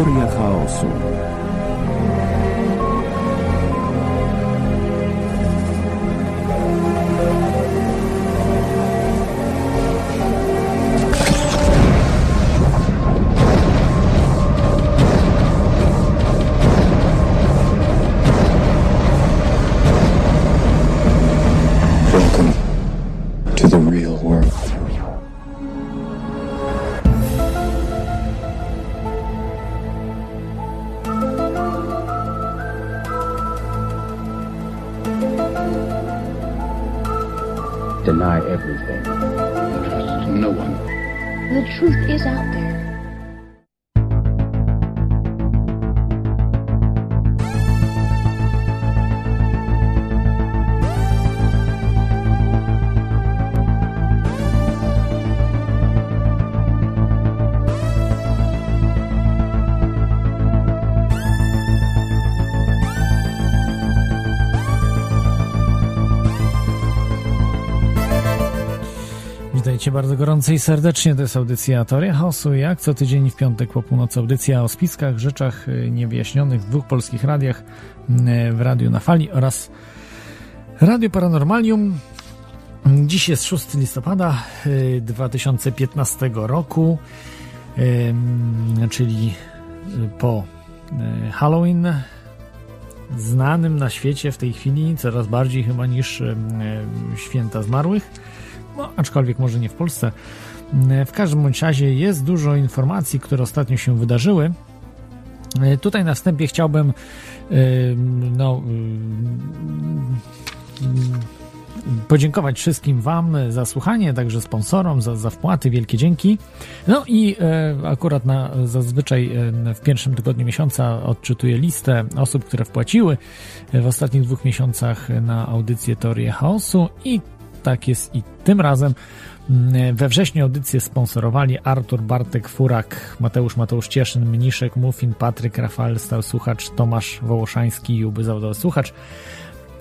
Teoria chaosu. Witajcie bardzo gorąco i serdecznie. To jest audycja Teoria. Jak co tydzień w piątek po północy audycja o spiskach, rzeczach y, niewyjaśnionych w dwóch polskich radiach y, w Radiu na Fali oraz Radio Paranormalium. Dziś jest 6 listopada 2015 y, roku, czyli po Halloween, znanym na świecie w tej chwili coraz bardziej chyba niż święta zmarłych no, aczkolwiek może nie w Polsce. Mm, w każdym bądź razie jest dużo informacji, które ostatnio się wydarzyły. E, tutaj na wstępie chciałbym no, podziękować wszystkim Wam za słuchanie, także sponsorom za, za wpłaty, wielkie dzięki. No i e, akurat na, zazwyczaj e, w pierwszym tygodniu miesiąca odczytuję listę osób, które wpłaciły w ostatnich dwóch miesiącach na audycję Teorię Chaosu i tak jest i tym razem. Mm, we wrześniu audycję sponsorowali Artur, Bartek, Furak, Mateusz, Mateusz Cieszyn, Mniszek, Muffin, Patryk, Rafał, Stał Słuchacz, Tomasz Wołoszański, Juby Zawodowy Słuchacz.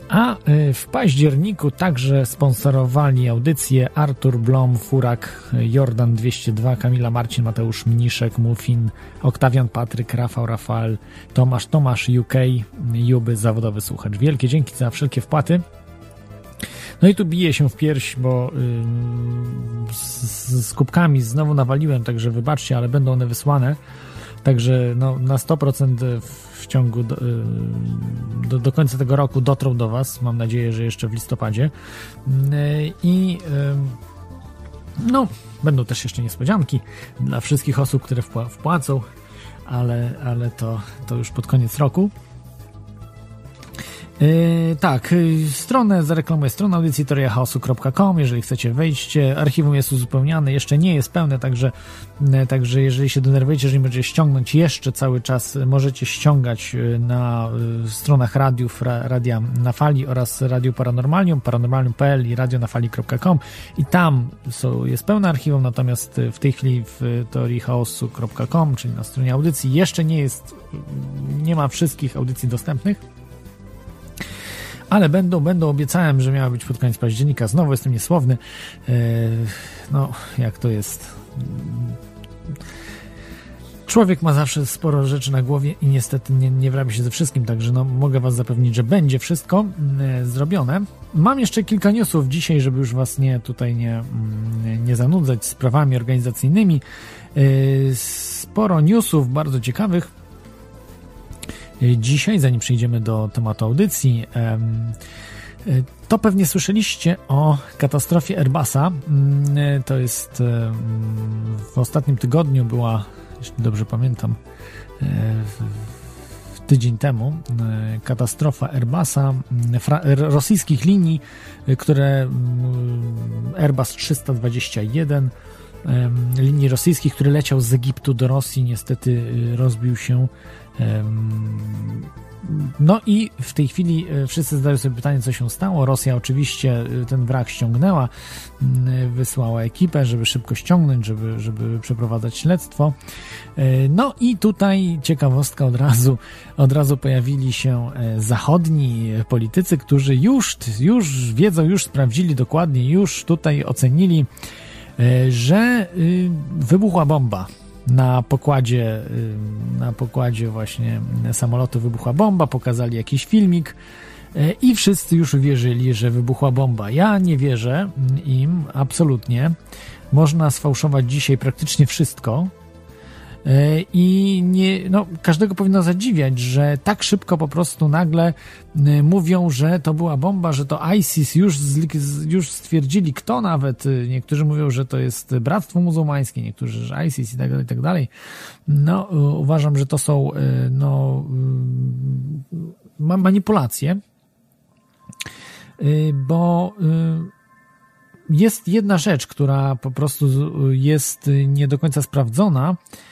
A y, w październiku także sponsorowali audycję Artur Blom, Furak, Jordan 202, Kamila Marcin, Mateusz Mniszek, Muffin, Oktawian Patryk, Rafał, Rafał, Tomasz, Tomasz UK, Juby Zawodowy Słuchacz. Wielkie dzięki za wszelkie wpłaty. No i tu bije się w pierś, bo z, z, kubkami znowu nawaliłem, także wybaczcie, ale będą one wysłane. Także no, na 100% w ciągu do, do, do, końca tego roku dotrą do Was. Mam nadzieję, że jeszcze w listopadzie. Yy, I no, będą też jeszcze niespodzianki dla wszystkich osób, które wpłacą, ale, ale to, to już pod koniec roku. Yy, tak, yy, stronę zareklamuję, stronę audycji toriachaosu.com, jeżeli chcecie wejść, archiwum jest uzupełniane, jeszcze nie jest pełne, także, yy, także jeżeli się denerwujecie, jeżeli będziecie ściągnąć jeszcze cały czas, możecie ściągać na stronach radiów, Radia na Fali oraz Radio Paranormalium, paranormalium.pl i radionafali.com i tam są, jest pełne archiwum, natomiast w tej chwili w toriachaosu.com, czyli na stronie audycji jeszcze nie jest, nie ma wszystkich audycji dostępnych, ale będą, będą, obiecałem, że miała być pod koniec października. Znowu jestem niesłowny. E, no, jak to jest. Człowiek ma zawsze sporo rzeczy na głowie i niestety nie, nie wrabia się ze wszystkim, także no, mogę Was zapewnić, że będzie wszystko e, zrobione. Mam jeszcze kilka newsów dzisiaj, żeby już Was nie tutaj nie, mm, nie zanudzać sprawami organizacyjnymi. E, sporo newsów bardzo ciekawych. Dzisiaj, zanim przejdziemy do tematu audycji, to pewnie słyszeliście o katastrofie Airbusa. Mm, to jest w ostatnim tygodniu była, jeśli dobrze pamiętam, e, tydzień temu e, katastrofa Airbusa, rosyjskich linii, e, które Airbus 321 linii rosyjskich, który leciał z Egiptu do Rosji, niestety rozbił się no i w tej chwili e, wszyscy zadają sobie pytanie, co się stało. Rosja oczywiście e, ten wrak ściągnęła, wysłała ekipę, żeby szybko ściągnąć, żeby, żeby przeprowadzać śledztwo. E, no i tutaj ciekawostka od razu, od razu pojawili się zachodni politycy, którzy już, już wiedzą, już sprawdzili dokładnie, już tutaj ocenili, że y, wybuchła bomba na pokładzie, na pokładzie właśnie samolotu wybuchła bomba, pokazali jakiś filmik i wszyscy już uwierzyli, że wybuchła bomba. Ja nie wierzę im absolutnie. Można sfałszować dzisiaj praktycznie wszystko, I nie, no, każdego powinno zadziwiać, że tak szybko po prostu nagle e, mówią, że to była bomba, że to ISIS już, już stwierdzili, kto nawet. E, niektórzy mówią, że to jest Bractwo Muzułmańskie, niektórzy, że ISIS i tak dalej, i tak dalej. No, uważam, że to są no, manipulacje, bo jest jedna rzecz, która po prostu jest nie do końca sprawdzona, E,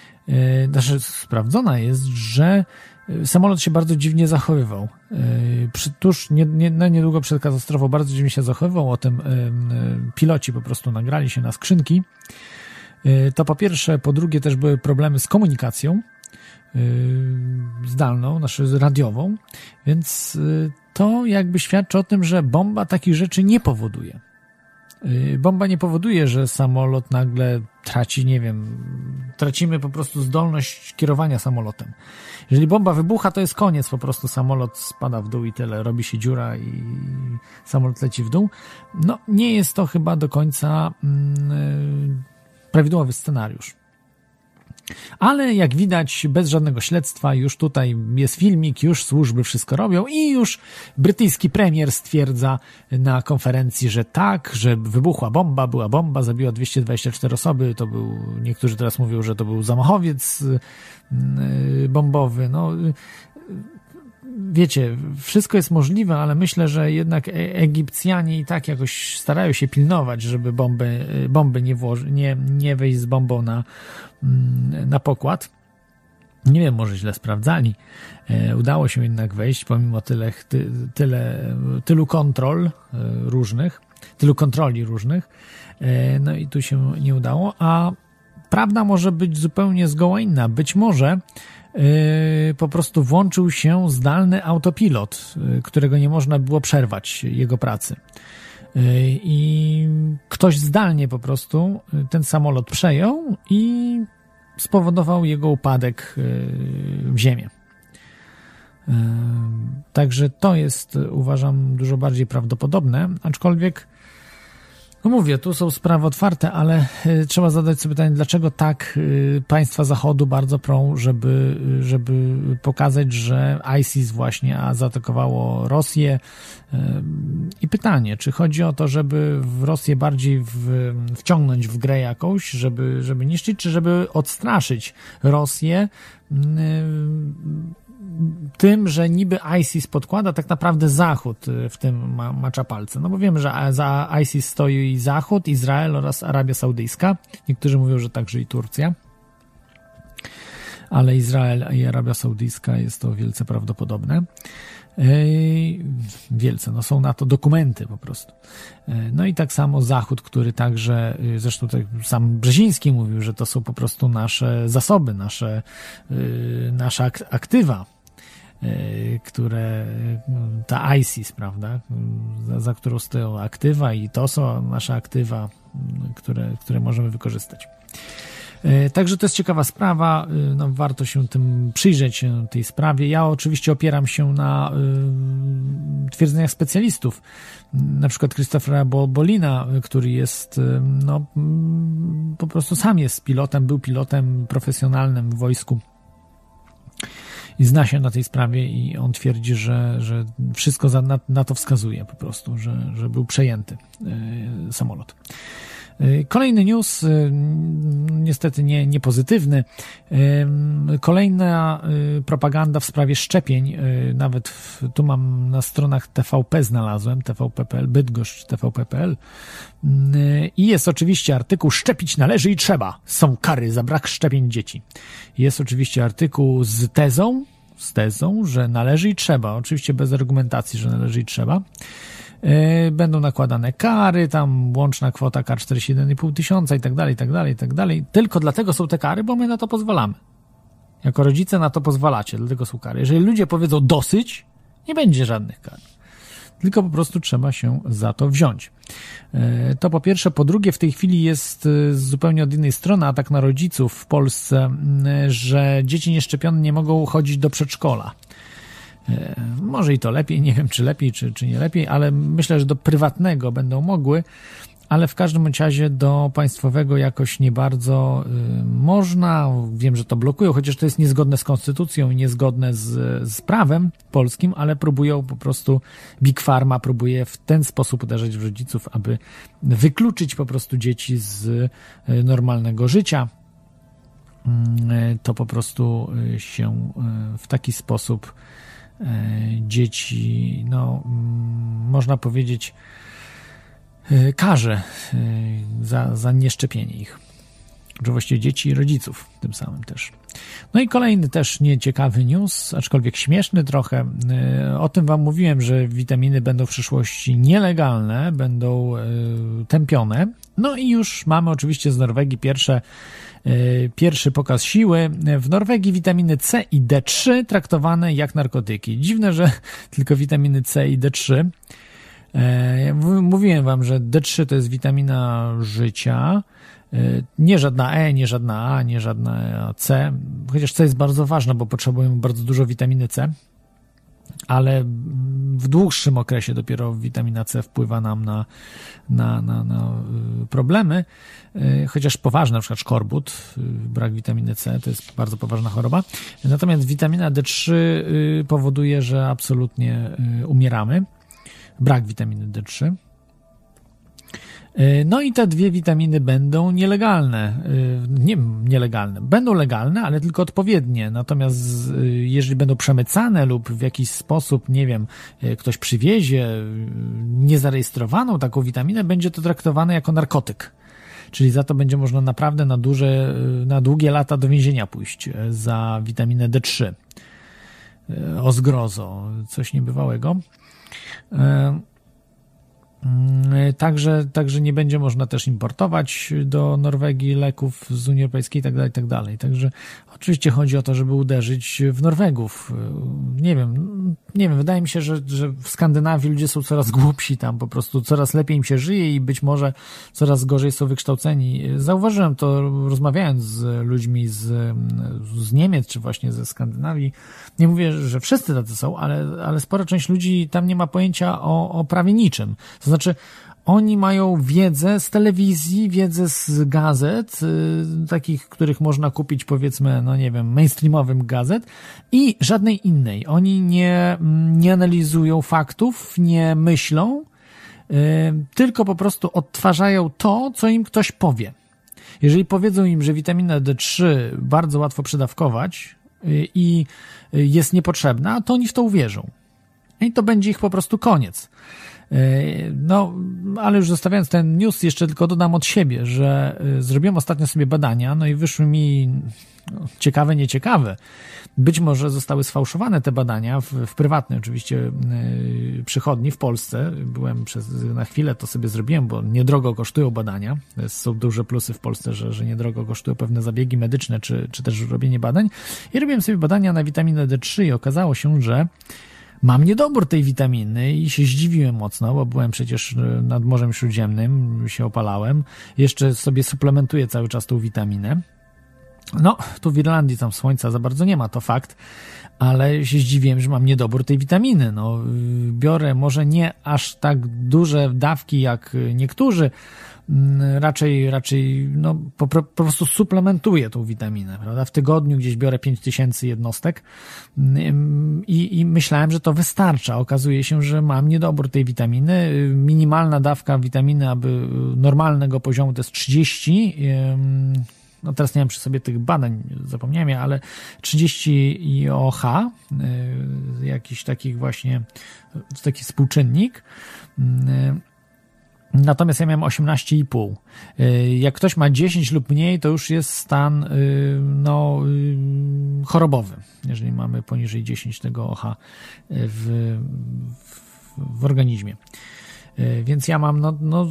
znaczy sprawdzona jest, że e, samolot się bardzo dziwnie zachowywał. E, tuż nie, nie, na niedługo przed katastrofą bardzo dziwnie się zachowywał, o tym piloci po prostu nagrali się na skrzynki. To po pierwsze, po drugie też były problemy z komunikacją zdalną, znaczy radiową, więc to jakby świadczy o tym, że bomba takich rzeczy nie powoduje. Y, bomba nie powoduje, że samolot nagle traci, nie wiem, tracimy po prostu zdolność kierowania samolotem. Jeżeli bomba wybucha, to jest koniec, po prostu samolot spada w dół i tyle, robi się dziura i samolot leci w dół. No, nie jest to chyba do końca mm, prawidłowy scenariusz. Ale jak widać, bez żadnego śledztwa, już tutaj jest filmik, już służby wszystko robią i już brytyjski premier stwierdza na konferencji, że tak, że wybuchła bomba, była bomba, zabiła 224 osoby, to był, niektórzy teraz mówią, że to był zamachowiec y, bombowy, no wiecie, wszystko jest możliwe, ale myślę, że jednak e, Egipcjanie i tak jakoś starają się pilnować, żeby bomby, e, bomby nie, włoży, nie, nie wejść z bombą na, na pokład. Nie wiem, może źle sprawdzali. E, udało się jednak wejść, pomimo tyle, ty, tyle, tylu kontrol różnych, tylu kontroli różnych. No i tu się nie udało, a prawda może być zupełnie zgoła inna. Być może po prostu włączył się zdalny autopilot, którego nie można było przerwać jego pracy. Yy, I ktoś zdalnie po prostu ten samolot przejął i spowodował jego upadek w ziemię. Także to jest, uważam, dużo bardziej prawdopodobne, aczkolwiek no mówię, tu są sprawy otwarte, ale y, trzeba zadać sobie pytanie, dlaczego tak y, państwa Zachodu bardzo prą, żeby, y, żeby pokazać, że ISIS właśnie zaatakowało Rosję. I pytanie, czy chodzi o to, żeby w Rosję bardziej w, wciągnąć w grę jakąś, żeby, żeby niszczyć, czy żeby odstraszyć Rosję tym, że niby ISIS podkłada, tak naprawdę Zachód y, w tym ma, macza palce. No bo wiemy, że za ISIS stoi Zachód, Izrael oraz Arabia Saudyjska. Niektórzy mówią, że także i Turcja. Ale Izrael i Arabia Saudyjska jest to wielce prawdopodobne. Wielce, no są na to dokumenty po prostu. No i tak samo Zachód, który także, y, zresztą tak sam Brzeziński mówił, że to są po prostu nasze zasoby, nasze, y, nasze aktywa, E, które ta ISIS, prawda, za, za którą stoją aktywa i to są nasze aktywa, które, które możemy wykorzystać. E, także to jest ciekawa sprawa, e, no, warto się tym przyjrzeć tej sprawie. Ja oczywiście opieram się na y, twierdzeniach specjalistów, na przykład Christophera Bolina, który jest no, po prostu sam jest pilotem, był pilotem profesjonalnym w wojsku i zna się na tej sprawie i on twierdzi, że, że wszystko na, na to wskazuje po prostu, że, że był przejęty y, samolot. E, kolejny news, e, niestety nie, nie pozytywny. Kolejna propaganda w sprawie szczepień, nawet w, tu mam na stronach TVP znalazłem, TVP.pl, Bydgoszcz, TVP.pl i jest oczywiście artykuł Szczepić należy i trzeba. Są kary za brak szczepień dzieci. Jest oczywiście artykuł z tezą, z tezą, że należy i trzeba. Oczywiście bez argumentacji, że należy i trzeba. E, będą nakładane kary, tam łączna kwota kar 41,5 tysiąca i tak dalej, i tak dalej, i tak dalej. Tylko dlatego są te kary, bo my na to pozwalamy. Jako rodzice na to pozwalacie, dlatego są kary. Jeżeli ludzie powiedzą dosyć, nie będzie żadnych kar. tylko po prostu trzeba się za to wziąć. E, to po pierwsze. Po drugie, w tej chwili jest e, zupełnie od innej strony atak na rodziców w Polsce, że dzieci nieszczepione nie mogą chodzić do przedszkola. Może i to lepiej, nie wiem czy lepiej, czy, czy nie lepiej, ale myślę, że do prywatnego będą mogły, ale w każdym razie do państwowego jakoś nie bardzo y, można. Wiem, że to blokują, chociaż to jest niezgodne z konstytucją i niezgodne z, z prawem polskim, ale próbują po prostu, Big Pharma próbuje w ten sposób uderzać w rodziców, aby wykluczyć po prostu dzieci z y, normalnego życia. Y, to po prostu się w taki sposób dzieci, no, mm, można powiedzieć, E, karze e, za, za nieszczepienie ich. Czy właściwie dzieci i rodziców tym samym też. No i kolejny też nieciekawy news, aczkolwiek śmieszny trochę. E, o tym wam mówiłem, że witaminy będą w przyszłości nielegalne, będą tępione. No i już mamy oczywiście z Norwegii pierwsze pierwszy pokaz siły. W Norwegii witaminy C i D3 traktowane jak narkotyki. Dziwne, że tylko witaminy C i D3 E, mówiłem wam, że D3 to jest witamina życia. E, nie żadna E, nie żadna A, nie żadna C, chociaż C jest bardzo ważne, bo potrzebujemy bardzo dużo witaminy C, ale w dłuższym okresie dopiero witamina C wpływa nam na, na, na, na y, problemy, y, chociaż poważne, na przykład szkorbut, brak witaminy C to jest bardzo poważna choroba. Natomiast witamina D3 powoduje, że absolutnie umieramy brak witaminy D3. E, no i te dwie witaminy będą nielegalne. E, nie nielegalne. Będą legalne, ale tylko odpowiednie. Natomiast e, jeżeli będą przemycane lub w jakiś sposób, nie wiem, ktoś przywiezie niezarejestrowaną taką witaminę, będzie to traktowane jako narkotyk. Czyli za to będzie można naprawdę na duże, na długie lata do więzienia pójść za witaminę D3. O zgrozo, coś niebywałego. Mm, także, także nie będzie można też importować do Norwegii leków z Unii Europejskiej itd., tak itd. Tak także oczywiście chodzi o to, żeby uderzyć w Norwegów. E, nie wiem, nie wiem, wydaje mi się, że, że w Skandynawii ludzie są coraz głupsi tam, po prostu coraz lepiej im się żyje i być może coraz gorzej są wykształceni. Zauważyłem to rozmawiając z ludźmi z, z Niemiec, czy właśnie ze Skandynawii. Nie mówię, że wszyscy tacy są, ale, ale spora część ludzi tam nie ma pojęcia o, o prawie niczym. To znaczy, oni mają wiedzę z telewizji, wiedzę z gazet, y, takich, których można kupić powiedzmy, no nie wiem, mainstreamowym gazet i żadnej innej. Oni nie, nie analizują faktów, nie myślą, y, tylko po prostu odtwarzają to, co im ktoś powie. Jeżeli powiedzą im, że witamina D3 bardzo łatwo przydawkować y, i jest niepotrzebna, to oni w to uwierzą. I to będzie ich po prostu koniec. E, no, ale już zostawiając ten news, jeszcze tylko dodam od siebie, że e, zrobiłem ostatnio sobie badania, no i wyszły mi no, ciekawe, nieciekawe. Być może zostały sfałszowane te badania w, w prywatnej oczywiście yy, przychodni w Polsce. Byłem przez, na chwilę, to sobie zrobiłem, bo niedrogo kosztują badania. Są duże plusy w Polsce, że, że niedrogo kosztują pewne zabiegi medyczne, czy, czy też robienie badań. I robiłem sobie badania na witaminę D3 i okazało się, że mam niedobór tej witaminy i się zdziwiłem mocno, bo byłem przecież e, nad Morzem Śródziemnym, się opalałem. Jeszcze sobie suplementuję cały czas tą witaminę. No, tu w Irlandii tam słońca za bardzo nie ma, to fakt, ale się zdziwiłem, że mam niedobór tej witaminy. No, biorę może nie aż tak duże dawki jak niektórzy, raczej, raczej no, po, po prostu suplementuję tą witaminę, prawda? W tygodniu gdzieś biorę 5000 jednostek mm, i, i myślałem, że to wystarcza. Okazuje się, że mam niedobór tej witaminy. Minimalna dawka witaminy, aby normalnego poziomu to jest 30 no teraz nie mam przy sobie tych badań, zapomniałem je, ale 30 IOH, y, jakiś takich właśnie, taki współczynnik, Natomiast ja miałem 18,5. Y, jak ktoś ma 10 lub mniej, to już jest stan y, no, y, chorobowy, jeżeli mamy poniżej 10 tego OH w, w, w organizmie. Więc ja mam, no, no,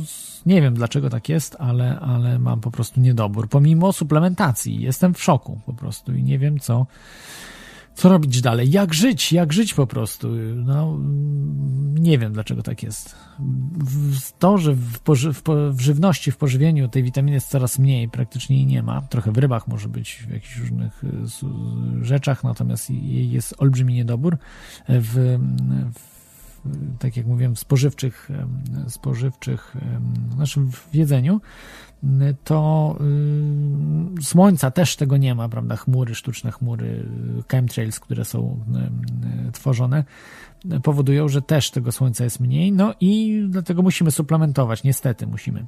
nie wiem dlaczego tak jest, ale, ale mam po prostu niedobór. Pomimo suplementacji, jestem w szoku po prostu i nie wiem co, co robić dalej? Jak żyć? Jak żyć po prostu? No, nie wiem dlaczego tak jest. To, że w, w, w, żywności, w pożywieniu tej witaminy jest coraz mniej, praktycznie jej nie ma. Trochę w rybach może być, w jakichś różnych y, rzeczach, natomiast jest olbrzymi niedobór. W, w tak jak mówiłem, w spożywczych, spożywczych, znaczy w jedzeniu, to y, słońca też tego nie ma, prawda? Chmury, sztuczne chmury, chemtrails, które są tworzone, powodują, że też tego słońca jest mniej, no i dlatego musimy suplementować, niestety musimy.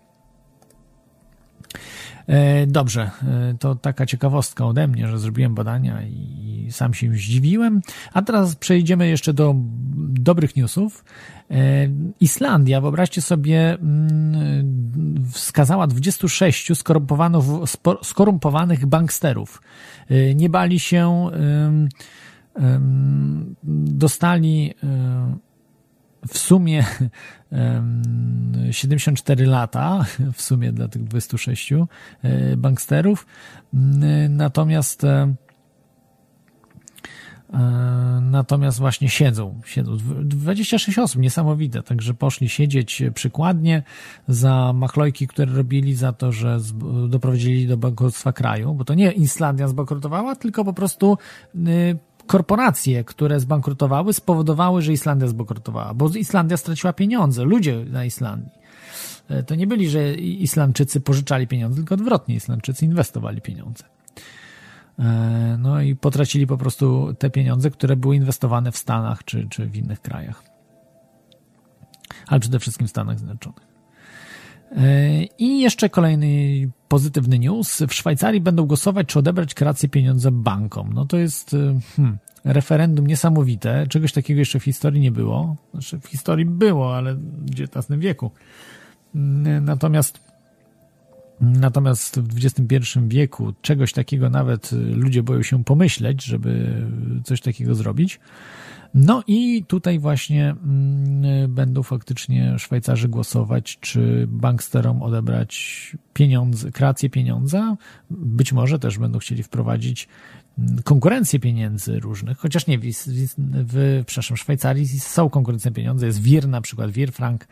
E, dobrze, e, to taka ciekawostka ode mnie, że zrobiłem badania i sam się zdziwiłem. A teraz przejdziemy jeszcze do dobrych newsów. E, Islandia, wyobraźcie sobie, mm, wskazała 26 skorumpowanych banksterów. Nie bali się, dostali w sumie 74 lata, w sumie dla tych 26 e, banksterów. Natomiast e, e, Natomiast właśnie siedzą, siedzą. 26 osób, niesamowite. Także poszli siedzieć przykładnie za machlojki, które robili, za to, że doprowadzili do bankructwa kraju, bo to nie Islandia zbankrutowała, tylko po prostu y, korporacje, które zbankrutowały, spowodowały, że Islandia zbankrutowała, bo Islandia straciła pieniądze, ludzie na Islandii. E, to nie byli, że Islandczycy pożyczali pieniądze, tylko odwrotnie, Islandczycy inwestowali pieniądze. E, no i potracili po prostu te pieniądze, które były inwestowane w Stanach czy, czy w innych krajach. Ale przede wszystkim w Stanach Zjednoczonych. E, I jeszcze kolejny pozytywny news. W Szwajcarii będą głosować, czy odebrać kreację pieniądze bankom. No to jest e, hmm, referendum niesamowite. Czegoś takiego jeszcze w historii nie było. Znaczy w historii było, ale w XIX wieku. Mm, natomiast Natomiast w XXI wieku czegoś takiego nawet ludzie boją się pomyśleć, żeby coś takiego zrobić. No i tutaj właśnie mm, będą faktycznie Szwajcarzy głosować, czy banksterom odebrać pieniądze, kreację pieniądza. Być może też będą chcieli wprowadzić mm, konkurencję pieniędzy różnych, chociaż nie, w, w, w przepraszam, Szwajcarii są konkurencje pieniądze, jest WIR na przykład, WIR frank,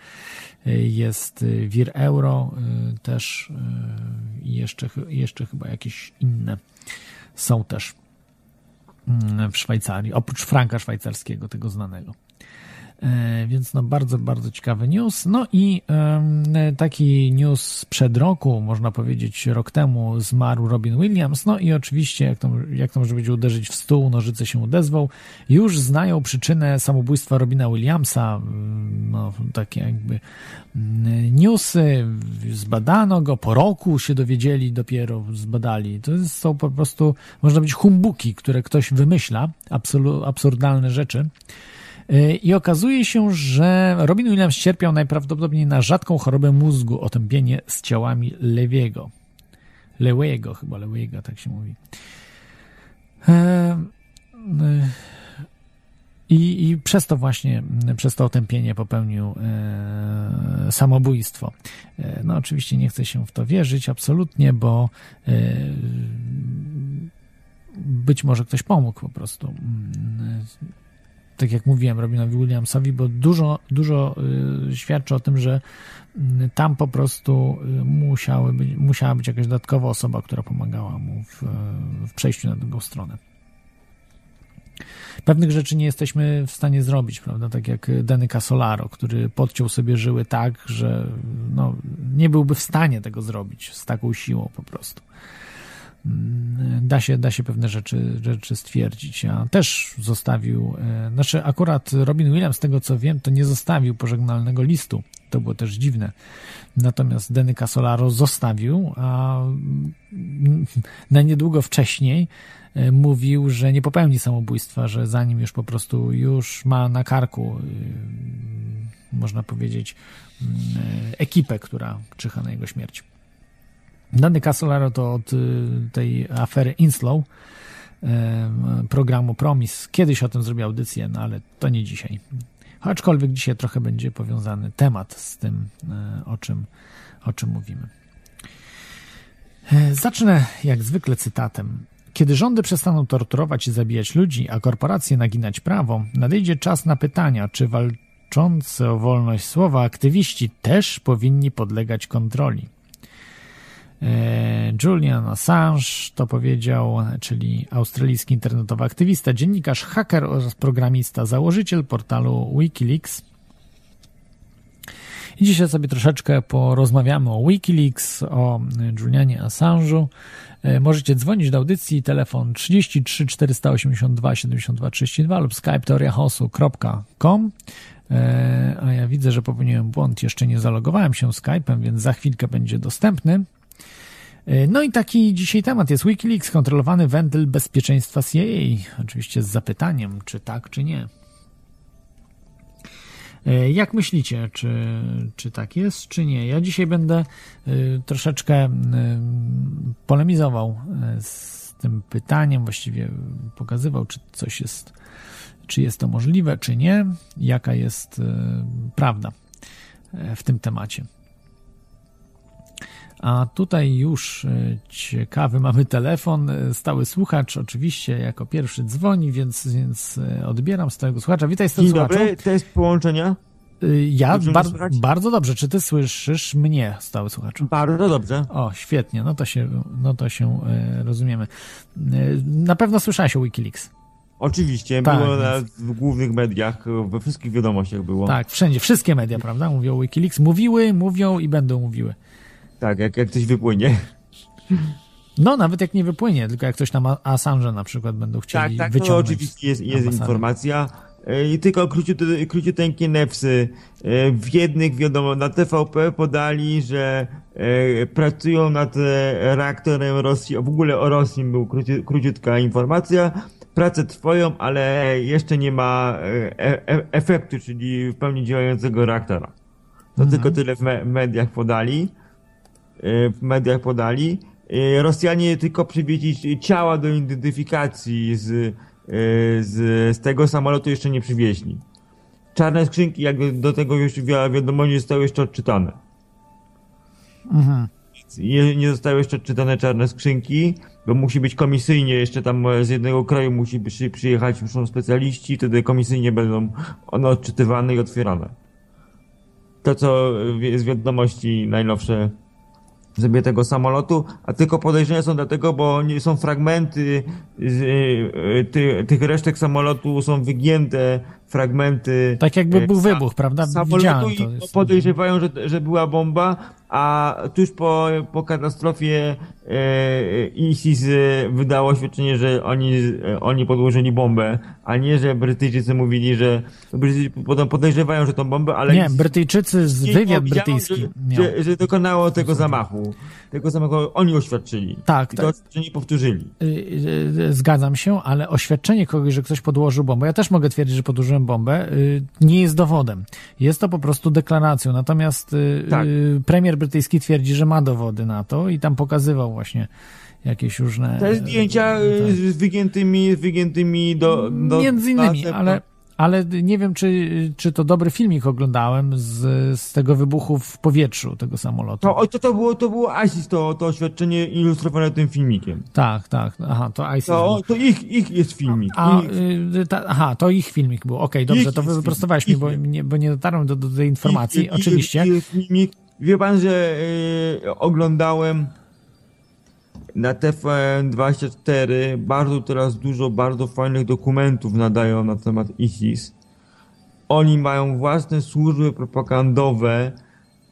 y, jest y, WIR euro y, też i jeszcze, jeszcze chyba jakieś inne są też. W Szwajcarii, oprócz franka szwajcarskiego, tego znanego. E, więc no bardzo, bardzo ciekawy news. No i taki news sprzed roku, można powiedzieć rok temu, zmarł Robin Williams. No i oczywiście, jak to, jak to może być uderzyć w stół, nożyce się odezwał. Już znają przyczynę samobójstwa Robina Williamsa. Mm, no, takie jakby mm, newsy, zbadano go, po roku się dowiedzieli dopiero, zbadali. To są po prostu, można być humbuki, które ktoś wymyśla, absurdalne rzeczy. Y, I okazuje się, że Robin Williams cierpiał najprawdopodobniej na rzadką chorobę mózgu, otępienie z ciałami Lewiego. Lewiego chyba, Lewiego, tak się mówi. E, y, I, I przez to właśnie, przez to otępienie popełnił e, samobójstwo. E, no oczywiście nie chcę się w to wierzyć absolutnie, bo e, być może ktoś pomógł po prostu tak jak mówiłem, Robinowi Williamsowi, bo dużo, dużo y, świadczy o tym, że y, tam po prostu y, musiały być, musiała być jakaś dodatkowa osoba, która pomagała mu w, w przejściu na drugą stronę. Pewnych rzeczy nie jesteśmy w stanie zrobić, prawda? Tak jak Denny Casolaro, który podciął sobie żyły tak, że no, nie byłby w stanie tego zrobić z taką siłą po prostu. Mm, da się, da się pewne rzeczy, rzeczy stwierdzić. A też zostawił, e, znaczy akurat Robin Williams, z tego co wiem, to nie zostawił pożegnalnego listu. To było też dziwne. Natomiast Denny Casolaro zostawił, a na niedługo wcześniej e, mówił, że nie popełni samobójstwa, że zanim już po prostu już ma na karku, e, można powiedzieć, ekipę, która czyha na jego śmierć. Dany Casolaro to od y, tej afery Inslow, programu Promis. Kiedyś o tym zrobił audycję, no ale to nie dzisiaj. Aczkolwiek dzisiaj trochę będzie powiązany temat z tym, e, o czym, o czym mówimy. Zacznę jak zwykle cytatem. kiedy rządy przestaną torturować i zabijać ludzi, a korporacje naginać prawo, nadejdzie czas na pytania, czy walczący o wolność słowa aktywiści też powinni podlegać kontroli. E, Julian Assange to powiedział, czyli australijski internetowy aktywista, dziennikarz, haker oraz programista, założyciel portalu Wikileaks. I dzisiaj sobie troszeczkę porozmawiamy o Wikileaks, o Julianie Assange'u. E, możecie dzwonić do audycji, telefon 33 482 72 32 lub skype teoriahosu.com. E, a ja widzę, że popełniłem błąd, jeszcze nie zalogowałem się Skype'em, więc za chwilkę będzie dostępny. E, no i taki dzisiaj temat jest Wikileaks, kontrolowany wentyl bezpieczeństwa CIA. Oczywiście z zapytaniem, czy tak, czy nie. E, jak myślicie, czy, czy tak jest, czy nie? Ja dzisiaj będę e, troszeczkę polemizował z tym pytaniem, właściwie pokazywał, czy coś jest, czy jest to możliwe, czy nie, jaka jest prawda w tym temacie. A tutaj już e, ciekawy mamy telefon. E, stały słuchacz oczywiście jako pierwszy dzwoni, więc, więc e, odbieram stałego słuchacza. Witaj stały Dzień dobry, to jest połączenia. Ja bar bardzo dobrze. Czy ty słyszysz mnie, stały słuchaczu? Bardzo dobrze. O, świetnie. No to się, no to się e, rozumiemy. E, na pewno słyszałeś o Wikileaks. Oczywiście, tak, było na, w głównych mediach, we wszystkich wiadomościach było. Tak, wszędzie, wszystkie media, prawda? Mówią o Wikileaks. Mówiły, mówią i będą mówiły. Tak, jak, jak ktoś wypłynie. No, nawet jak nie wypłynie, tylko jak ktoś tam Assange na przykład będą chcieli tak, tak, wyciągnąć. No, oczywiście jest, jest informacja. E, I tylko króciuteńkie, newsy. E, w jednych, wiadomo, na TVP podali, że e, pracują nad reaktorem Rosji, w ogóle o Rosji był króci, króciutka informacja. Prace trwają, ale jeszcze nie ma efektu, czyli w pełni działającego reaktora. To mhm. tylko tyle w mediach podali. E, w mediach podali. E, Rosjanie tylko przywieźli ciała do identyfikacji z, e, z, z tego samolotu jeszcze nie przywieźli. Czarne skrzynki jakby do tego już wiadomo nie zostały jeszcze odczytane. Mhm. Nie, nie zostały jeszcze odczytane czarne skrzynki, bo musi być komisyjnie, jeszcze tam z jednego kraju musi przy, przyjechać, muszą specjaliści, wtedy komisyjnie będą one odczytywane i otwierane. To, co jest wiadomości najnowsze sobie tego samolotu, a tylko podejrzenia są dlatego, bo nie są fragmenty z, y, ty, tych resztek samolotu, są wygięte fragmenty. Tak jakby był wybuch, prawda? Samolotu i podejrzewają, że, że była bomba, a tuż po, po katastrofie e, ISIS wydało oświadczenie, że oni, oni podłożyli bombę, a nie, że Brytyjczycy mówili, że Brytyjczycy podejrzewają, że to bombę, ale... Nie, Brytyjczycy z wywiad brytyjski. Że, że, że, dokonało tego zamachu. Tego zamachu oni oświadczyli. Tak. I to tak. nie powtórzyli. Y, y, y, zgadzam się, ale oświadczenie kogoś, że ktoś podłożył bombę, ja też mogę twierdzić, że podłożyłem bombę, nie jest dowodem. Jest to po prostu deklaracją. Natomiast tak. premier brytyjski twierdzi, że ma dowody na to i tam pokazywał właśnie jakieś różne... Te zdjęcia tak. z wygiętymi, wygiętymi do... do Między innymi, ale ale nie wiem, czy, czy to dobry filmik oglądałem z, z tego wybuchu w powietrzu tego samolotu. To, to, to było, to było ISIS, to, to oświadczenie ilustrowane tym filmikiem. Tak, tak, aha, to ISIS. To, to ich, ich jest filmik. A, ich. Ta, aha, to ich filmik był, okej, okay, dobrze, to wyprostowałeś mi, bo nie, bo nie dotarłem do, do tej informacji, ich, oczywiście. Ich, filmik. Wie pan, że yy, oglądałem na TVN24 bardzo teraz dużo bardzo fajnych dokumentów nadają na temat ISIS. Oni mają własne służby propagandowe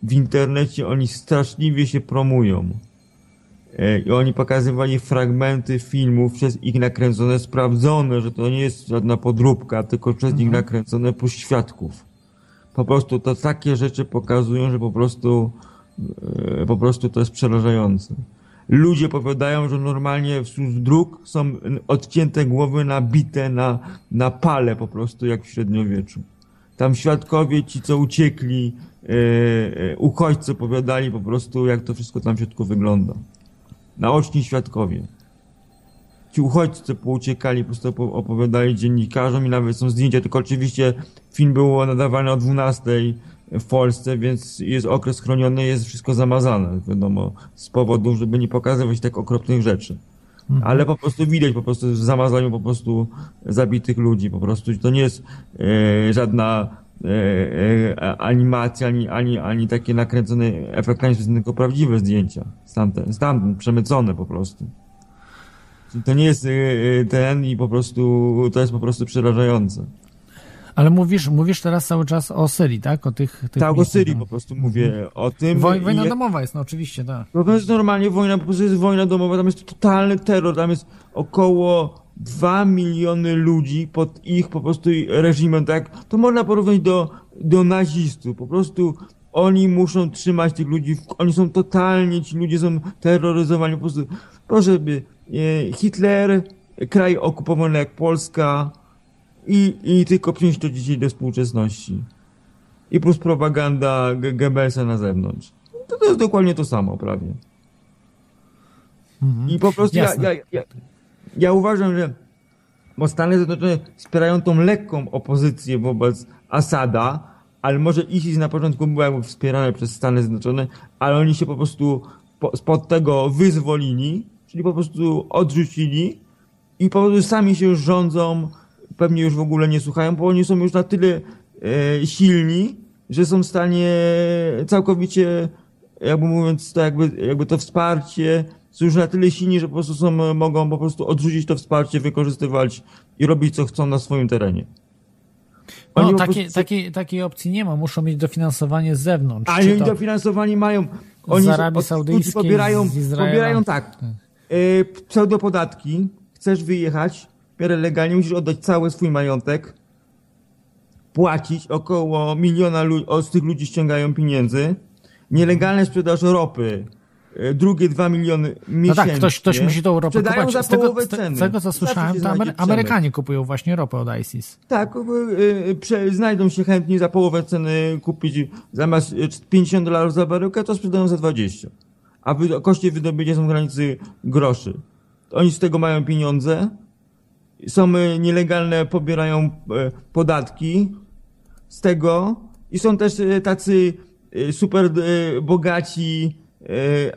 w internecie, oni straszliwie się promują. E, I oni pokazywali fragmenty filmów przez ich nakręcone, sprawdzone, że to nie jest żadna podróbka, tylko przez mhm. nich nakręcone plus świadków. Po prostu to takie rzeczy pokazują, że po prostu, e, po prostu to jest przerażające. Ludzie powiadają, że normalnie wzdłuż dróg są odcięte głowy nabite na, na pale po prostu, jak w średniowieczu. Tam świadkowie, ci co uciekli, yy, uchodźcy opowiadali po prostu, jak to wszystko tam w środku wygląda. Naoczni świadkowie. Ci uchodźcy pouciekali, po prostu opowiadali dziennikarzom i nawet są zdjęcia, tylko oczywiście film był nadawany o 12 w Polsce, więc jest okres chroniony, jest wszystko zamazane, wiadomo, z powodu, żeby nie pokazywać tak okropnych rzeczy. Mhm. Ale po prostu widać po prostu w zamazaniu po prostu zabitych ludzi. Po prostu to nie jest e, żadna e, e, animacja, ani, ani, ani takie nakręcone efektami, tylko prawdziwe zdjęcia. Stamtąd, stamtąd przemycone po prostu. To nie jest e, e, ten i po prostu to jest po prostu przerażające. Ale mówisz, mówisz teraz cały czas o Syrii, tak? O tych, tych tak, o Syrii po prostu mówię mhm. o tym. Woj, wojna domowa jest, no oczywiście, tak. No to jest normalnie wojna, po prostu jest wojna domowa, tam jest totalny terror, tam jest około 2 miliony ludzi pod ich po prostu reżimem, tak? To można porównać do, do nazistów, po prostu oni muszą trzymać tych ludzi, oni są totalnie, ci ludzie są terroryzowani, po prostu, proszę by, e, Hitler, kraj okupowany jak Polska, i, i tylko przynieść to dzisiaj do współczesności. I plus propaganda Goebbelsa na zewnątrz. To, to jest dokładnie to samo prawie. Mhm. I po prostu ja, ja, ja, ja uważam, że bo Stany Zjednoczone wspierają tą lekką opozycję wobec Asada, ale może ISIS na początku była wspierane przez Stany Zjednoczone, ale oni się po prostu po, spod tego wyzwolili, czyli po prostu odrzucili i po prostu sami się rządzą pewnie już w ogóle nie słuchają, bo oni są już na tyle e, silni, że są w stanie całkowicie, jakby mówiąc, to jakby, jakby to wsparcie, są już na tyle silni, że po prostu są, mogą po prostu odrzucić to wsparcie, wykorzystywać i robić co chcą na swoim terenie. Oni no, takie, prostu... takiej, takiej opcji nie ma, muszą mieć dofinansowanie z zewnątrz. A oni to... dofinansowanie mają. Oni z Arabii Saudyjskiej, pobierają, pobierają tak, tak. E, pseudopodatki, chcesz wyjechać, miarę legalnie musisz oddać cały swój majątek, płacić około miliona ludzi, od tych ludzi ściągają pieniędzy, nielegalne sprzedaż ropy, e, drugie dwa miliony miesięcznie. No tak, ktoś, ktoś musi tą ropę kupować. Za z, tego, z tego, co słyszałem, to Amery Amerykanie kupują właśnie ropę od ISIS. Tak, e, znajdą się chętni za połowę ceny kupić, zamiast 50 dolarów za baryłkę, to sprzedają za 20. A koszty wydobycia są w granicy groszy. Oni z tego mają pieniądze, są e, nielegalne, pobierają e, podatki z tego i są też e, tacy super bogaci,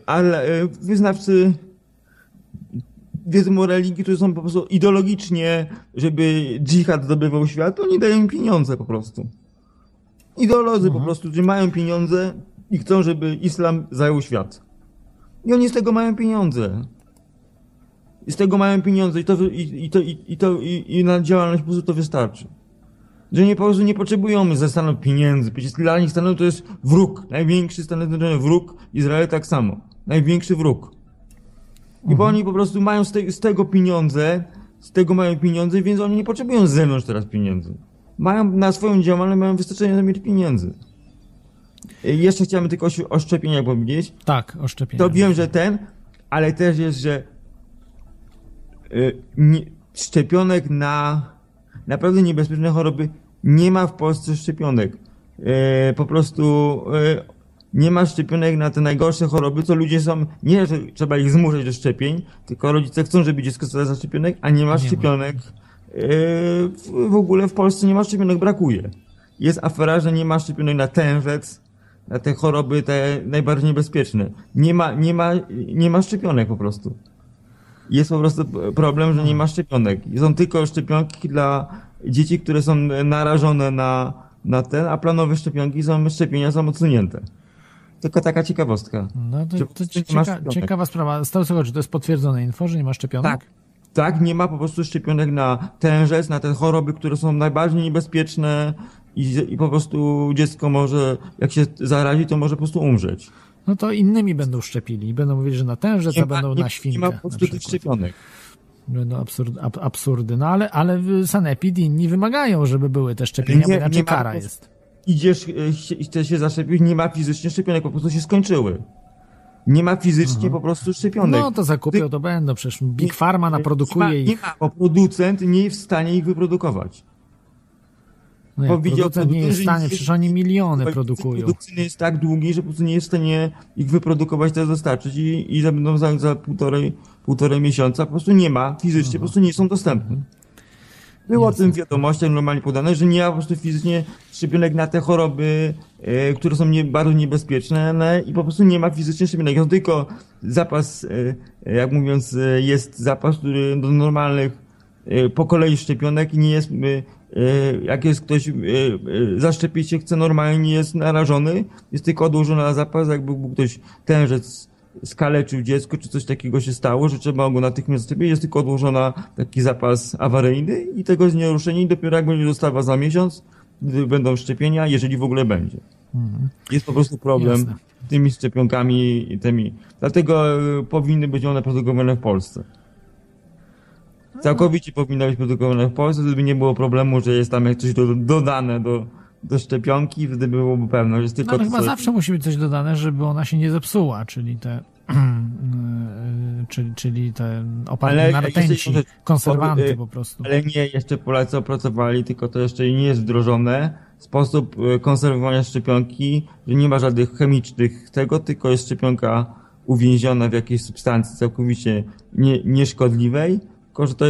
ale wyznawcy wiedzą o religii, którzy są po prostu ideologicznie, żeby dżihad zdobywał świat, oni dają im pieniądze po prostu. Ideolodzy mhm. po prostu, którzy mają pieniądze i chcą, żeby islam zajął świat. I oni z tego mają pieniądze i z tego mają pieniądze i to, i, i to, i, i to, i, i na działalność po prostu to wystarczy. Że nie po prostu nie potrzebują ze Stanów pieniędzy. Przecież dla nich Stanów to jest wróg. Największy Stany Zjednoczone wróg. Izrael tak samo. Największy wróg. I mhm. bo oni po prostu mają z, te, z tego pieniądze, z tego mają pieniądze, więc oni nie potrzebują z zewnątrz teraz pieniędzy. Mają na swoją działalność, mają wystarczająco mieć pieniędzy. Jeszcze chciałem tylko o szczepieniach powiedzieć. Tak, o szczepieniach. To wiem, że ten, ale też jest, że szczepionek na naprawdę niebezpieczne choroby nie ma w Polsce szczepionek. Y, po prostu y, nie ma szczepionek na te najgorsze choroby, co ludzie są, nie że trzeba ich zmuszać do szczepień, tylko rodzice chcą, żeby dziecko zostało zaszczepionek, a nie ma nie szczepionek. W ogóle w Polsce nie ma szczepionek, brakuje. Jest afera, że nie ma szczepionek na tężec, na te choroby te najbardziej niebezpieczne. Nie ma, nie ma, nie ma szczepionek po prostu jest po prostu problem, że nie ma szczepionek. Są tylko szczepionki dla dzieci, które są narażone na, na ten, a planowe szczepionki są, szczepienia są odsunięte. Tylko taka ciekawostka. No to, to cieka ciekawa sprawa. Z tego czy to jest potwierdzone info, że nie ma szczepionek? Tak. Tak, nie ma po prostu szczepionek na tężec, na te choroby, które są najbardziej niebezpieczne i, i po prostu dziecko może, jak się zarazi, to może po prostu umrzeć no to innymi będą szczepili. Będą mówili, że na tężec, a będą nie, na świnkę. Nie ma po prostu szczepionek. Będą absurd, ab, absurdy. No ale, ale Sanepid inni wymagają, żeby były te szczepienia, nie, bo inaczej kara jest. Idziesz, chcesz się zaszczepić, nie ma fizycznie szczepionek, po prostu się skończyły. Nie ma fizycznie mhm. po prostu szczepionek. No to zakupią, to będą. Przecież Big Pharma naprodukuje nie ma, ich. Nie ma, bo producent nie jest w stanie ich wyprodukować. No jak producent nie jest w stanie, przecież oni miliony produkują. Produkcyjny jest tak długi, że po prostu nie jest w stanie ich wyprodukować, to dostarczyć i, i będą za, za półtorej, półtorej miesiąca po prostu nie ma fizycznie, po prostu nie są dostępne. Było o tym wiadomościach normalnie podane, że nie ma po prostu fizycznie szczepionek na te choroby, e, które są nie, bardzo niebezpieczne no, i po prostu nie ma fizycznie szczepionek. Są tylko zapas, e, jak mówiąc, e, jest zapas, który do normalnych e, po kolei szczepionek i nie jest, e, e, jak jest ktoś e, e, zaszczepić się chce normalnie, nie jest narażony, jest tylko odłożony na zapas, jakby był ktoś tężec skaleczył dziecko, czy coś takiego się stało, że trzeba go natychmiast zaszczepić, jest tylko odłożona taki zapas awaryjny i tego jest nieruszenie i dopiero jak będzie dostawa za miesiąc, gdy będą szczepienia, jeżeli w ogóle będzie. Jest po prostu problem Jasne. z tymi szczepionkami i tymi. Dlatego y, powinny być one produkowane w Polsce. Całkowicie powinny być produkowane w Polsce, gdyby nie było problemu, że jest tam jak coś do, dodane do, do szczepionki, wtedy byłoby pewno, że jest No, tylko ale chyba coś- zawsze musi być coś dodane, żeby ona się nie zepsuła, czyli te yy, czyli, czyli te Ale na rtęci, konserwanty Yy, po prostu. Ale nie, jeszcze Polacy opracowali, tylko to jeszcze nie jest wdrożone. Sposób e, konserwowania szczepionki, że nie ma żadnych chemicznych tego, tylko jest szczepionka uwięziona w jakiejś substancji całkowicie nie, nieszkodliwej, tylko że to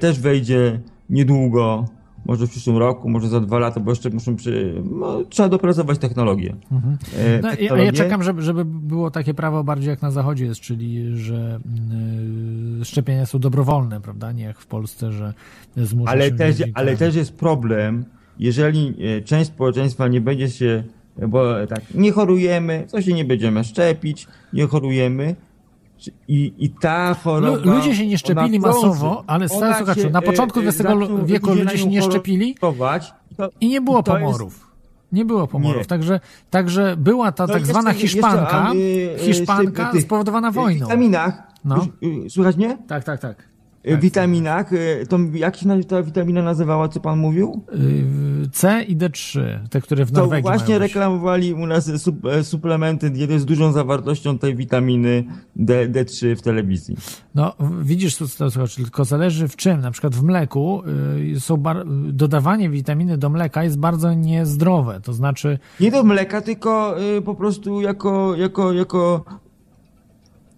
też wejdzie niedługo, może w przyszłym roku, może za dwa lata, bo jeszcze muszą przy, no, trzeba dopracować technologię. Mhm. E, No, ja, technologię. ja czekam, żeby, żeby było takie prawo bardziej jak na zachodzie jest, czyli że yy, szczepienia są dobrowolne, prawda? Nie jak w Polsce, że zmusza ale się też, ale też jest problem, jeżeli e, część społeczeństwa nie będzie się, bo tak, nie chorujemy, co się nie będziemy szczepić, nie chorujemy. I, i ta choroba. Lu- ludzie się nie szczepili masowo, ale stary się, na e, początku e, XX zaczną- wieku ludzie się nie szczepili i nie było pomorów. Nie było pomorów, Nie. także, także była ta No tak jeszcze- zwana jeszcze, Hiszpanka, a, y, y, Hiszpanka spowodowana wojną. W witaminach. No. y, Słychać mnie? Tak, tak, tak. W witaminach, y, to jak się ta witamina nazywała, co pan mówił? Yy, C i D3, te, które w To Norwegii właśnie mają być. reklamowali u nas sup, e, suplementy diety z dużą zawartością tej witaminy D, D3 w telewizji. No, widzisz, to słuchaj, tylko zależy w czym. Na przykład w mleku są dodawanie witaminy do mleka jest bardzo niezdrowe. To znaczy, Nie do mleka, tylko po prostu jako, jako, jako,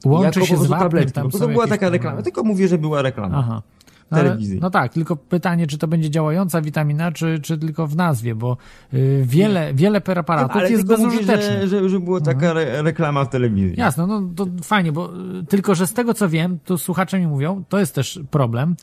łączy się z wapnem. Tam to była taka problemy. reklama, tylko mówię, że była reklama. Aha. No, ale- telewizji. no tak, tylko pytanie, czy to będzie działająca witamina, czy, czy tylko w nazwie, bo y, wiele, wiele preparatów Ale jest bezużytecznych. że, że, że była taka Mhm. re, reklama w telewizji. Jasne, no to fajnie, bo y, tylko, że z tego co wiem, to słuchacze mi mówią, to jest też problem,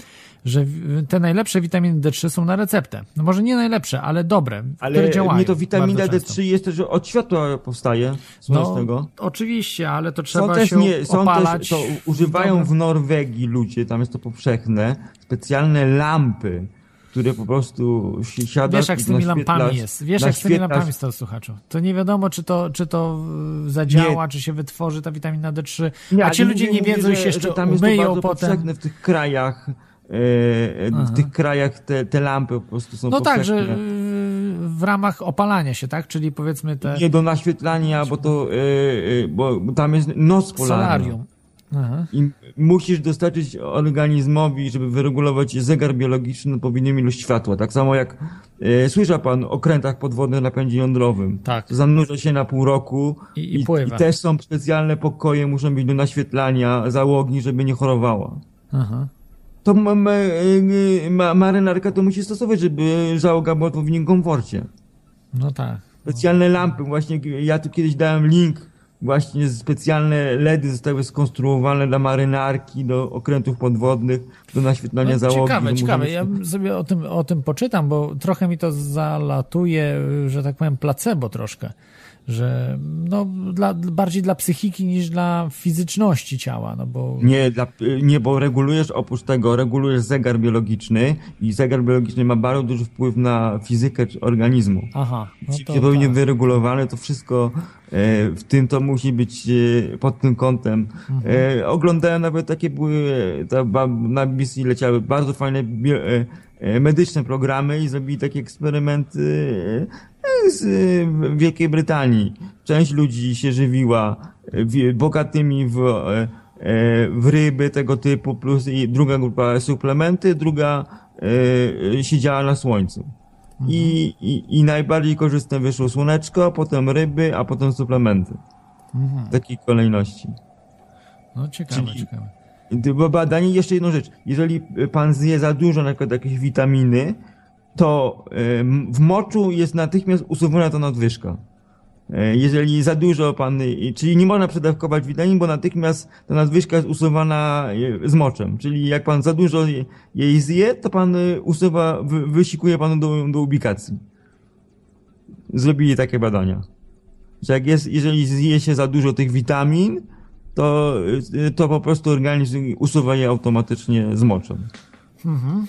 że te najlepsze witaminy D3 są na receptę. No może nie najlepsze, ale dobre, które Ale działają. nie to witamina bardzo często. D3 jest też od światła powstaje No, słonecznego. oczywiście, ale to Są trzeba też, się nie, są opalać. też, to używają w Norwegii ludzie, tam jest to powszechne, specjalne lampy, które po prostu si- siadasz Wiesz, jak z tymi lampami jest. Wiesz, jak z tymi lampami jest to słuchaczu. To nie wiadomo, czy to, czy to y, zadziała, czy się wytworzy ta witamina D3. Nie, A ci ale ludzie nie wiedzą i się jeszcze że tam jest to bardzo potem. powszechne w tych krajach, Aha. w tych krajach te, te lampy po prostu są No tak, że y, w ramach opalania się, tak? Czyli powiedzmy te Nie do naświetlania, bo to, e, e, bo tam jest noc polarna. solarium. Aha. I musisz dostarczyć organizmowi, żeby wyregulować zegar biologiczny odpowiednią ilość światła. Tak samo jak e, słyszał pan o krętach podwodnych na pędzie jądrowym. Tak. Zanurza się na pół roku I- i pływa. i też są specjalne pokoje, muszą być do naświetlania załogi, żeby nie chorowała. Aha. To ma, ma, e, ma, marynarka to musi stosować, żeby załoga była w odpowiednim komforcie. No tak. Specjalne lampy, właśnie ja tu kiedyś dałem link, właśnie specjalne LEDy zostały skonstruowane dla marynarki, do okrętów podwodnych, do naświetlania No, załogi. ciekawe, ciekawe. Ja sobie o tym, o tym poczytam, bo trochę mi to zalatuje, że tak powiem, placebo troszkę. Że no, dla, bardziej dla psychiki niż dla fizyczności ciała, no bo Nie, dla, nie, bo regulujesz oprócz tego, regulujesz zegar biologiczny i zegar biologiczny ma bardzo duży wpływ na fizykę organizmu. aha, no Jeśli to, tak. wyregulowane, to wszystko e, w tym to musi być e, pod tym kątem. Mhm. E, oglądałem nawet takie były, ta, na BBC leciały bardzo fajne bio, e, e, medyczne programy i zrobili takie eksperymenty e, z e, Wielkiej Brytanii. Część ludzi się żywiła e, bogatymi w, e, w ryby tego typu, plus i druga grupa suplementy, druga siedziała na słońcu. I, i, I najbardziej korzystne wyszło słoneczko, potem ryby, a potem suplementy. Mhm. W takiej kolejności. No ciekawe, Czyli- ciekawe. Bo badanie, jeszcze jedną rzecz. Jeżeli pan zje za dużo na przykład jakiejś witaminy, to w moczu jest natychmiast usuwana ta nadwyżka. E, jeżeli za dużo pan, czyli nie można przedawkować witamin, bo natychmiast ta nadwyżka jest usuwana e, z moczem. Czyli jak pan za dużo jej zje, to pan e, usuwa, wysikuje panu do, do ubikacji. Zrobili takie badania. Że jak jest, jeżeli zje się za dużo tych witamin, to, to po prostu organizm usuwa je automatycznie z moczem. Mhm.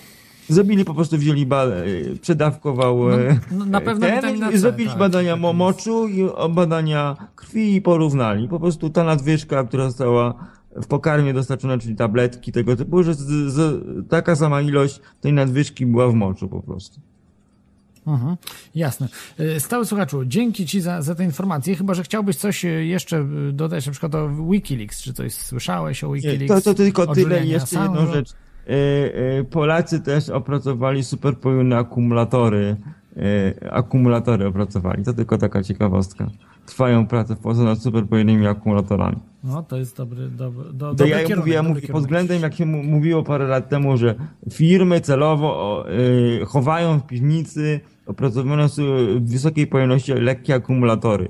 Zrobili po prostu, wzięli, ba, e, przedawkował no, e, no, na pewno ten, i zrobili tak, badania tak, moczu i badania krwi i porównali. Po prostu ta nadwyżka, która została w pokarmie dostarczona, czyli tabletki tego typu, że z, z, taka sama ilość tej nadwyżki była w moczu po prostu. Mhm, jasne. E, stały słuchaczu, dzięki Ci za, za te informacje. Chyba, że chciałbyś coś jeszcze dodać, na przykład o Wikileaks, czy coś słyszałeś o Wikileaks? Nie, to, to tylko tyle. Jeszcze jedną rzecz Polacy też opracowali superpojemne akumulatory. E, akumulatory opracowali. To tylko taka ciekawostka. Trwają prace w Polsce nad superpojemnymi akumulatorami. No, to jest dobry, dobry, do, to dobry ja kierunek, mówię, ja mówię pod względem, jak się mówiło parę lat temu, że firmy celowo chowają w piwnicy opracowane w wysokiej pojemności lekkie akumulatory.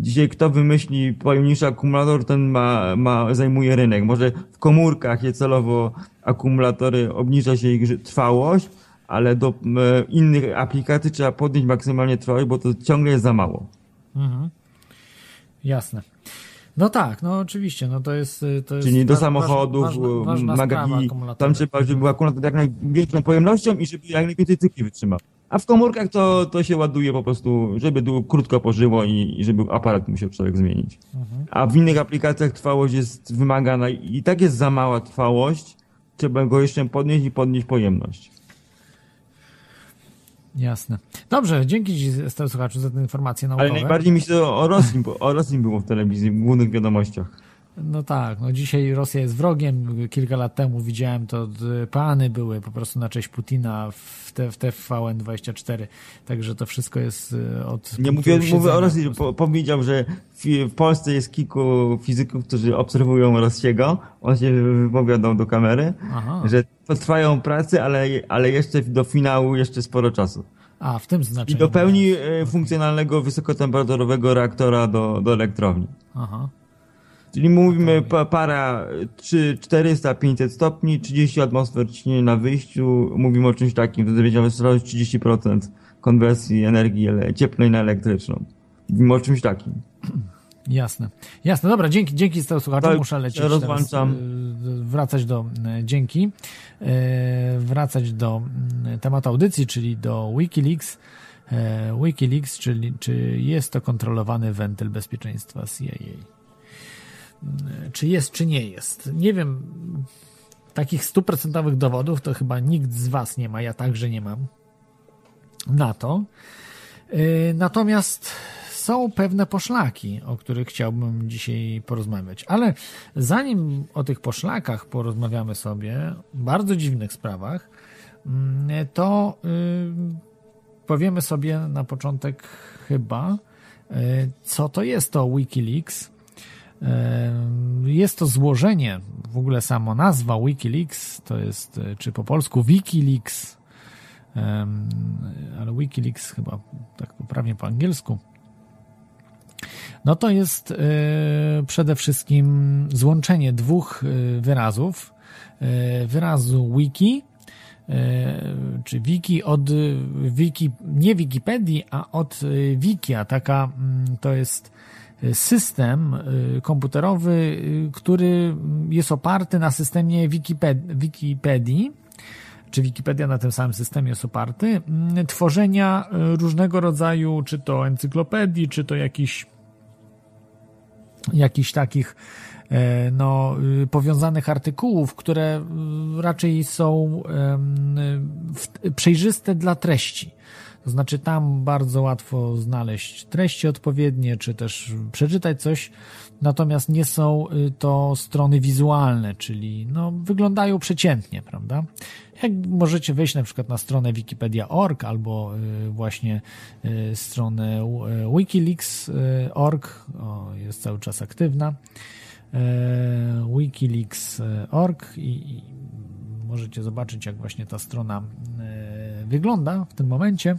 Dzisiaj kto wymyśli pojemniejszy akumulator, ten ma, ma, zajmuje rynek. Może w komórkach je celowo akumulatory, obniża się ich trwałość, ale do e, innych aplikacji trzeba podnieść maksymalnie trwałość, bo to ciągle jest za mało. Mhm. Jasne. No tak, no oczywiście, no to jest... To jest Czyli do samochodów, magazynów, tam trzeba, żeby był akumulator jak największą pojemnością i żeby jak najwięcej cykli wytrzymał. A w komórkach to, to się ładuje po prostu, żeby długo, krótko pożyło i, i żeby aparat musiał człowiek zmienić. Mhm. A w innych aplikacjach trwałość jest wymagana i tak jest za mała trwałość, trzeba go jeszcze podnieść i podnieść pojemność. Jasne. Dobrze, dzięki Ci, słuchaczu, za tę informację naukową. Ale najbardziej mi się o Rosji, o Rosji było w telewizji, w głównych wiadomościach. No tak, no dzisiaj Rosja jest wrogiem. Kilka lat temu widziałem to, plany były po prostu na cześć Putina w, te, w TVN24, także to wszystko jest e, od... Nie mówię, mówię o Rosji, po, powiedział, że w, Polsce jest kilku fizyków, którzy obserwują Rosjiego, on się wypowiadał do kamery, Aha. że trwają prace, ale, ale jeszcze do finału jeszcze sporo czasu. A, w tym znaczeniu. I do pełni e, funkcjonalnego wysokotemperaturowego reaktora do, do elektrowni. Aha. Czyli mówimy pa, para 3, 400, 500 stopni, 30 atmosfer ciśnienia na wyjściu. Mówimy o czymś takim, wtedy będziemy 30% konwersji energii cieplnej na elektryczną. Mówimy o czymś takim. Jasne. Jasne, dobra, dzięki, dzięki za słuchaczom. Muszę lecieć rozłączam. Teraz, y, wracać do, y, dzięki, y, wracać do tematu audycji, czyli do Wikileaks. Wikileaks, czyli czy jest to kontrolowany wentyl bezpieczeństwa CIA czy jest, czy nie jest. Nie wiem, takich stuprocentowych dowodów to chyba nikt z Was nie ma, ja także nie mam na to. Y, natomiast są pewne poszlaki, o których chciałbym dzisiaj porozmawiać. Ale zanim o tych poszlakach porozmawiamy sobie, bardzo dziwnych sprawach, mm, to y, powiemy sobie na początek chyba, y, co to jest to Wikileaks jest to złożenie, w ogóle samo nazwa Wikileaks, to jest, e, czy po polsku Wikileaks, ale Wikileaks chyba tak poprawnie po angielsku. No to jest e, przede wszystkim złączenie dwóch e, wyrazów. Wyrazu wiki, czy wiki od wiki, nie Wikipedii, a od wikia. Taka mm, to jest system y, komputerowy, y, który jest oparty na systemie Wikipedii, czy Wikipedia na tym samym systemie jest oparty, mm, tworzenia y, różnego rodzaju, czy to encyklopedii, czy to jakichś jakichś takich e, no, powiązanych artykułów, które raczej są przejrzyste dla treści. To znaczy tam bardzo łatwo znaleźć treści odpowiednie, czy też przeczytać coś, natomiast nie są y, to strony wizualne, czyli no, wyglądają przeciętnie, prawda? Jak możecie wejść na przykład na stronę wikipedia.org albo y, właśnie y, stronę wikileaks.org, jest cały czas aktywna, wikileaks.org i, i możecie zobaczyć, jak właśnie ta strona wygląda w tym momencie.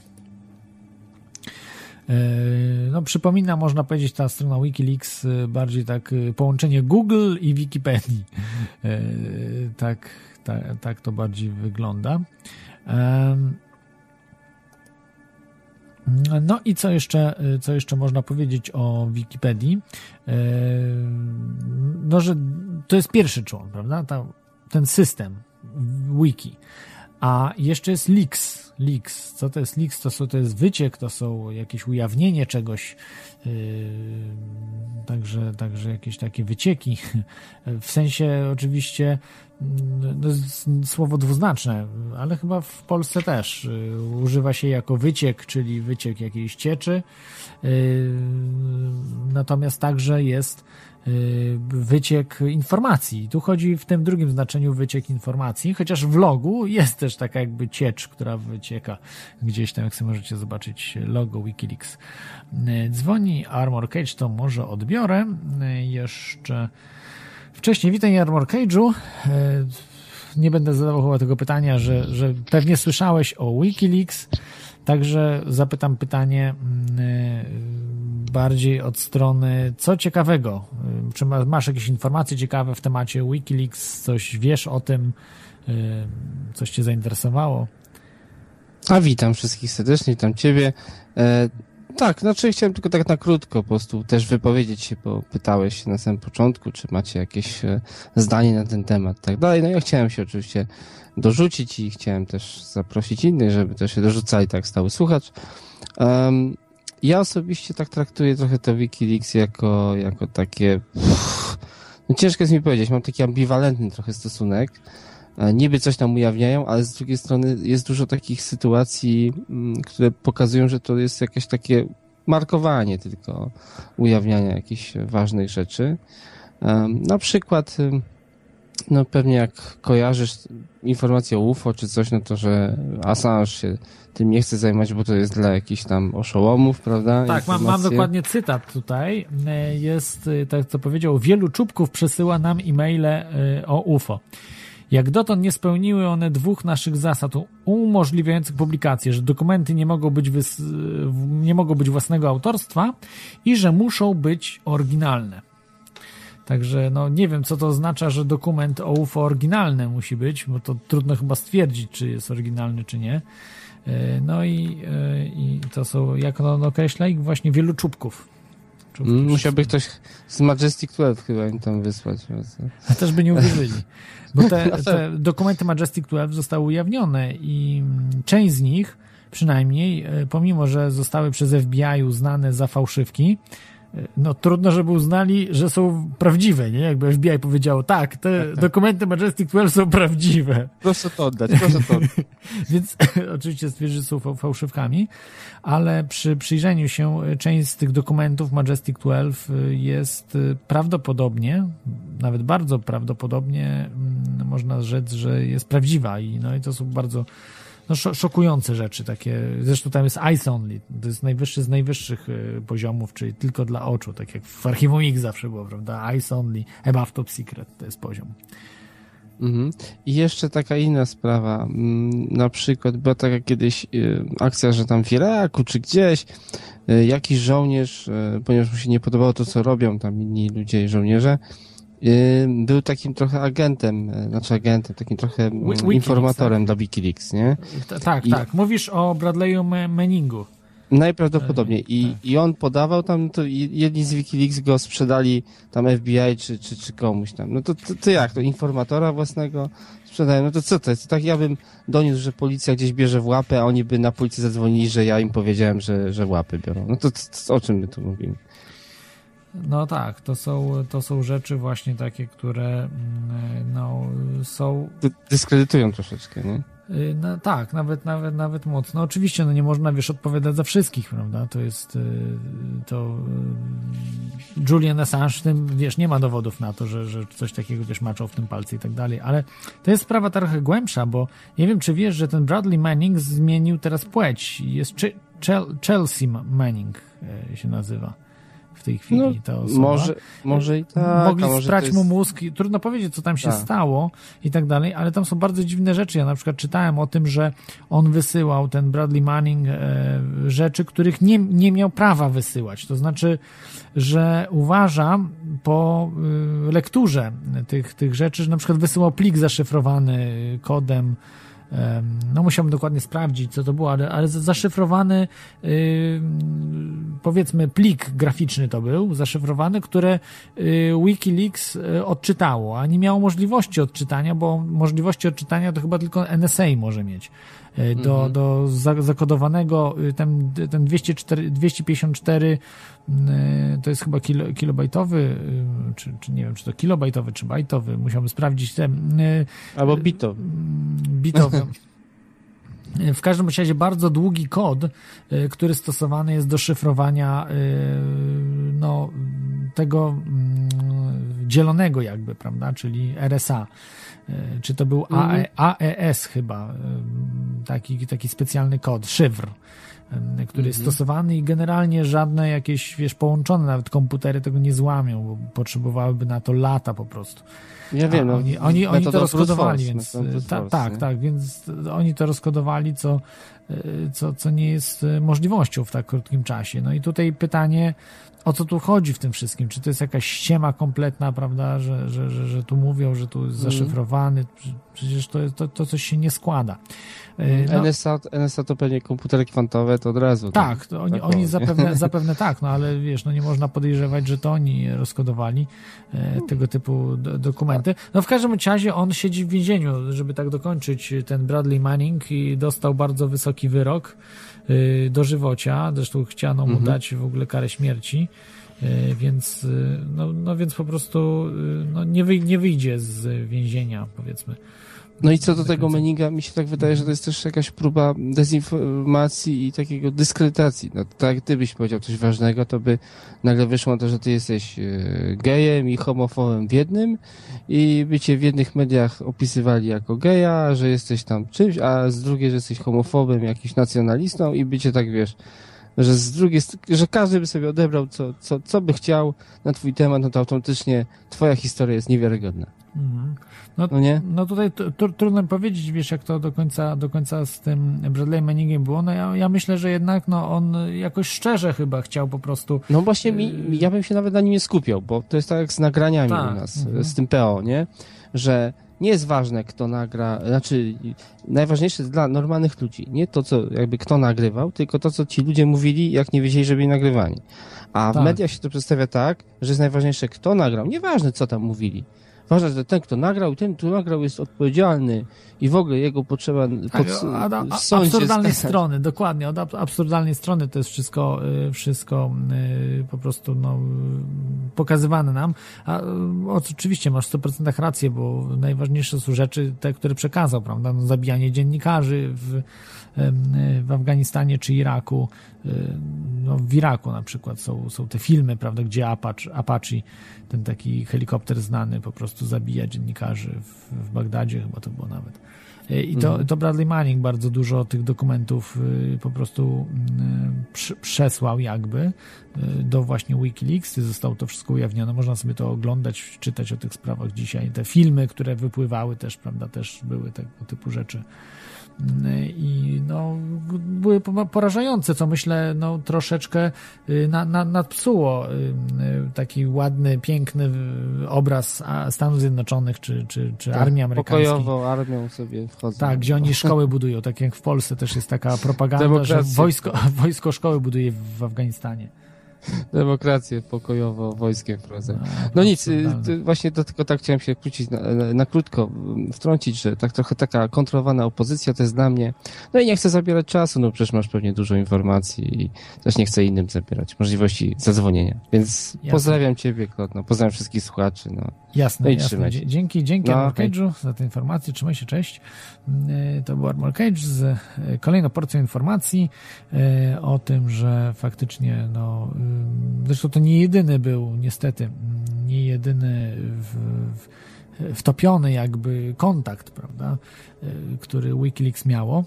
No, przypomina, można powiedzieć, ta strona Wikileaks bardziej tak połączenie Google i Wikipedii. Tak, tak, tak to bardziej wygląda. No i co jeszcze, co jeszcze można powiedzieć o Wikipedii? No, że to jest pierwszy człon, prawda? Ten system wiki. A jeszcze jest leaks. Leaks. Co to jest leaks? To, są, to jest wyciek, to są jakieś ujawnienie czegoś, yy, także, także jakieś takie wycieki. W sensie oczywiście no, słowo dwuznaczne, ale chyba w Polsce też yy, używa się jako wyciek, czyli wyciek jakiejś cieczy. Yy, natomiast także jest wyciek informacji. Tu chodzi w tym drugim znaczeniu wyciek informacji, chociaż w logu jest też taka jakby ciecz, która wycieka gdzieś tam, jak sobie możecie zobaczyć logo Wikileaks. Y, dzwoni Armor Cage, to może odbiorę. Y, jeszcze wcześniej, witaj Armor Cage'u. Nie będę zadawał chyba tego pytania, że, że pewnie słyszałeś o Wikileaks, także zapytam pytanie bardziej od strony co ciekawego. Czy masz jakieś informacje ciekawe w temacie Wikileaks? Coś wiesz o tym? Coś cię zainteresowało? A witam wszystkich serdecznie, witam ciebie. Tak, znaczy chciałem tylko tak na krótko po prostu też wypowiedzieć się, bo pytałeś na samym początku, czy macie jakieś e, zdanie na ten temat tak dalej. No ja chciałem się oczywiście dorzucić i chciałem też zaprosić innych, żeby też się dorzucali, tak stały słuchacz. Um, ja osobiście tak traktuję trochę to Wikileaks jako, jako takie... Uff, no ciężko jest mi powiedzieć, mam taki ambiwalentny trochę stosunek. Niby coś tam ujawniają, ale z drugiej strony jest dużo takich sytuacji, mm, które pokazują, że to jest jakieś takie markowanie tylko ujawniania jakichś ważnych rzeczy. Na przykład, no pewnie jak kojarzysz informację o UFO czy coś, no to, że Assange się tym nie chce zajmować, bo to jest dla jakichś tam oszołomów, prawda? Tak, mam, mam, dokładnie cytat tutaj. E, jest, e, tak co powiedział, wielu czubków przesyła nam e-maile e, o UFO. Jak dotąd nie spełniły one dwóch naszych zasad umożliwiających publikację, że dokumenty nie mogą być, nie mogą być własnego autorstwa i że muszą być oryginalne. Także no nie wiem, co to oznacza, że dokument o UFO oryginalny musi być, bo to trudno chyba stwierdzić, czy jest oryginalny, czy nie. E, no i, e, i to są, jak on określa ich, właśnie wielu czubków. czubków Musiałby ktoś z Majestic 12 chyba im tam wysłać. A też by nie uwierzyli. Bo te, te dokumenty Majestic 12 zostały ujawnione i część z nich, przynajmniej, e, pomimo, że zostały przez FBI uznane za fałszywki, no trudno, żeby uznali, że są prawdziwe, nie? Jakby FBI powiedziało, tak, te tak, tak. dokumenty Majestic 12 są prawdziwe. Proszę to oddać, proszę to oddać. Więc oczywiście stwierdzi, że są fałszywkami, ale przy przyjrzeniu się e, część z tych dokumentów Majestic 12 e, jest e, prawdopodobnie, nawet bardzo prawdopodobnie mm, można rzec, że jest prawdziwa i no i to są bardzo no, szokujące rzeczy takie. Zresztą tam jest Ice Only. To jest najwyższy z najwyższych y, poziomów, czyli tylko dla oczu, tak jak w Archiwum X zawsze było, prawda? Ice Only, Above Top Secret to jest poziom. Mhm. I jeszcze taka inna sprawa, mm, na przykład była taka kiedyś y, akcja, że tam w Iraku czy gdzieś y, jakiś żołnierz, ponieważ mu się nie podobało to, co robią tam inni ludzie i żołnierze, był takim trochę agentem, e, znaczy agentem, takim trochę Wikileaks, informatorem tak? dla Wikileaks, nie? Tak, I... tak. Mówisz o Bradley'u Manningu. Najprawdopodobniej. I, tak. I on podawał tam, to jedni z Wikileaks go sprzedali tam FBI czy, czy, czy komuś tam. No to, to, to jak? To informatora własnego sprzedają? No to co to jest? Tak ja bym doniósł, że policja gdzieś bierze w łapę, a oni by na policję zadzwonili, że ja im powiedziałem, że, że łapy biorą. No to, to, to o czym my tu mówimy? No tak, to są, to są rzeczy właśnie takie, które mm, no, są... Dyskredytują troszeczkę, nie? Y, no, tak, nawet, nawet, nawet mocno. Oczywiście, no nie można, wiesz, odpowiadać za wszystkich, prawda? To jest, y, to y, Julian Assange w tym, wiesz, nie ma dowodów na to, że, że coś takiego, wiesz, maczał w tym palce i tak dalej, ale to jest sprawa trochę głębsza, bo nie wiem, czy wiesz, że ten Bradley Manning zmienił teraz płeć. Jest Chelsea Manning się nazywa. W tej chwili No, ta osoba. Może, może i tak. Mogli może sprać jest... mu mózg, trudno powiedzieć, co tam się Tak. stało i tak dalej, ale tam są bardzo dziwne rzeczy. Ja na przykład czytałem o tym, że on wysyłał, ten Bradley Manning, e, rzeczy, których nie, nie miał prawa wysyłać. To znaczy, że uważam po y, lekturze tych, tych rzeczy, że na przykład wysyłał plik zaszyfrowany kodem Em, No musiałbym dokładnie sprawdzić, co to było, ale, ale zaszyfrowany y, powiedzmy plik graficzny to był, zaszyfrowany, które y, Wikileaks y, odczytało, a nie miało możliwości odczytania, bo możliwości odczytania to chyba tylko NSA może mieć. Y, Do, Mhm. do za- zakodowanego, y, ten, ten 204, 254 y, to jest chyba kilo, kilobajtowy, y, czy, czy nie wiem, czy to kilobajtowy, czy bajtowy, musiałbym sprawdzić ten, y, Albo bito. bitowy. W każdym razie bardzo długi kod, y, który stosowany jest do szyfrowania y, no, tego mm, dzielonego jakby, prawda, czyli RSA. Y, Czy to był AE, AES chyba, y, taki, taki specjalny kod, szyfr, y, który jest stosowany i generalnie żadne jakieś, wiesz, połączone nawet komputery tego nie złamią, bo potrzebowałyby na to lata po prostu. Ja wiem, no, oni, oni, oni to rozkodowali, więc ta, tak, nie? tak, więc oni to rozkodowali, co, y, co, co nie jest y, możliwością w tak krótkim czasie. No i tutaj pytanie, o co tu chodzi w tym wszystkim? Czy to jest jakaś ściema kompletna, prawda, że, że, że, że tu mówią, że tu jest Mhm. zaszyfrowany? Przecież to, to, to coś się nie składa. Y, No, NSA, NSA to pewnie komputery kwantowe, to od razu. tak, to oni, tak oni zapewne, zapewne tak, no ale wiesz, no nie można podejrzewać, że to oni rozkodowali e, tego typu do, dokumenty. No w każdym razie on siedzi w więzieniu, żeby tak dokończyć ten Bradley Manning i dostał bardzo wysoki wyrok y, dożywocia, zresztą chciano mu Mhm. dać w ogóle karę śmierci. y, Więc, y, no, no więc po prostu y, no, nie, wyj- nie wyjdzie z więzienia, powiedzmy. No i co do tego. Meninga, mi się tak wydaje, że to jest też jakaś próba dezinformacji i takiego dyskredytacji. No, tak jak ty byś powiedział coś ważnego, to by nagle wyszło to, że ty jesteś e, gejem i homofobem w jednym i by cię w jednych mediach opisywali jako geja, że jesteś tam czymś, a z drugiej, że jesteś homofobem, jakimś nacjonalistą i by cię tak, wiesz, że z drugiej, że każdy by sobie odebrał co, co, co by chciał na twój temat, no to automatycznie twoja historia jest niewiarygodna. Mhm. No nie? No tutaj trudno powiedzieć, wiesz, jak to do końca, do końca z tym Bradley Manningiem było. No ja, ja myślę, że jednak no, on jakoś szczerze chyba chciał po prostu. No właśnie, mi, mi- ja bym się nawet na nim nie skupiał, bo to jest tak jak z nagraniami Tak, u nas, mhm. z tym PO, nie? Że nie jest ważne, kto nagra, znaczy najważniejsze dla normalnych ludzi, nie to, co jakby kto nagrywał, tylko to, co ci ludzie mówili, jak nie wiedzieli, że byli nagrywani. A Tak. w mediach się to przedstawia tak, że jest najważniejsze, kto nagrał, nieważne, co tam mówili. Ważne, że ten, kto nagrał, ten, kto nagrał, jest odpowiedzialny i w ogóle jego potrzeba Tak, pod, od absurdalnej skazać. strony, dokładnie, od ab- absurdalnej strony to jest wszystko, y, wszystko y, po prostu no, pokazywane nam. A y, oczywiście masz w 100% rację, bo najważniejsze są rzeczy, te, które przekazał, prawda? No, zabijanie dziennikarzy w, w Afganistanie czy Iraku. Y, No, w Iraku na przykład są, są te filmy, prawda, gdzie Apache, Apache, ten taki helikopter znany, po prostu zabija dziennikarzy w, w Bagdadzie, chyba to było nawet. Y, I to, Mhm. to Bradley Manning bardzo dużo tych dokumentów y, po prostu y, przy- przesłał jakby do właśnie Wikileaks. Zostało to wszystko ujawnione. Można sobie to oglądać, czytać o tych sprawach dzisiaj. Te filmy, które wypływały też, prawda, też były tego typu rzeczy. Y, I no, były po- porażające, co myślę, no, troszeczkę y, na, na, nadpsuło y, taki ładny, piękny obraz Stanów Zjednoczonych czy, czy, czy Tak, armii amerykańskiej. Pokojowo armią sobie wchodzą. Tak, gdzie oni szkoły budują, tak jak w Polsce też jest taka propaganda, Demokracja. że wojsko, wojsko szkoły buduje w Afganistanie. Demokrację pokojowo wojskiem wprowadzają. No, No nic, y, właśnie do tego tak chciałem się krócić na, na, krótko, mm, wtrącić, że tak trochę taka kontrolowana opozycja to jest dla mnie, no i nie chcę zabierać czasu, no przecież masz pewnie dużo informacji i też nie chcę innym zabierać możliwości zadzwonienia, więc Jasne. pozdrawiam ciebie, Klotno, pozdrawiam wszystkich słuchaczy, no. Jasne, No i jasne. Dzięki, dzięki No, za tę informację. Trzymaj się, cześć. Yy, To był Armor Cage z yy, kolejną porcją informacji yy, o tym, że faktycznie, no, zresztą to nie jedyny był, niestety, nie jedyny w, w, wtopiony jakby kontakt, prawda, który Wikileaks miało.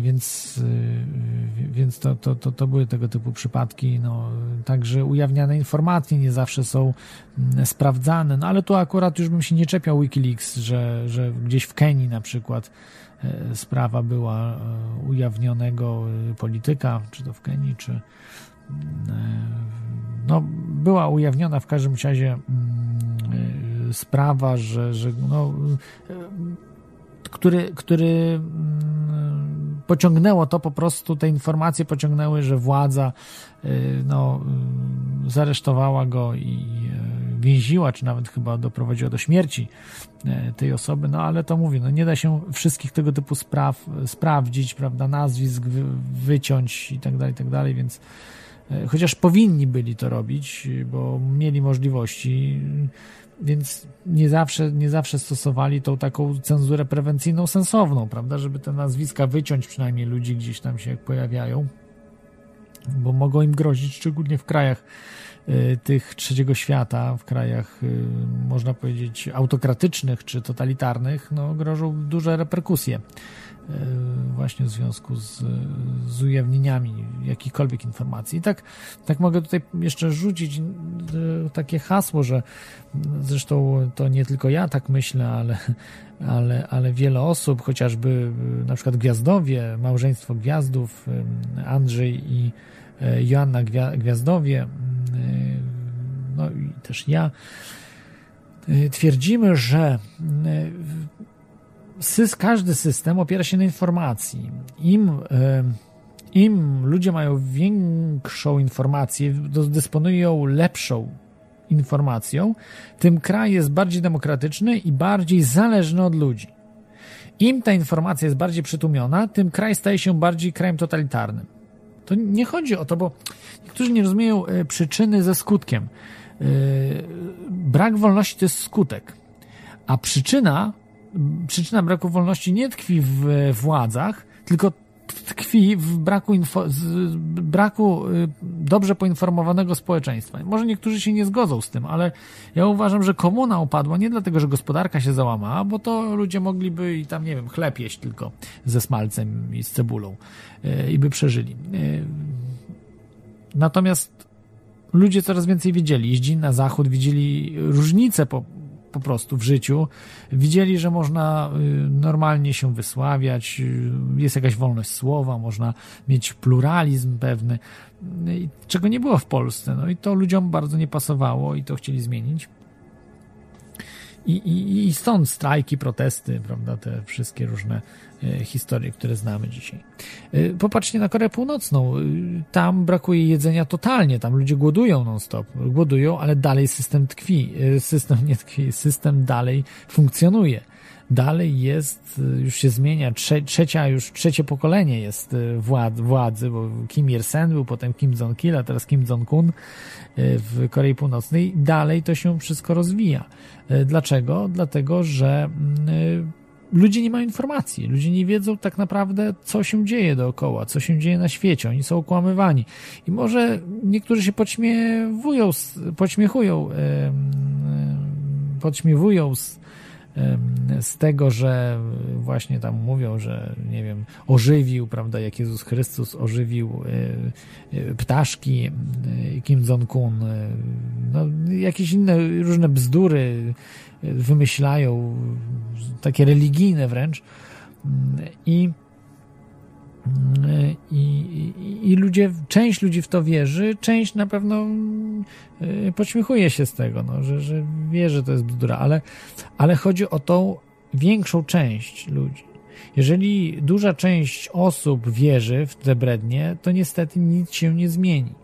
Więc, więc to, to, to, to były tego typu przypadki. No, także ujawniane informacje nie zawsze są mm, sprawdzane. No ale tu akurat już bym się nie czepiał Wikileaks, że, że gdzieś w Kenii na przykład sprawa była ujawnionego polityka, czy to w Kenii, czy no, była ujawniona w każdym razie mm, sprawa, że, że no, który, który mm, pociągnęło to po prostu, te informacje pociągnęły, że władza no, zaresztowała go i więziła, czy nawet chyba doprowadziła do śmierci tej osoby, no ale to mówię, no nie da się wszystkich tego typu spraw sprawdzić, prawda, nazwisk wyciąć i tak dalej, i tak dalej, więc chociaż powinni byli to robić, bo mieli możliwości, więc nie zawsze, nie zawsze stosowali tą taką cenzurę prewencyjną sensowną, prawda, żeby te nazwiska wyciąć przynajmniej ludzi gdzieś tam się pojawiają, bo mogą im grozić, szczególnie w krajach tych trzeciego świata, w krajach, y, można powiedzieć, autokratycznych czy totalitarnych, no, grożą duże reperkusje. E, właśnie w związku z, z ujawnieniami jakichkolwiek informacji. I tak, tak mogę tutaj jeszcze rzucić takie hasło, że zresztą to nie tylko ja tak myślę, ale, ale, ale wiele osób, chociażby na przykład Gwiazdowie, małżeństwo Gwiazdów, Andrzej i Joanna Gwiazdowie, no i też ja, twierdzimy, że każdy system opiera się na informacji. Im, e, im ludzie mają większą informację, dysponują lepszą informacją, tym kraj jest bardziej demokratyczny i bardziej zależny od ludzi. Im ta informacja jest bardziej przytłumiona, tym kraj staje się bardziej krajem totalitarnym. To nie chodzi o to, bo niektórzy nie rozumieją e, przyczyny ze skutkiem. E, brak wolności to jest skutek, a przyczyna przyczyna braku wolności nie tkwi w władzach, tylko tkwi w braku, info, braku y, dobrze poinformowanego społeczeństwa. Może niektórzy się nie zgodzą z tym, ale ja uważam, że komuna upadła nie dlatego, że gospodarka się załamała, bo to ludzie mogliby i tam, nie wiem, chleb jeść tylko ze smalcem i z cebulą y, i by przeżyli. Y, natomiast ludzie coraz więcej wiedzieli. Jeździli na zachód, widzieli różnice po, po prostu w życiu. Widzieli, że można y, normalnie się wysławiać, y, jest jakaś wolność słowa, można mieć pluralizm pewny, y, czego nie było w Polsce. No i to ludziom bardzo nie pasowało i to chcieli zmienić. I, i, I stąd strajki, protesty, prawda, te wszystkie różne historie, które znamy dzisiaj. E, popatrzcie na Koreę Północną. E, tam brakuje jedzenia totalnie, tam ludzie głodują non-stop. Głodują, ale dalej system tkwi. System nie tkwi, system dalej funkcjonuje dalej jest, już się zmienia, Trze trzecia, już trzecie pokolenie jest wład władzy, bo Kim Il-sen był, potem Kim Jong-il, a teraz Kim Jong-un w Korei Północnej. Dalej to się wszystko rozwija. E, dlaczego? Dlatego, że mm, e, ludzie nie mają informacji, ludzie nie wiedzą tak naprawdę, co się dzieje dookoła, co się dzieje na świecie, oni są okłamywani. I może niektórzy się podśmiewują, podśmiechują, podśmiewują z, z tego, że właśnie tam mówią, że nie wiem, ożywił, prawda, jak Jezus Chrystus ożywił e, e, ptaszki e, Kim Jong-un, no, jakieś inne różne bzdury wymyślają, takie religijne wręcz i i, i, ludzie, część ludzi w to wierzy, część na pewno y, podśmiechuje się z tego, no, że, że wie, że to jest bzdura, ale, ale chodzi o tą większą część ludzi. Jeżeli duża część osób wierzy w te brednie, to niestety nic się nie zmieni.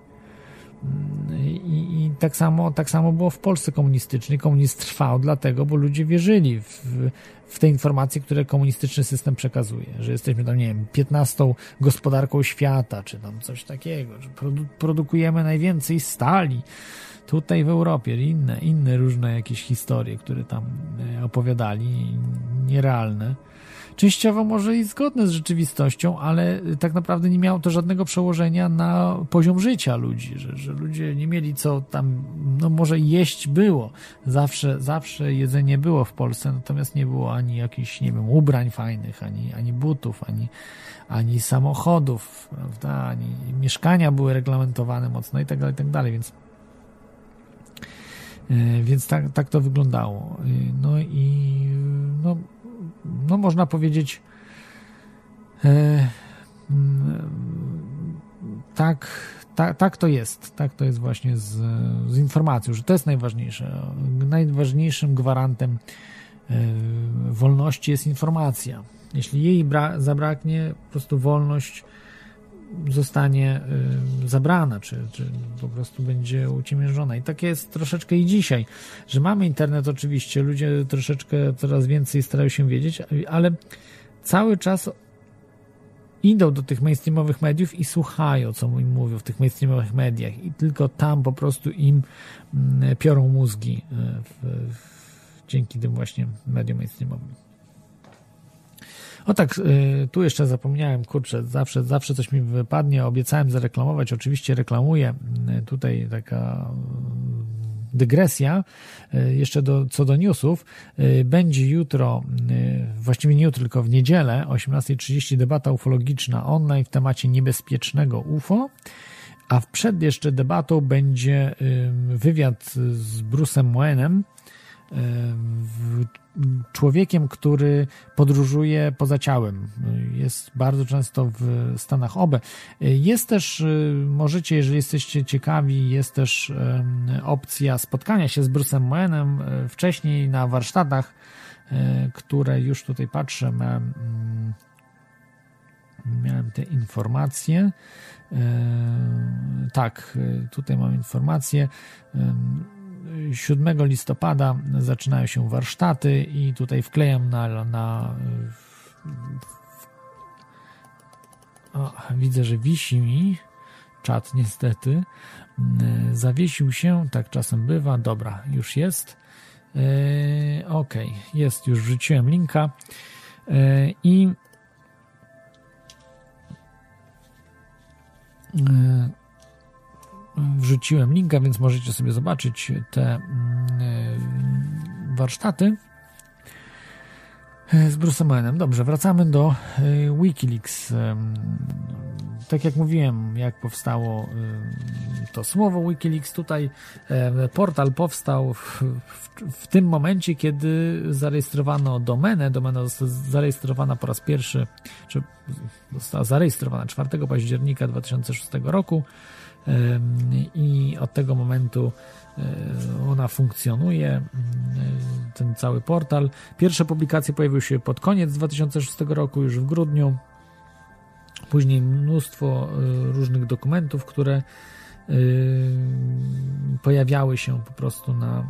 I, I, tak, samo, tak samo było w Polsce komunistycznej. Komunizm trwał dlatego, bo ludzie wierzyli w, w te informacje, które komunistyczny system przekazuje, że jesteśmy tam, nie wiem, 15 gospodarką świata, czy tam coś takiego, że produ produkujemy najwięcej stali tutaj w Europie, inne, inne różne jakieś historie, które tam e, opowiadali, nierealne. Częściowo może i zgodne z rzeczywistością, ale tak naprawdę nie miało to żadnego przełożenia na poziom życia ludzi, że, że ludzie nie mieli co tam, no może jeść było, zawsze, zawsze jedzenie było w Polsce, natomiast nie było ani jakichś, nie wiem, ubrań fajnych, ani, ani butów, ani, ani samochodów, prawda, ani mieszkania były reglamentowane mocno i tak dalej, i tak dalej, więc e, więc tak, tak to wyglądało. E, no i no, no można powiedzieć e, mm, tak, tak, tak to jest. Tak to jest właśnie z, z informacją, że to jest najważniejsze. Najważniejszym gwarantem wolności jest informacja. Jeśli jej zabraknie, po prostu wolność zostanie y, zabrana, czy, czy po prostu będzie uciemiężona. I tak jest troszeczkę i dzisiaj, że mamy internet oczywiście, ludzie troszeczkę coraz więcej starają się wiedzieć, ale cały czas idą do tych mainstreamowych mediów i słuchają, co im mówią w tych mainstreamowych mediach i tylko tam po prostu im mm, piorą mózgi y, w, w, dzięki tym właśnie mediom mainstreamowym. O tak, y, tu jeszcze zapomniałem, kurczę, zawsze, zawsze coś mi wypadnie, obiecałem zareklamować, oczywiście reklamuję, y, tutaj taka y, dygresja, jeszcze do, co do newsów, będzie jutro, właściwie nie jutro, tylko w niedzielę, 18.30 debata ufologiczna online w temacie niebezpiecznego UFO, a przed jeszcze debatą będzie wywiad z Bruce'em Moenem, człowiekiem, który podróżuje poza ciałem. Jest bardzo często w Stanach OBE. Jest też, y, możecie, jeżeli jesteście ciekawi, jest też opcja spotkania się z Bruce'em Moenem y, wcześniej na warsztatach, y, które już tutaj patrzę, miałem, mm, miałem te informacje. Tak, tutaj mam informacje 7 listopada zaczynają się warsztaty i tutaj wklejam na, na o, widzę, że wisi mi czat niestety. Zawiesił się, tak czasem bywa, dobra, już jest. Yy, ok, jest, już wrzuciłem linka. Yy, i yy, wrzuciłem linka, więc możecie sobie zobaczyć te mm, e, warsztaty e, z Bruce'em Dobrze, wracamy do e, Wikileaks. Tak jak mówiłem, jak powstało to słowo Wikileaks, tutaj portal powstał w, w, w tym momencie, kiedy zarejestrowano domenę. Domena została zarejestrowana po raz pierwszy, czy została zarejestrowana 4 października 2006 roku i od tego momentu ona funkcjonuje, ten cały portal. Pierwsze publikacje pojawiły się pod koniec 2006 roku, już w grudniu. Później mnóstwo e, różnych dokumentów, które pojawiały się po prostu na,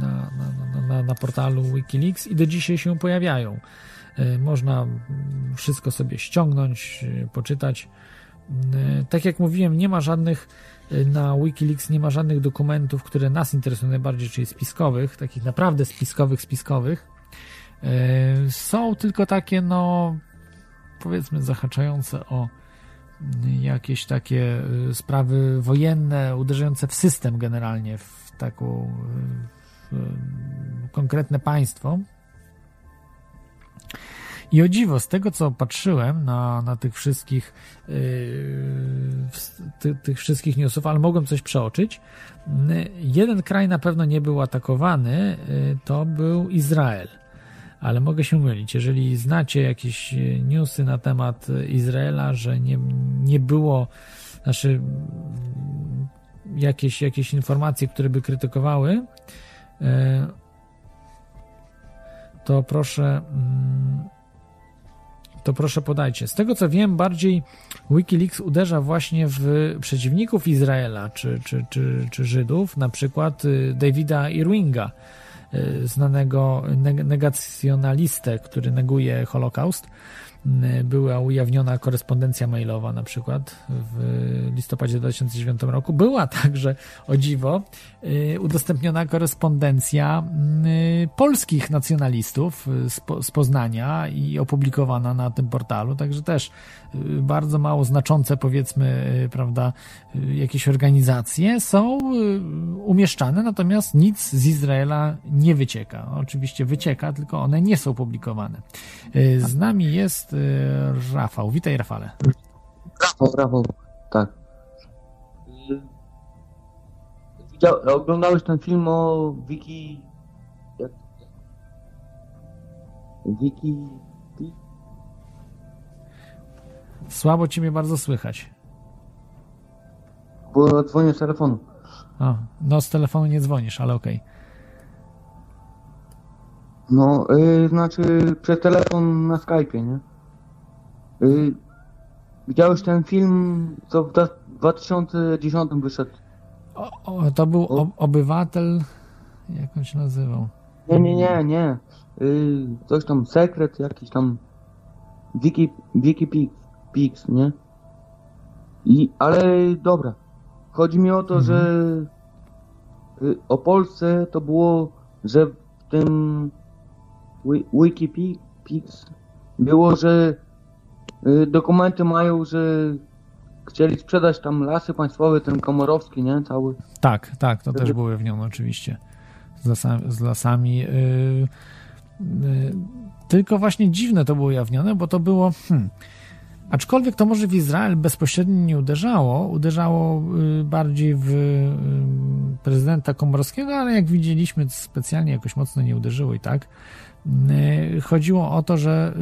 na, na, na, na portalu Wikileaks i do dzisiaj się pojawiają. E, można wszystko sobie ściągnąć, e, poczytać. E, tak jak mówiłem, nie ma żadnych e, na Wikileaks nie ma żadnych dokumentów, które nas interesują najbardziej, czyli spiskowych, takich naprawdę spiskowych, spiskowych. E, są tylko takie, no, powiedzmy, zahaczające o jakieś takie sprawy wojenne, uderzające w system generalnie, w taką w konkretne państwo. I o dziwo, z tego co patrzyłem na, na tych wszystkich yy, ty, tych wszystkich newsów, ale mogłem coś przeoczyć, yy, jeden kraj na pewno nie był atakowany, yy, to był Izrael. Ale mogę się mylić. Jeżeli znacie jakieś newsy na temat Izraela, że nie, nie było, znaczy jakieś, jakieś informacje, które by krytykowały, yy, to proszę mm, to proszę podajcie. Z tego co wiem, bardziej Wikileaks uderza właśnie w przeciwników Izraela czy, czy, czy, czy Żydów, na przykład y, Davida Irwinga, y, znanego negacjonalistę, który neguje Holokaust. Była ujawniona korespondencja mailowa na przykład w listopadzie 2009 roku. Była także, o dziwo, y, udostępniona korespondencja y, polskich nacjonalistów z Poznania i opublikowana na tym portalu, także też bardzo mało znaczące powiedzmy, prawda, jakieś organizacje są umieszczane, natomiast nic z Izraela nie wycieka. Oczywiście wycieka, tylko one nie są publikowane. Z nami jest Rafał. Witaj, Rafale. Rafał, Rafał, tak. Widział, oglądałeś ten film o Wiki... Wiki... Słabo ciebie bardzo słychać. Bo dzwonię z telefonu. O, no z telefonu nie dzwonisz, ale okej. Okay. No, yy, znaczy przez telefon na Skype'ie, nie? Yy, widziałeś ten film, co w 2010 wyszedł? O, o, to był o, obywatel, jak on się nazywał? Nie, nie, nie, nie. Yy, coś tam, sekret jakiś tam, Wiki, Wikipix, nie? I, ale dobra. Chodzi mi o to, mhm. że y, o Polsce to było, że w tym Wikipix było, że y, dokumenty mają, że chcieli sprzedać tam lasy państwowe, ten Komorowski, nie? Cały. Tak, tak, to też było ujawnione oczywiście. Z lasami. Z lasami yy, yy, tylko właśnie dziwne to było ujawnione, bo to było. Hmm, Aczkolwiek to może w Izrael bezpośrednio nie uderzało, uderzało y, bardziej w y, prezydenta Komorowskiego, ale jak widzieliśmy, specjalnie jakoś mocno nie uderzyło i tak. Y, chodziło o to, że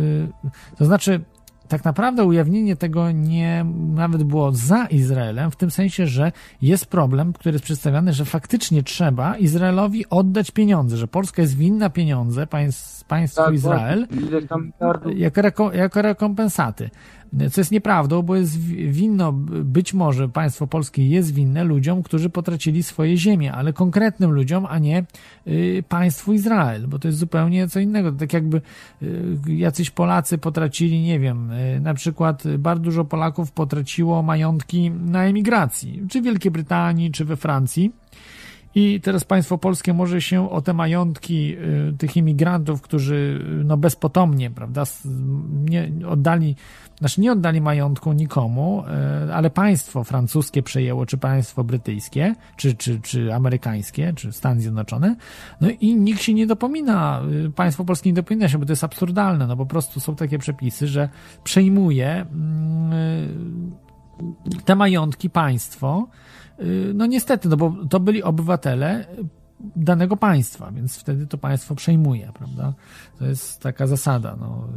to znaczy tak naprawdę ujawnienie tego nie nawet było za Izraelem, w tym sensie, że jest problem, który jest przedstawiany, że faktycznie trzeba Izraelowi oddać pieniądze, że Polska jest winna pieniądze państw, państwu tak, Izrael jako, jako rekompensaty co jest nieprawdą, bo jest winno, być może państwo polskie jest winne ludziom, którzy potracili swoje ziemie, ale konkretnym ludziom, a nie y, państwu Izrael, bo to jest zupełnie co innego. Tak jakby y, jacyś Polacy potracili, nie wiem, y, na przykład bardzo dużo Polaków potraciło majątki na emigracji, czy w Wielkiej Brytanii, czy we Francji i teraz państwo polskie może się o te majątki tych imigrantów, którzy no bezpotomnie, prawda, nie oddali, znaczy nie oddali majątku nikomu, y, ale państwo francuskie przejęło, czy państwo brytyjskie, czy, czy, czy amerykańskie, czy Stany Zjednoczone, no i nikt się nie dopomina, państwo polskie nie dopomina się, bo to jest absurdalne, no po prostu są takie przepisy, że przejmuje mm, te majątki państwo, no niestety, no bo to byli obywatele danego państwa, więc wtedy to państwo przejmuje, prawda? To jest taka zasada, no.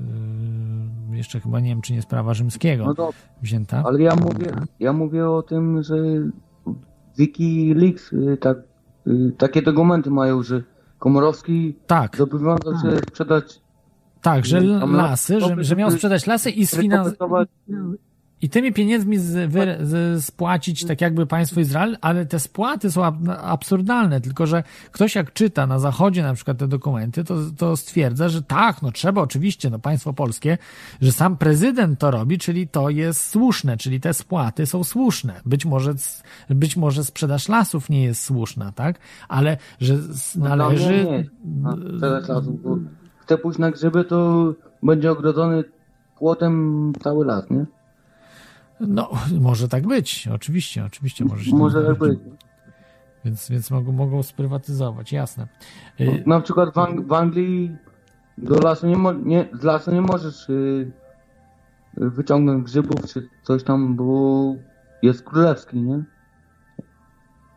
Y, jeszcze chyba nie wiem, czy nie sprawa rzymskiego no to, wzięta. Ale ja mówię, ja mówię o tym, że Wikileaks y, tak, takie dokumenty mają, że Komorowski tak. zobowiązał się sprzedać tak, że lasy, że, że miał sprzedać lasy i sfinansować i tymi pieniędzmi z, wy, z, spłacić tak jakby państwo Izrael, ale te spłaty są ab, absurdalne, tylko że ktoś jak czyta na zachodzie na przykład te dokumenty, to, to stwierdza, że tak, no trzeba oczywiście, no państwo polskie, że sam prezydent to robi, czyli to jest słuszne, czyli te spłaty są słuszne. Być może, być może sprzedaż lasów nie jest słuszna, tak? Ale że no, należy... No, nie, nie. No, sprzedaż lasów, bo chcę pójść na grzyby, to będzie ogrodzony płotem cały las, nie? No, może tak być, oczywiście, oczywiście. Może, może tak być. Więc, więc mogą, mogą sprywatyzować, jasne. Y, na przykład w, Ang w Anglii do lasu nie, nie, z lasu nie możesz y, wyciągnąć grzybów czy coś tam, bo jest królewski, nie?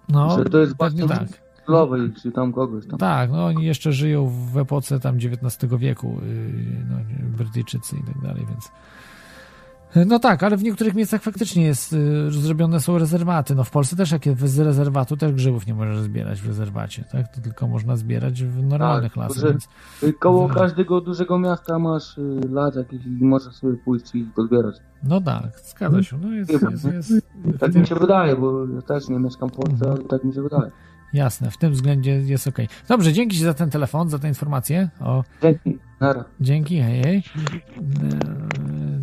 No, że to jest właśnie tak. królowej, czy tam kogoś tam. Tak, no oni jeszcze żyją w epoce tam XIX wieku, y, no, Brytyjczycy i tak dalej, więc no tak, ale w niektórych miejscach faktycznie jest, y, zrobione są rezerwaty. No w Polsce też jak z rezerwatu też grzybów nie możesz zbierać w rezerwacie, tak? To tylko można zbierać w normalnych tak, lasach. Więc... Koło każdego dużego miasta masz y, las jakiś i możesz sobie pójść i pozbierać. No tak, zgadza się. No jest, jest, jest, jest tak mi się wydaje, bo ja też nie mieszkam w Polsce, mhm. ale tak mi się wydaje. Jasne, w tym względzie jest ok. Dobrze, dzięki za ten telefon, za tę informację. O... Dzięki, nara. Dzięki, hej, hej.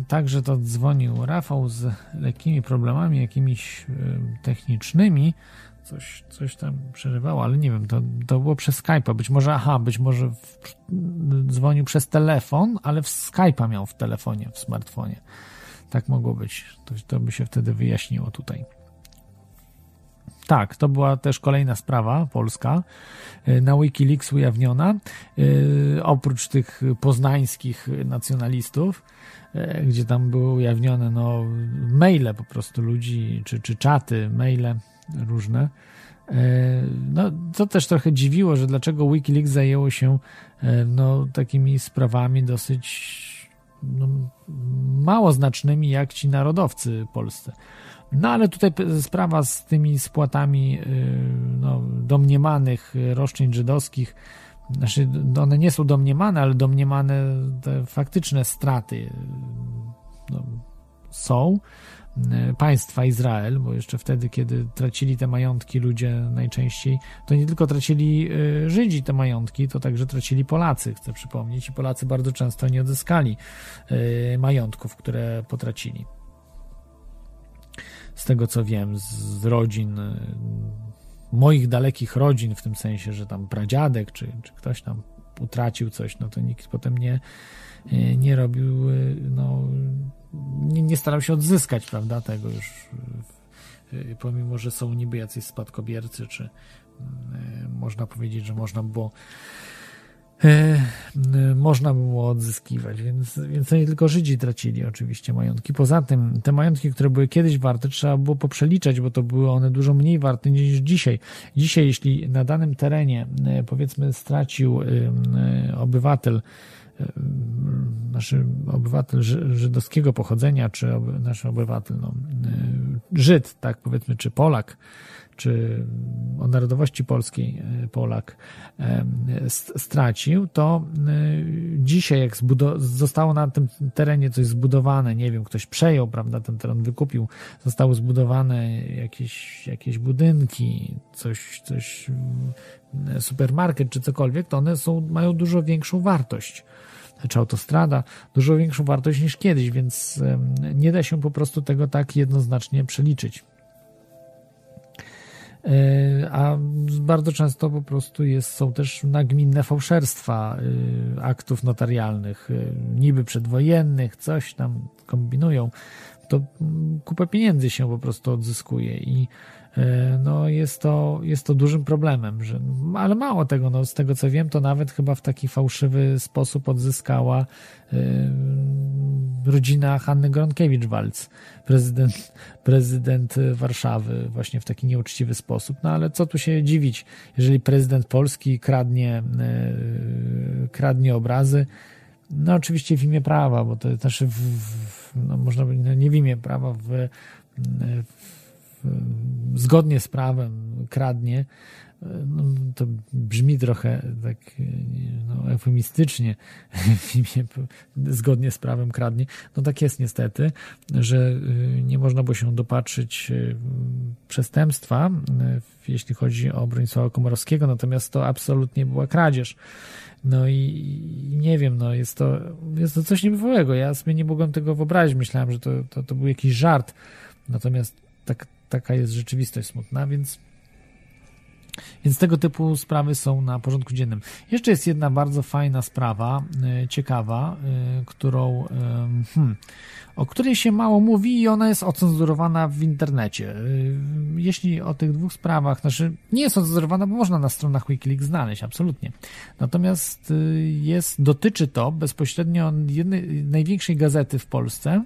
także to dzwonił Rafał z lekkimi problemami jakimiś technicznymi. Coś, coś tam przerywało, ale nie wiem, to, to było przez Skype'a. Być może, aha, być może w, dzwonił przez telefon, ale w Skype'a miał w telefonie, w smartfonie. Tak mogło być. To, to by się wtedy wyjaśniło tutaj. Tak, to była też kolejna sprawa polska, y, na Wikileaks ujawniona. Y, oprócz tych poznańskich nacjonalistów, y, gdzie tam były ujawnione no, maile po prostu ludzi, czy, czy czaty, maile różne. No, to też trochę dziwiło, że dlaczego Wikileaks zajęło się no, takimi sprawami dosyć no, mało znacznymi jak ci narodowcy polscy. No ale tutaj sprawa z tymi spłatami y, no, domniemanych roszczeń żydowskich, znaczy one nie są domniemane, ale domniemane te faktyczne straty y, no, są y, państwa Izrael, bo jeszcze wtedy, kiedy tracili te majątki ludzie najczęściej, to nie tylko tracili Żydzi te majątki, to także tracili Polacy, chcę przypomnieć, i Polacy bardzo często nie odzyskali majątków, które potracili z tego co wiem, z rodzin, y, moich dalekich rodzin, w tym sensie, że tam pradziadek, czy, czy ktoś tam utracił coś, no to nikt potem nie, y, nie robił, y, no, nie, nie starał się odzyskać, prawda, tego już, pomimo, że są niby jacyś spadkobiercy, czy można powiedzieć, że można było można było odzyskiwać, więc, więc nie tylko Żydzi tracili oczywiście majątki. Poza tym te majątki, które były kiedyś warte, trzeba było poprzeliczać, bo to były one dużo mniej warte niż dzisiaj. Dzisiaj, jeśli na danym terenie e, powiedzmy stracił e, obywatel nasz obywatel żydowskiego pochodzenia, czy nasz obywatel, no, Żyd, tak powiedzmy, czy Polak, czy o narodowości polskiej e, Polak stracił, to e, dzisiaj jak zostało na tym terenie coś zbudowane, nie wiem, ktoś przejął, prawda, ten teren wykupił, zostały zbudowane jakieś, jakieś budynki, coś, coś, mm, supermarket czy cokolwiek, to one są, mają dużo większą wartość czy autostrada, dużo większą wartość niż kiedyś, więc nie da się po prostu tego tak jednoznacznie przeliczyć. E, a bardzo często po prostu jest, są też nagminne fałszerstwa e, aktów notarialnych, e, niby przedwojennych, coś tam kombinują, to kupę pieniędzy się po prostu odzyskuje i no jest to, jest to dużym problemem, że, ale mało tego, no z tego co wiem, to nawet chyba w taki fałszywy sposób odzyskała rodzina Hanny Gronkiewicz-Walc, prezydent, prezydent Warszawy, właśnie w taki nieuczciwy sposób. No ale co tu się dziwić, jeżeli prezydent Polski kradnie, e, kradnie obrazy, no oczywiście w imię prawa, bo to też w, w, no można powiedzieć, no nie w imię prawa, w, w zgodnie z prawem kradnie, to brzmi trochę tak no, eufemistycznie, zgodnie z prawem kradnie. No tak jest niestety, że y, nie można było się dopatrzyć y, przestępstwa, jeśli chodzi o Bronisława Komorowskiego, natomiast to absolutnie była kradzież. No i nie wiem, no jest to, jest to coś niebywałego. Ja sobie nie mogłem tego wyobrazić. Myślałem, że to, to, to był jakiś żart. Natomiast tak, taka jest rzeczywistość smutna, więc więc tego typu sprawy są na porządku dziennym. Jeszcze jest jedna bardzo fajna sprawa, e, ciekawa, e, którą, hmm, o której się mało mówi i ona jest ocenzurowana w internecie. E, jeśli o tych dwóch sprawach, znaczy nie jest ocenzurowana, bo można na stronach Wikileaks znaleźć, absolutnie. Natomiast jest, dotyczy to bezpośrednio jednej, największej gazety w Polsce,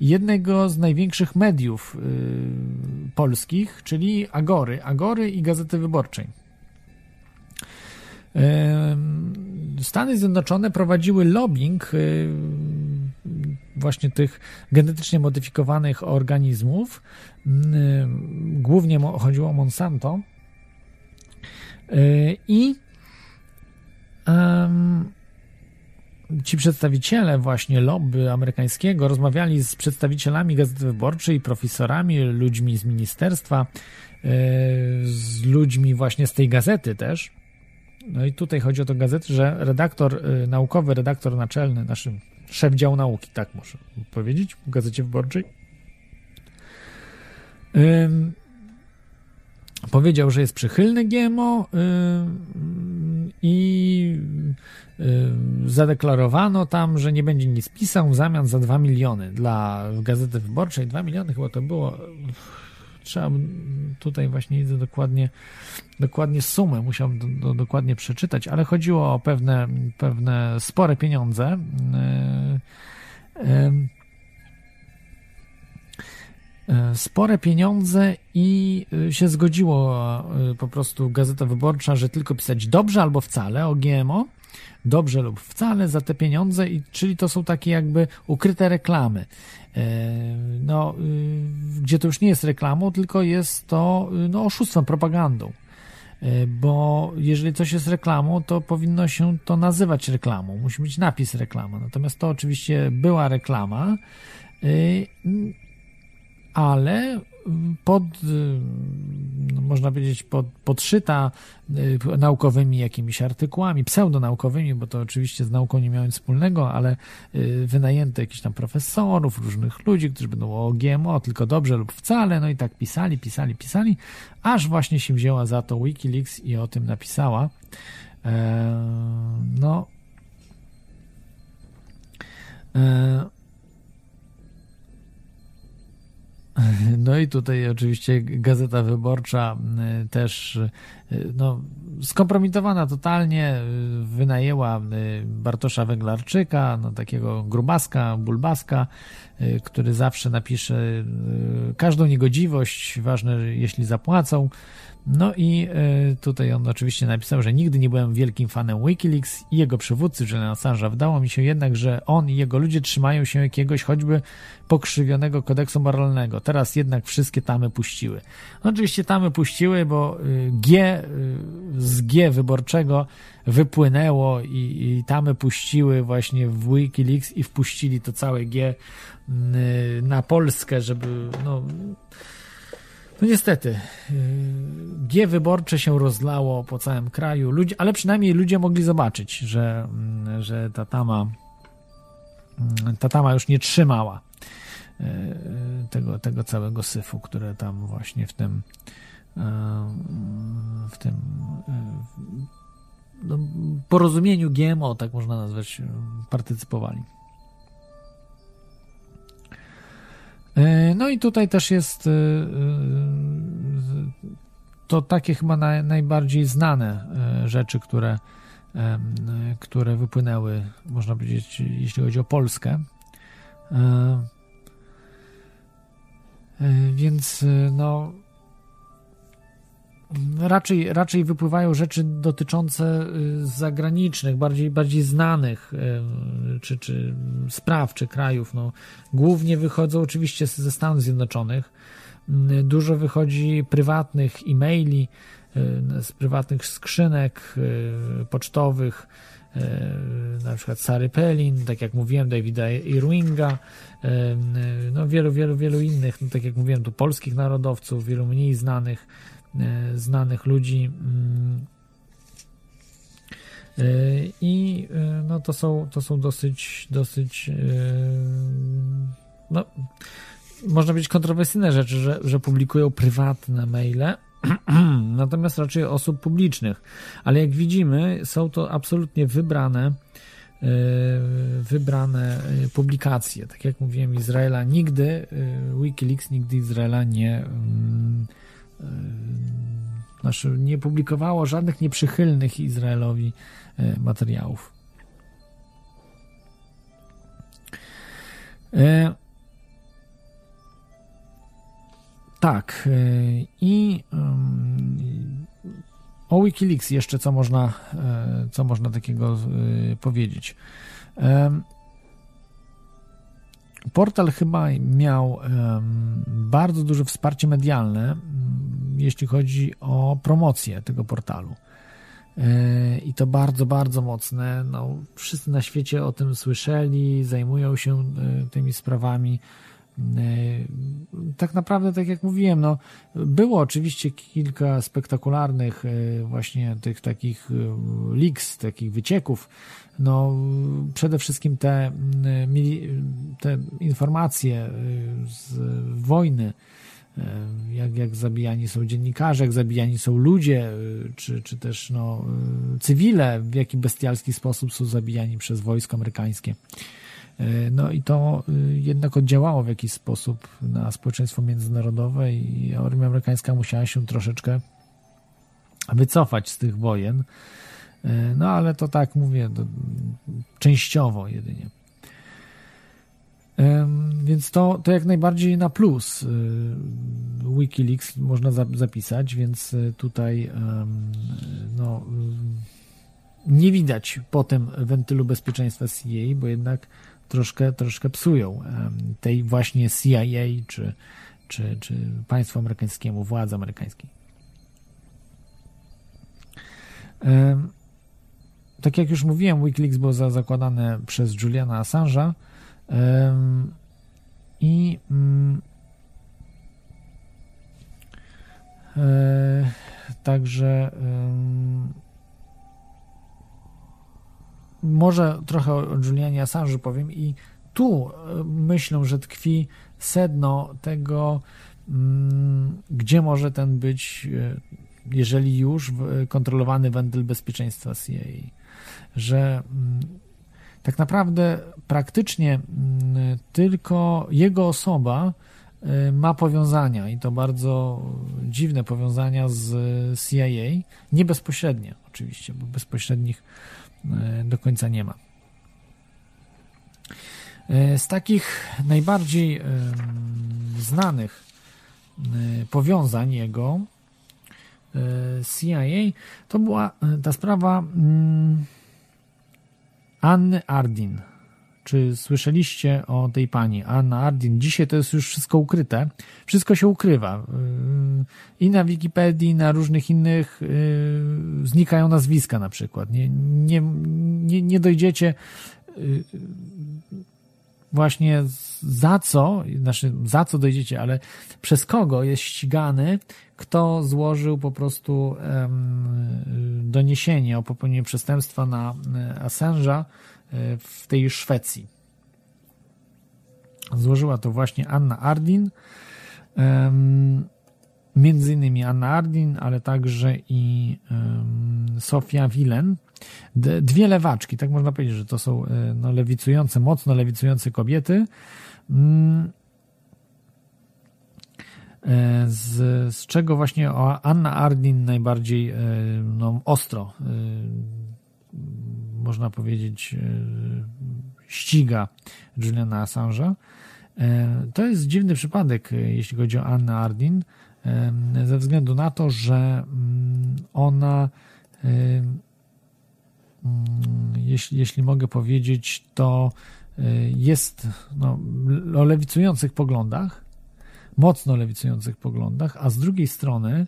jednego z największych mediów y, polskich, czyli Agory, Agory i Gazety Wyborczej. Y, Stany Zjednoczone prowadziły lobbying y, właśnie tych genetycznie modyfikowanych organizmów. Głównie chodziło o Monsanto. I ci przedstawiciele właśnie lobby amerykańskiego rozmawiali z przedstawicielami Gazety Wyborczej, profesorami, ludźmi z ministerstwa, e, z ludźmi właśnie z tej gazety też. No i tutaj chodzi o tę gazetę, że redaktor e, naukowy, redaktor naczelny, naszy szef działu nauki, tak muszę powiedzieć, w Gazecie Wyborczej. Powiedział, że jest przychylny GMO i zadeklarowano tam, że nie będzie nic pisał w zamian za 2 miliony dla Gazety Wyborczej. 2 miliony chyba to było trzeba tutaj właśnie widzę dokładnie, dokładnie sumę, musiałbym do, do, dokładnie przeczytać, ale chodziło o pewne, pewne spore pieniądze. Yy, yy, spore pieniądze i się zgodziło po prostu Gazeta Wyborcza, że tylko pisać dobrze albo wcale o GMO, dobrze lub wcale za te pieniądze, i, czyli to są takie jakby ukryte reklamy. E, no, gdzie to już nie jest reklamą, tylko jest to no, oszustwem, propagandą. E, bo jeżeli coś jest reklamą, to powinno się to nazywać reklamą. Musi być napis reklama. Natomiast to oczywiście była reklama, ale pod, no, można powiedzieć, pod, podszyta y, naukowymi jakimiś artykułami, pseudonaukowymi, bo to oczywiście z nauką nie miało nic wspólnego, ale y, wynajęte jakichś tam profesorów, różnych ludzi, którzy będą o GMO, tylko dobrze lub wcale, no i tak pisali, pisali, pisali, aż właśnie się wzięła za to Wikileaks i o tym napisała. E, no. E, No i tutaj oczywiście Gazeta Wyborcza y, też y, no, skompromitowana totalnie y, wynajęła Bartosza Węglarczyka, no, takiego grubaska, bulbaska, który zawsze napisze każdą niegodziwość, ważne jeśli zapłacą, no i tutaj on oczywiście napisał, że nigdy nie byłem wielkim fanem Wikileaks i jego przywódcy Julian Assange'a. Wydało mi się jednak, że on i jego ludzie trzymają się jakiegoś choćby pokrzywionego kodeksu moralnego. Teraz jednak wszystkie tamy puściły. No, oczywiście tamy puściły, bo y, G y, z G wyborczego wypłynęło i, i tamy puściły właśnie w Wikileaks i wpuścili to całe G y, na Polskę, żeby no no niestety, y, G wyborcze się rozlało po całym kraju, ludzie, ale przynajmniej ludzie mogli zobaczyć, że, mm, że ta tama, mm, ta tama już nie trzymała y, tego, tego całego syfu, które tam właśnie w tym y, w tym no, porozumieniu GMO, tak można nazwać, partycypowali. E, no i tutaj też jest e, e, to takie chyba najbardziej znane rzeczy, które, które wypłynęły, można powiedzieć, jeśli chodzi o Polskę. Więc no, raczej, raczej wypływają rzeczy dotyczące y, zagranicznych, bardziej, bardziej znanych y, czy, czy spraw, czy krajów. No, głównie wychodzą oczywiście ze Stanów Zjednoczonych. Y, dużo wychodzi prywatnych e-maili, z prywatnych skrzynek pocztowych, na przykład Sary Pelin, tak jak mówiłem, Davida Irwinga, no wielu, wielu, wielu innych, no tak jak mówiłem, tu polskich narodowców, wielu mniej znanych, znanych ludzi. Mm. E, I e, no, to, są, to są dosyć, dosyć no, można być kontrowersyjne rzeczy, że, że publikują prywatne maile, natomiast raczej osób publicznych. Ale jak widzimy, są to absolutnie wybrane wybrane publikacje. Tak jak mówiłem, Izraela nigdy, Wikileaks nigdy Izraela nie mm, znaczy nie publikowało żadnych nieprzychylnych Izraelowi e, materiałów. E, tak. I o Wikileaks jeszcze co można, co można takiego powiedzieć. Portal chyba miał bardzo duże wsparcie medialne, jeśli chodzi o promocję tego portalu. E, I to bardzo, bardzo mocne. No, wszyscy na świecie o tym słyszeli, zajmują się e, tymi sprawami. tak naprawdę, tak jak mówiłem, no, było oczywiście kilka spektakularnych właśnie tych takich leaks, takich wycieków. No, przede wszystkim te, te informacje z wojny, jak, jak zabijani są dziennikarze, jak zabijani są ludzie, czy, czy też no, cywile, w jaki bestialski sposób są zabijani przez wojsko amerykańskie. No i to jednak oddziałało w jakiś sposób na społeczeństwo międzynarodowe i armia amerykańska musiała się troszeczkę wycofać z tych wojen. No ale to tak mówię, to częściowo jedynie. Więc to, to jak najbardziej na plus Wikileaks można zapisać, więc tutaj no, nie widać potem wentylu bezpieczeństwa CIA, bo jednak troszkę, troszkę psują tej właśnie CIA czy, czy, czy państwu amerykańskiemu, władzy amerykańskiej. Tak jak już mówiłem, Wikileaks było zakładane przez Juliana Assange'a i mm, e, także może trochę o Julianie Assange powiem i tu e, myślę, że tkwi sedno tego, mm, gdzie może ten być, e, jeżeli już, kontrolowany wentyl bezpieczeństwa CIA. Że mm, tak naprawdę praktycznie mm, tylko jego osoba y, ma powiązania i to bardzo dziwne powiązania z CIA, nie bezpośrednie oczywiście, bo bezpośrednich y, do końca nie ma. Y, z takich najbardziej znanych powiązań jego CIA to była ta sprawa mm, Anny Ardin. Czy słyszeliście o tej pani? Anna Ardin. Dzisiaj to jest już wszystko ukryte. Wszystko się ukrywa. Yy, I na Wikipedii, i na różnych innych yy, znikają nazwiska na przykład. Nie, nie, nie, nie dojdziecie yy, właśnie za co, znaczy za co dojdziecie, ale przez kogo jest ścigany, kto złożył po prostu doniesienie o popełnieniu przestępstwa na e, Assange'a e, w tej Szwecji. Złożyła to właśnie Anna Ardin, między innymi Anna Ardin, ale także i Sofia Wilen. Dwie lewaczki, tak można powiedzieć, że to są e, no, lewicujące, mocno lewicujące kobiety. E, z, z czego właśnie Anna Ardin najbardziej e, no, ostro, można powiedzieć, ściga Juliana Assange'a. To jest dziwny przypadek, jeśli chodzi o Annę Ardin, ze względu na to, że mm, ona Mm, jeśli, jeśli mogę powiedzieć, to jest no, o lewicujących poglądach, mocno lewicujących poglądach, a z drugiej strony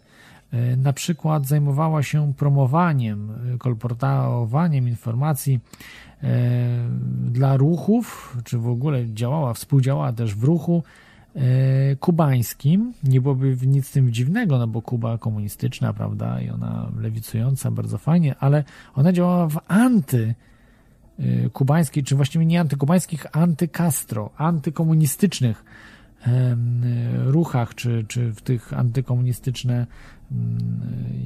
y, na przykład zajmowała się promowaniem, y, kolportowaniem informacji dla ruchów, czy w ogóle działała, współdziałała też w ruchu E, kubańskim. Nie byłoby nic tym dziwnego, no bo Kuba komunistyczna, prawda, i ona lewicująca, bardzo fajnie, ale ona działała w anty e, kubańskiej, czy właściwie nie antykubańskich, anty-Castro, antykomunistycznych ruchach, czy, czy w tych antykomunistyczne mm,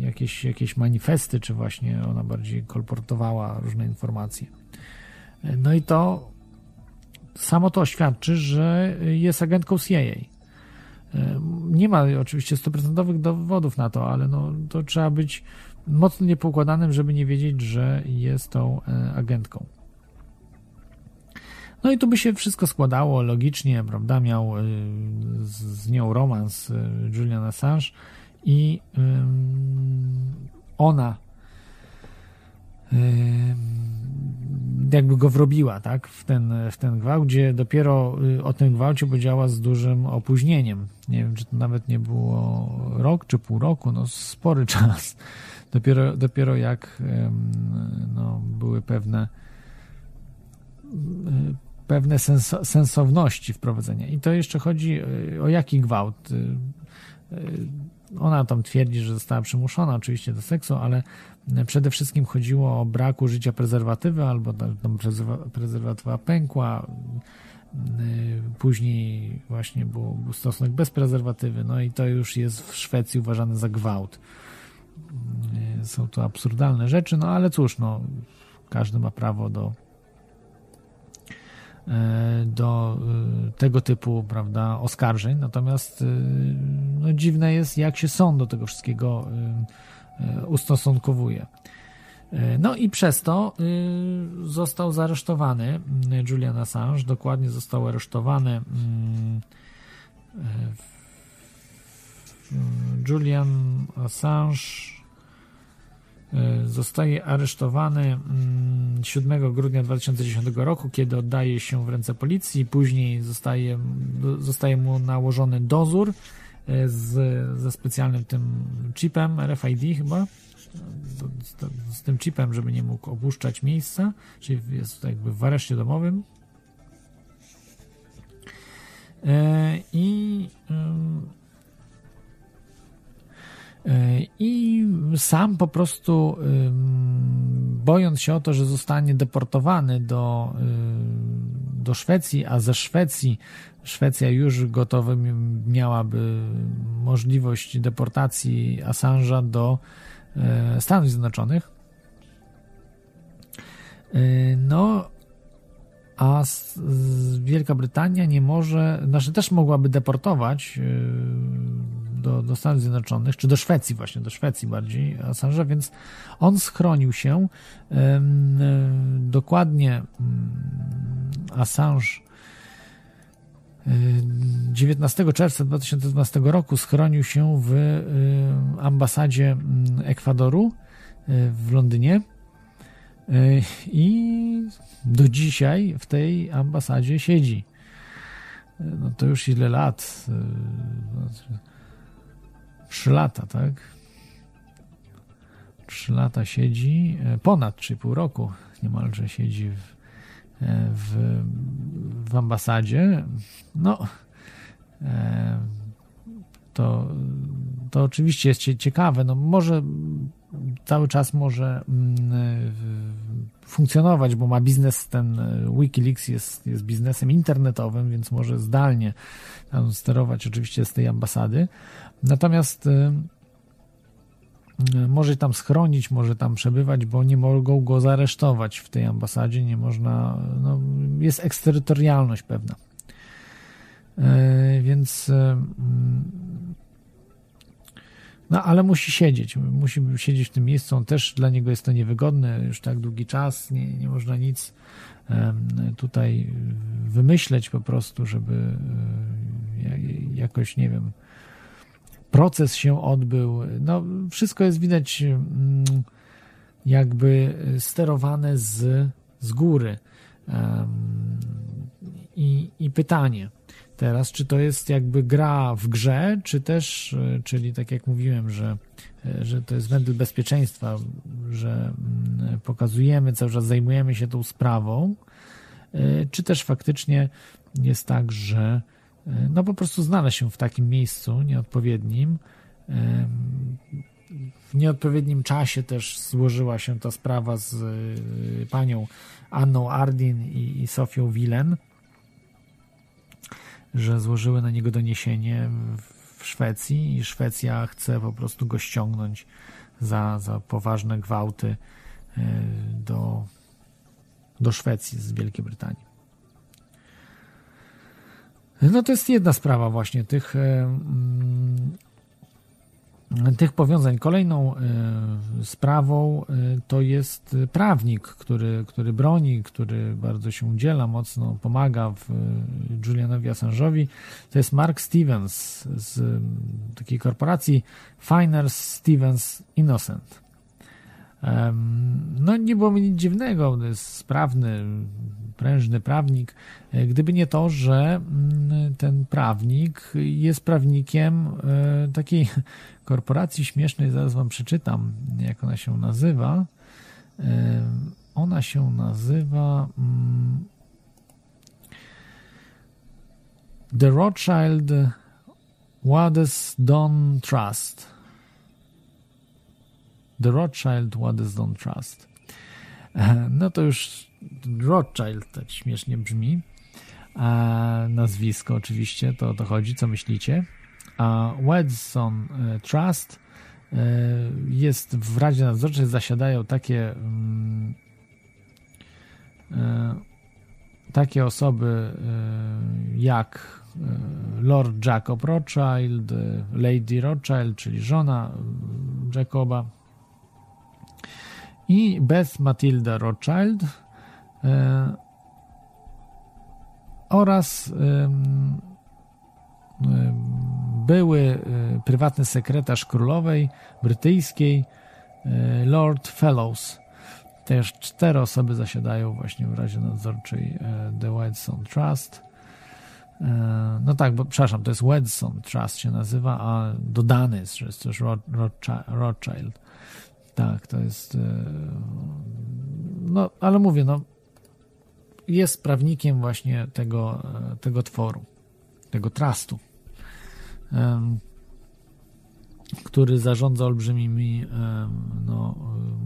jakieś, jakieś manifesty, czy właśnie ona bardziej kolportowała różne informacje. No i to samo to świadczy, że jest agentką CIA. Nie ma oczywiście stuprocentowych dowodów na to, ale no, to trzeba być mocno niepokładanym, żeby nie wiedzieć, że jest tą e, agentką. No i tu by się wszystko składało logicznie, prawda? Miał e, z nią romans Julian Assange i ona jakby go wrobiła, tak, w ten, w ten gwałt, gdzie dopiero y, o tym gwałcie powiedziała z dużym opóźnieniem. Nie wiem, czy to nawet nie było rok czy pół roku, no spory czas. Dopiero, dopiero jak no, były pewne y, pewne sens sensowności wprowadzenia. I to jeszcze chodzi o jaki gwałt. Ona tam twierdzi, że została przymuszona oczywiście do seksu, ale przede wszystkim chodziło o brak użycia prezerwatywy albo tam prezerwatywa pękła. Później właśnie był, był stosunek bez prezerwatywy, no i to już jest w Szwecji uważane za gwałt. Są to absurdalne rzeczy, no ale cóż, no, każdy ma prawo do, do tego typu, prawda, oskarżeń. Natomiast no, dziwne jest, jak się sąd do tego wszystkiego ustosunkowuje. No i przez to został zaresztowany Julian Assange, dokładnie został aresztowany Julian Assange zostaje aresztowany 7 grudnia 2010 roku, kiedy oddaje się w ręce policji. Później zostaje, zostaje mu nałożony dozór z, ze specjalnym tym chipem RFID chyba. Z, z tym chipem, żeby nie mógł opuszczać miejsca, czyli jest jakby w areszcie domowym. I i sam po prostu bojąc się o to, że zostanie deportowany do, do Szwecji, a ze Szwecji Szwecja już gotowa miałaby możliwość deportacji Assange'a do Stanów Zjednoczonych. No, a Wielka Brytania nie może, znaczy też mogłaby deportować do, do Stanów Zjednoczonych, czy do Szwecji właśnie, do Szwecji bardziej Assange'a, więc on schronił się dokładnie Assange 19 czerwca 2012 roku schronił się w ambasadzie Ekwadoru w Londynie i do dzisiaj w tej ambasadzie siedzi. No to już ile lat? Trzy lata, tak? Trzy lata siedzi, ponad 3,5 roku niemalże siedzi w, w, w ambasadzie. No, to, to oczywiście jest ciekawe. No może cały czas może funkcjonować, bo ma biznes, ten Wikileaks jest, jest biznesem internetowym, więc może zdalnie sterować oczywiście z tej ambasady. Natomiast może tam schronić, może tam przebywać, bo nie mogą go zaresztować w tej ambasadzie, nie można, no, jest eksterytorialność pewna. Więc no, ale musi siedzieć, musi siedzieć w tym miejscu, on też dla niego jest to niewygodne, już tak długi czas, nie, nie można nic tutaj wymyśleć po prostu, żeby jakoś, nie wiem, proces się odbył. No, wszystko jest widać jakby sterowane z, z góry. I, I pytanie, teraz, czy to jest jakby gra w grze, czy też, e, czyli tak jak mówiłem, że, e, że to jest wentyl bezpieczeństwa, że mm, pokazujemy, cały czas zajmujemy się tą sprawą, e, czy też faktycznie jest tak, że no po prostu znaleźć się w takim miejscu nieodpowiednim, w nieodpowiednim czasie też złożyła się ta sprawa z panią Anną Ardin i, i Sofią Wilen, że złożyły na niego doniesienie w Szwecji i Szwecja chce po prostu go ściągnąć za, za poważne gwałty e, do, do Szwecji z Wielkiej Brytanii. No to jest jedna sprawa właśnie tych e, mm, tych powiązań. Kolejną e, sprawą e, to jest prawnik, który, który broni, który bardzo się udziela, mocno pomaga w Julianowi Assange'owi. To jest Mark Stevens z takiej korporacji Finers Stevens Innocent. No nie było mi nic dziwnego, to jest sprawny, prężny prawnik, e, gdyby nie to, że ten prawnik jest prawnikiem e, takiej korporacji śmiesznej, zaraz wam przeczytam, jak ona się nazywa. Ona się nazywa mm, The Rothschild Waddesdon Trust. The Rothschild Waddesdon Trust. No to już Rothschild tak śmiesznie brzmi. A nazwisko oczywiście, to o to chodzi, co myślicie. A Wedson e, Trust e, jest w Radzie Nadzorczej, zasiadają takie mm, takie osoby jak Lord Jacob Rothschild, Lady Rothschild, czyli żona Jacoba. I Beth Matilda Rothschild e, oraz były e, prywatny sekretarz królowej brytyjskiej e, Lord Fellows. Też cztery osoby zasiadają właśnie w Radzie Nadzorczej The Whitestone Trust. No tak, bo przepraszam, to jest Wedson Trust się nazywa, a dodany jest, że jest też Rothschild. Tak, to jest. E, no, ale mówię, no, jest prawnikiem właśnie tego, e, tego tworu, tego trustu, który zarządza olbrzymimi, no,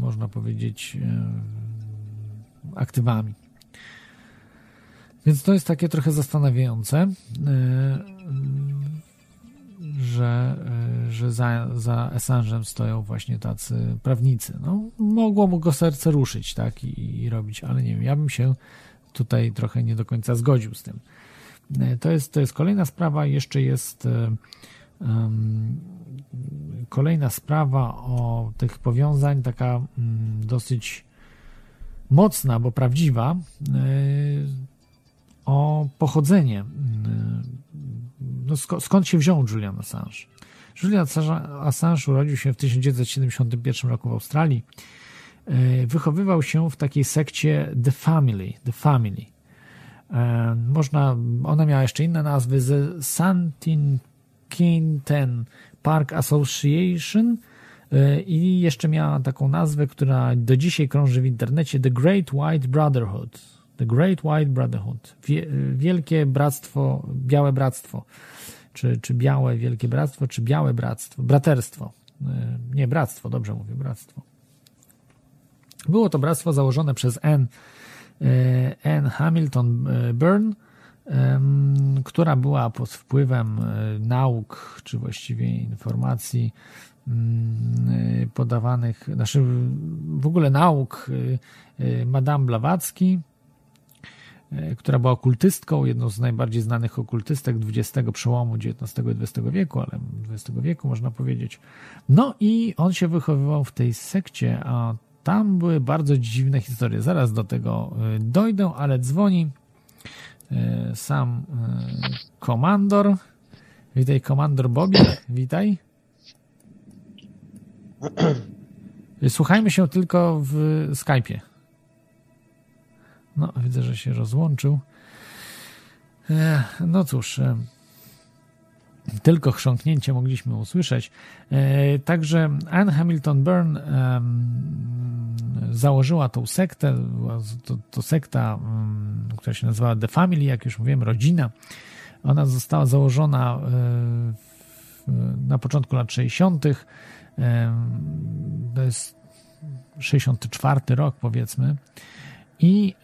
można powiedzieć, aktywami. Więc to jest takie trochę zastanawiające. Że, e, że za, za Assange'em stoją właśnie tacy prawnicy. No, mogło mu go serce ruszyć, tak, i, i robić, ale nie wiem, ja bym się tutaj trochę nie do końca zgodził z tym. E, to jest, to jest kolejna sprawa, jeszcze jest um, kolejna sprawa o tych powiązań, taka um, dosyć mocna, bo prawdziwa, o pochodzenie no skąd się wziął Julian Assange? Julian Assange urodził się w 1971 roku w Australii. E, wychowywał się w takiej sekcie The Family. The Family. E, można, ona miała jeszcze inne nazwy, The Santin Quinten Park Association e, i jeszcze miała taką nazwę, która do dzisiaj krąży w internecie, The Great White Brotherhood. The Great White Brotherhood. Wielkie Bractwo, Białe Bractwo czy, czy białe wielkie bractwo, czy białe bractwo, braterstwo. E, nie, bractwo, dobrze mówię, bractwo. Było to bractwo założone przez e, Anne Hamilton e, Byrne, która była pod wpływem nauk, czy właściwie informacji mm, podawanych, znaczy w ogóle nauk Madame Blavatsky, E, która była okultystką, jedną z najbardziej znanych okultystek XX przełomu XIX i XX wieku, ale XX wieku można powiedzieć. No i on się wychowywał w tej sekcie, a tam były bardzo dziwne historie. Zaraz do tego e, dojdę, ale dzwoni e, sam komandor. Witaj, komandor Bobik, witaj. Słuchajmy się tylko w Skype'ie. No, widzę, że się rozłączył. E, no cóż, e, tylko chrząknięcie mogliśmy usłyszeć. E, także Anne Hamilton Byrne założyła tą sektę, to, to sekta, która się nazywała The Family, jak już mówiłem, rodzina. Ona została założona na początku lat 60. To jest 64 rok, powiedzmy. I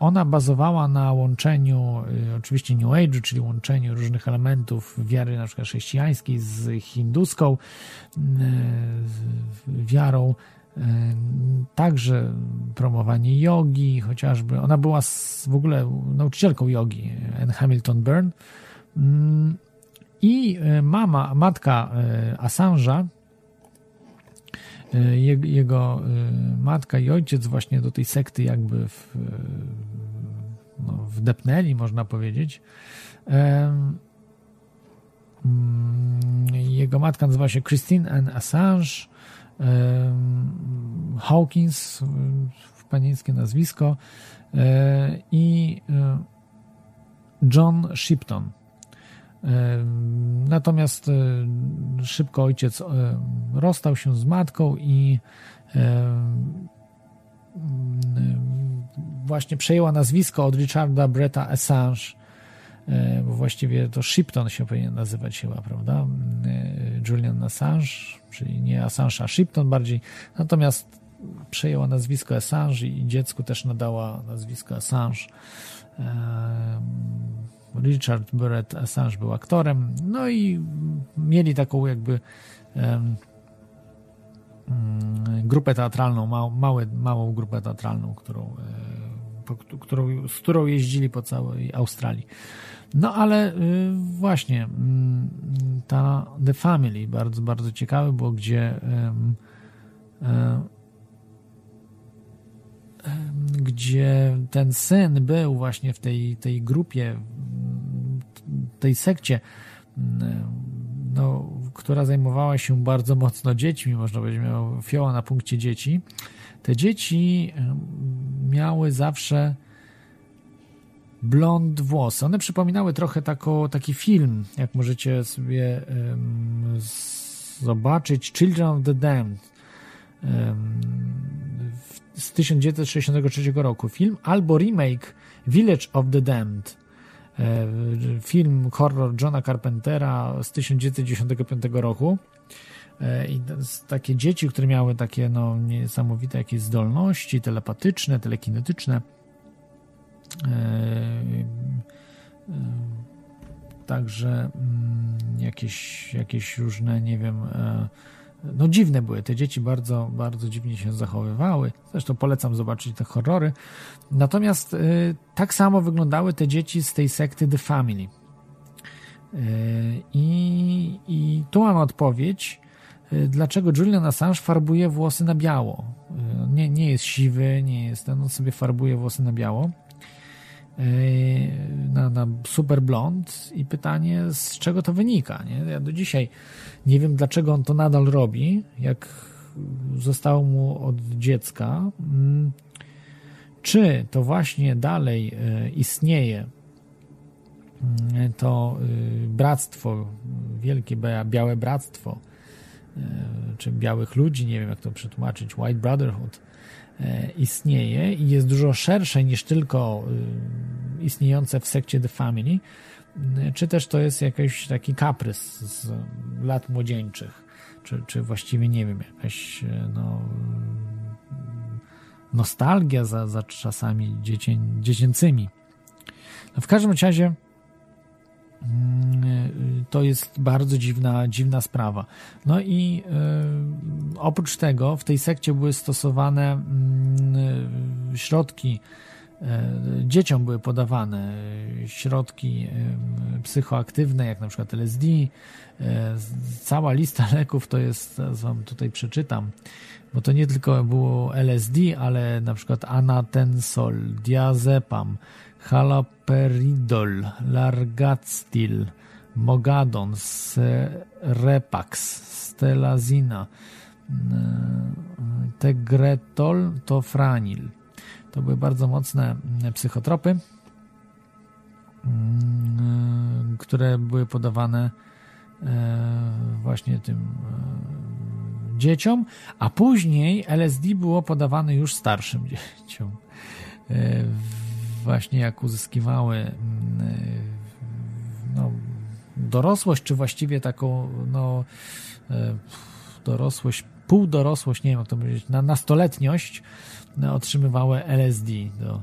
ona bazowała na łączeniu y, oczywiście New Age, czyli łączeniu różnych elementów wiary na przykład chrześcijańskiej z hinduską y, wiarą, y, także promowanie jogi, chociażby ona była w ogóle nauczycielką jogi, Anne Hamilton Byrne. Mm, i mama, matka Assange'a jego e, matka i ojciec właśnie do tej sekty jakby w, e, no, wdepnęli, można powiedzieć. Mm, jego matka nazywa się Christine Anne Assange Hawkins, panieńskie nazwisko i John Shipton. Natomiast szybko ojciec rozstał się z matką i właśnie przejęła nazwisko od Richarda Bretta Assange, e, bo właściwie to Shipton się powinien nazywać chyba, prawda? Julian Assange, czyli nie Assange, a Shipton bardziej. Natomiast przejęła nazwisko Assange i dziecku też nadała nazwisko Assange. Richard Brett Assange był aktorem, no i mieli taką jakby um, grupę teatralną, mał, małą grupę teatralną, którą, e, po, którą, z którą jeździli po całej Australii. No ale y, właśnie mm, ta The Family bardzo, bardzo ciekawy, bo gdzie gdzie ten syn był właśnie w tej, tej grupie, tej sekcie, no, która zajmowała się bardzo mocno dziećmi, można powiedzieć, miała fioła na punkcie dzieci. Te dzieci miały zawsze blond włosy. One przypominały trochę tako, taki film, jak możecie sobie um, zobaczyć, Children of the Damned um, z 1963 roku film, albo remake Village of the Damned, film horror Johna Carpentera z 1995 roku. E, I takie dzieci, które miały takie no, niesamowite jakieś zdolności telepatyczne, telekinetyczne. E, także mm, jakieś, jakieś różne, nie wiem, no dziwne były. Te dzieci bardzo, bardzo dziwnie się zachowywały. Zresztą polecam zobaczyć te horrory. Natomiast y, tak samo wyglądały te dzieci z tej sekty The Family. Y, I, tu mam odpowiedź, y, dlaczego Julian Assange farbuje włosy na biało. Y, nie, nie jest siwy, nie jest, on sobie farbuje włosy na biało. Y, na, na super blond i pytanie, z czego to wynika. Nie? Ja do dzisiaj nie wiem, dlaczego on to nadal robi, jak zostało mu od dziecka. Mm, czy to właśnie dalej y, istnieje y, to bractwo, wielkie białe bractwo, czy białych ludzi, nie wiem jak to przetłumaczyć, White Brotherhood, istnieje i jest dużo szersze niż tylko y, istniejące w sekcie The Family, y, czy też to jest jakiś taki kaprys z lat młodzieńczych, czy, czy właściwie nie wiem, jakaś e, no, nostalgia za, za czasami dziecię, dziecięcymi. No w każdym razie to jest bardzo dziwna, dziwna sprawa. No i y, oprócz tego w tej sekcie były stosowane y, środki, y, dzieciom były podawane środki psychoaktywne, jak na przykład LSD. Cała lista leków to jest, wam tutaj przeczytam, bo to nie tylko było LSD, ale na przykład anatensol, diazepam, haloperidol, largatstil, mogadon, repax, stelazina, e, tegretol, tofranil. To były bardzo mocne psychotropy, mm, które były podawane e, właśnie tym e, dzieciom, a później LSD było podawane już starszym dzieciom właśnie jak uzyskiwały mm, no, dorosłość, czy właściwie taką no, e, dorosłość, półdorosłość, nie wiem jak to powiedzieć, na nastoletniość no, otrzymywały LSD do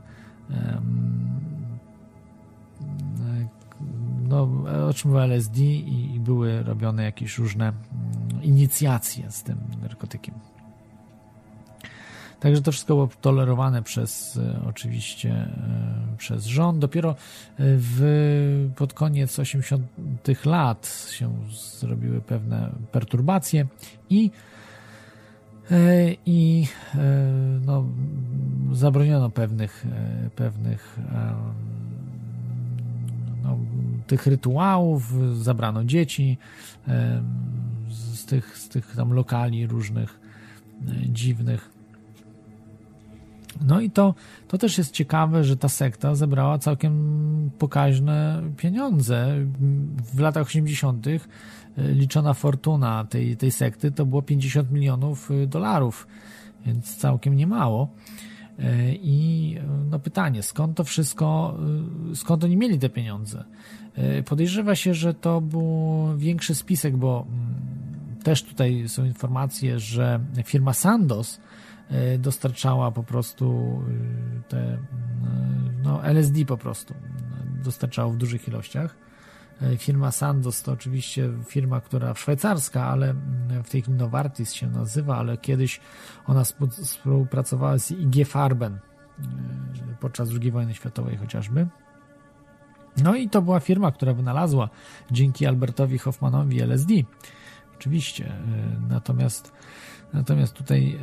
no, otrzymywały LSD i, i były robione jakieś różne mm, inicjacje z tym narkotykiem. Także to wszystko było tolerowane przez e, oczywiście e, przez rząd. Dopiero e, w, pod koniec 80. lat się zrobiły pewne perturbacje i i no, zabroniono pewnych, pewnych no, tych rytuałów, zabrano dzieci z tych, z tych tam lokali różnych dziwnych. No i to, to też jest ciekawe, że ta sekta zebrała całkiem pokaźne pieniądze. W latach 80. E, liczona fortuna tej, tej sekty to było 50 milionów e, dolarów, więc całkiem niemało. I no pytanie, skąd to wszystko, skąd oni mieli te pieniądze? Podejrzewa się, że to był większy spisek, bo mm, też tutaj są informacje, że firma Sandos dostarczała po prostu te no, LSD po prostu dostarczała w dużych ilościach. Firma Sandos to oczywiście firma, która szwajcarska, ale w tej chwili Novartis się nazywa, ale kiedyś ona współpracowała z IG Farben podczas II wojny światowej chociażby. No i to była firma, która wynalazła dzięki Albertowi Hoffmanowi LSD. Oczywiście. Natomiast natomiast tutaj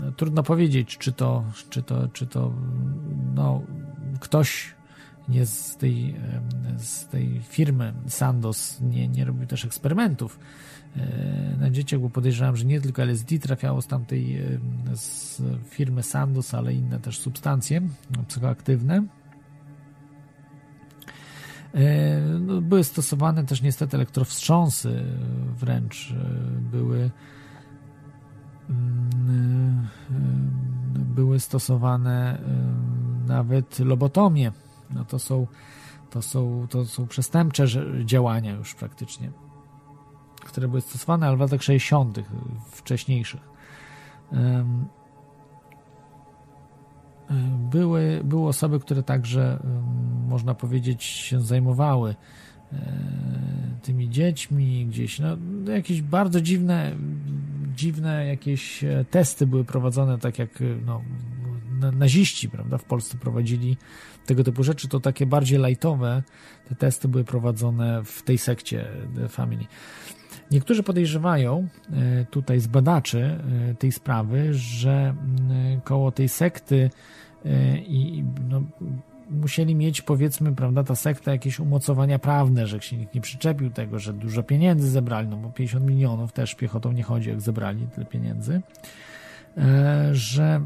no, trudno powiedzieć, czy to, czy to, czy to no, ktoś nie z tej, z tej firmy Sandos nie, nie robił też eksperymentów na dzieciach, bo podejrzewam, że nie tylko LSD trafiało z tamtej z firmy Sandos, ale inne też substancje psychoaktywne. No, były stosowane też niestety elektrowstrząsy, wręcz były mm, były stosowane nawet lobotomie. No to są, to są, to są przestępcze działania już praktycznie, które były stosowane, ale w latach 60., wcześniejszych. Były, były osoby, które także, można powiedzieć, się zajmowały e, tymi dziećmi gdzieś, no, jakieś bardzo dziwne, dziwne jakieś e, testy były prowadzone, tak jak no, naziści, prawda, w Polsce prowadzili tego typu rzeczy, to takie bardziej lightowe te testy były prowadzone w tej sekcie The Family. Niektórzy podejrzewają e, tutaj z badaczy e, tej sprawy, że koło tej sekty e, i no, musieli mieć powiedzmy, prawda, ta sekta jakieś umocowania prawne, że się nikt nie przyczepił tego, że dużo pieniędzy zebrali, no bo 50 milionów też piechotą nie chodzi, jak zebrali tyle pieniędzy. Że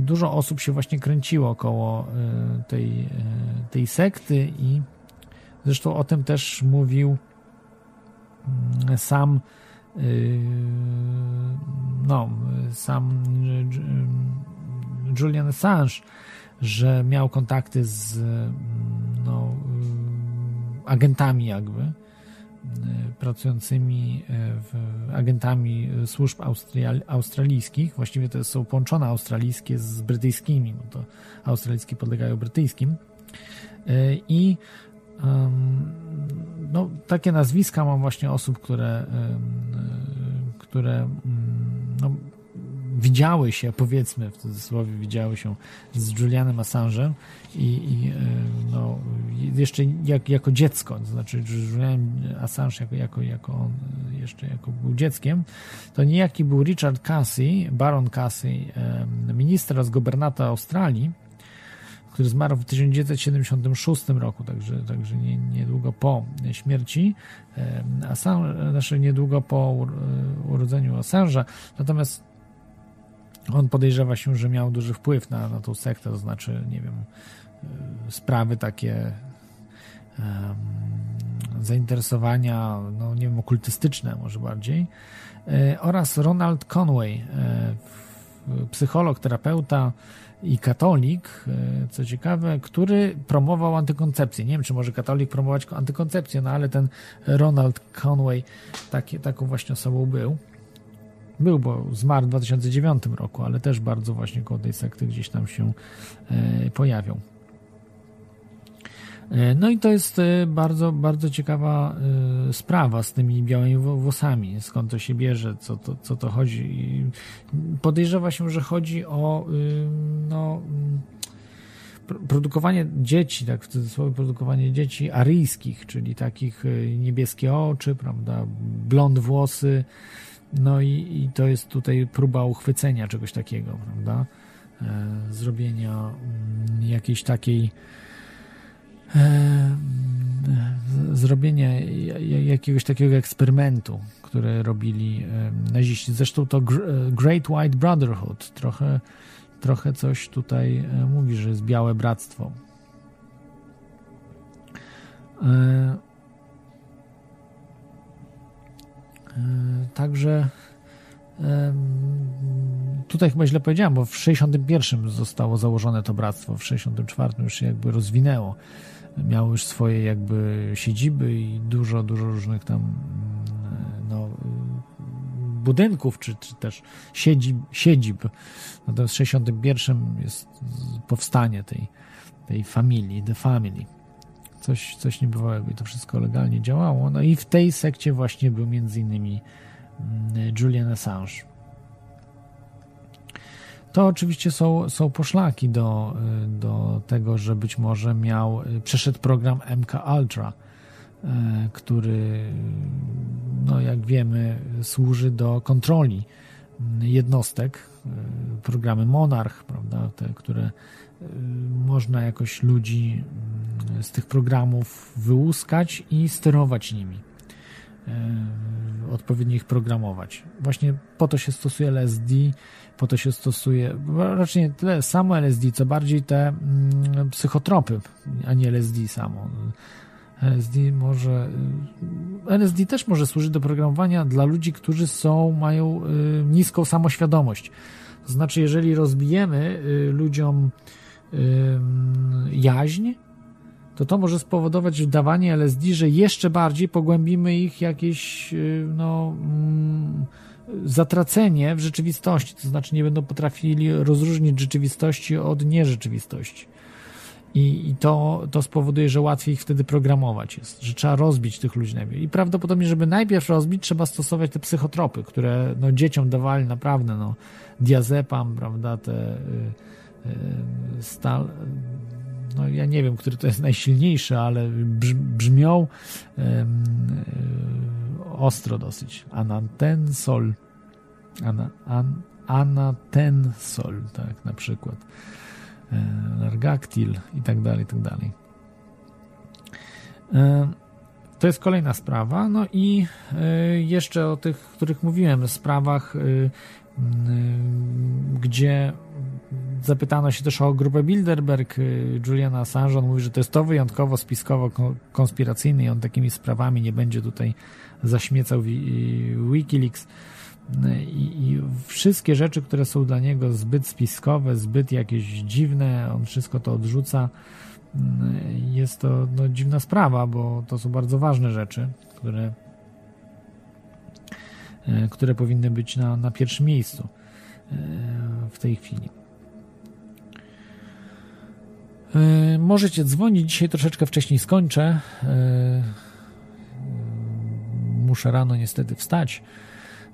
dużo osób się właśnie kręciło około e, tej, tej sekty i zresztą o tym też mówił sam no, sam Julian Assange, że miał kontakty z mm, no, agentami jakby Y, pracującymi y, w, agentami służb australijskich. Właściwie to są połączone australijskie z brytyjskimi, bo to australijskie podlegają brytyjskim. Y, I no, takie nazwiska mam właśnie osób, które, które mm, no, widziały się, powiedzmy w cudzysłowie, widziały się z Julianem Assange'em i, i e, no, jeszcze jak, jako dziecko, to znaczy Julian Assange jako, jako, jako on jeszcze jako był dzieckiem, to niejaki był Richard Casey, baron Casey, minister oraz gubernator Australii, który zmarł w 1976 roku, także, także nie, niedługo po śmierci Assange, znaczy niedługo po urodzeniu Assange'a. Natomiast on podejrzewa się, że miał duży wpływ na, na tą sektę, to znaczy, nie wiem, y, sprawy takie um, zainteresowania, no nie wiem, okultystyczne może bardziej, e, oraz Ronald Conway, e, psycholog, terapeuta i katolik, e, co ciekawe, który promował antykoncepcję. Nie wiem, czy może katolik promować antykoncepcję, no ale ten Ronald Conway taki, taką właśnie osobą był. Był, bo zmarł w 2009 roku, ale też bardzo właśnie koło tej sekty gdzieś tam się e, pojawią. No i to jest e, bardzo, bardzo ciekawa sprawa z tymi białymi włosami, skąd to się bierze, co to, co to chodzi. Podejrzewa się, że chodzi o no, produkowanie dzieci, tak w cudzysłowie produkowanie dzieci aryjskich, czyli takich niebieskie oczy, prawda, blond włosy, no i, i to jest tutaj próba uchwycenia czegoś takiego, prawda? E, zrobienia mm, jakiejś takiej e, zrobienia jakiegoś takiego eksperymentu, który robili e, naziści. Zresztą to Great White Brotherhood trochę, trochę coś tutaj e, mówi, że jest białe bractwo. E, także, Tutaj chyba źle powiedziałem, bo w 61 zostało założone to bractwo, w 64 już się jakby rozwinęło. Miało już swoje jakby siedziby i dużo, dużo różnych tam no, budynków, czy, czy też siedzib, siedzib. Natomiast w 61 jest powstanie tej, tej familii, The Family. Coś, coś niebywałego i to wszystko legalnie działało. No i w tej sekcie właśnie był między innymi mm, Julian Assange. To oczywiście są, są poszlaki do, do tego, że być może miał, przeszedł program MK Ultra, e, który, no jak wiemy, służy do kontroli jednostek, programy Monarch, prawda, te, które można jakoś ludzi z tych programów wyłuskać i sterować nimi. Odpowiednio ich programować. Właśnie po to się stosuje LSD, po to się stosuje, raczej nie tyle samo LSD, co bardziej te mm, psychotropy, a nie LSD samo. LSD może. Y, LSD też może służyć do programowania dla ludzi, którzy są, mają y, niską samoświadomość. To znaczy, jeżeli rozbijemy y, ludziom jaźń, to to może spowodować dawanie LSD, że jeszcze bardziej pogłębimy ich jakieś no, mm, zatracenie w rzeczywistości, to znaczy nie będą potrafili rozróżnić rzeczywistości od nierzeczywistości. I, I, to, to spowoduje, że łatwiej ich wtedy programować jest, że trzeba rozbić tych ludzi najpierw. I prawdopodobnie, żeby najpierw rozbić, trzeba stosować te psychotropy, które no, dzieciom dawali naprawdę, no, diazepam, prawda, te y, y, stal, no ja nie wiem, który to jest najsilniejszy, ale brzmią y, ostro dosyć. Anatensol, ana, an, anatensol, tak, na przykład Largactyl i tak dalej, i tak dalej. E, to jest kolejna sprawa. No i e, jeszcze o tych, których mówiłem, sprawach, e, gdzie zapytano się też o grupę Bilderberg. Juliana Assange on mówi, że to jest to wyjątkowo spiskowo konspiracyjny i on takimi sprawami nie będzie tutaj zaśmiecał Wikileaks. I, I, wszystkie rzeczy, które są dla niego zbyt spiskowe, zbyt jakieś dziwne, on wszystko to odrzuca. Jest to no, dziwna sprawa, bo to są bardzo ważne rzeczy, które, e, które powinny być na, na pierwszym miejscu e, w tej chwili. E, możecie dzwonić. Dzisiaj troszeczkę wcześniej skończę. Muszę rano niestety wstać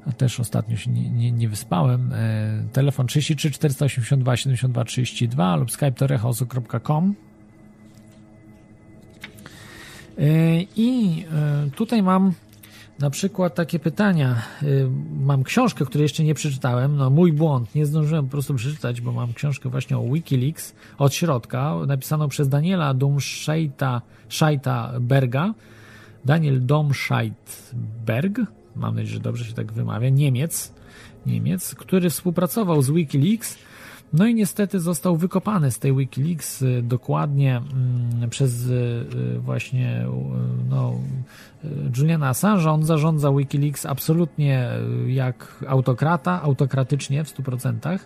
a też ostatnio się nie, nie, nie wyspałem. Telefon 33 482 72 32 lub skype i e, tutaj mam na przykład takie pytania. Mam książkę, której jeszcze nie przeczytałem. No, mój błąd. Nie zdążyłem po prostu przeczytać, bo mam książkę właśnie o Wikileaks od środka, napisaną przez Daniela Domscheita Berga. Daniel Domscheitberg mam nadzieję, że dobrze się tak wymawia, Niemiec, Niemiec, który współpracował z Wikileaks, no i niestety został wykopany z tej Wikileaks y, dokładnie mm, przez y, y, właśnie no, Juliana Assange. On zarządza Wikileaks absolutnie jak autokrata, autokratycznie w 100%.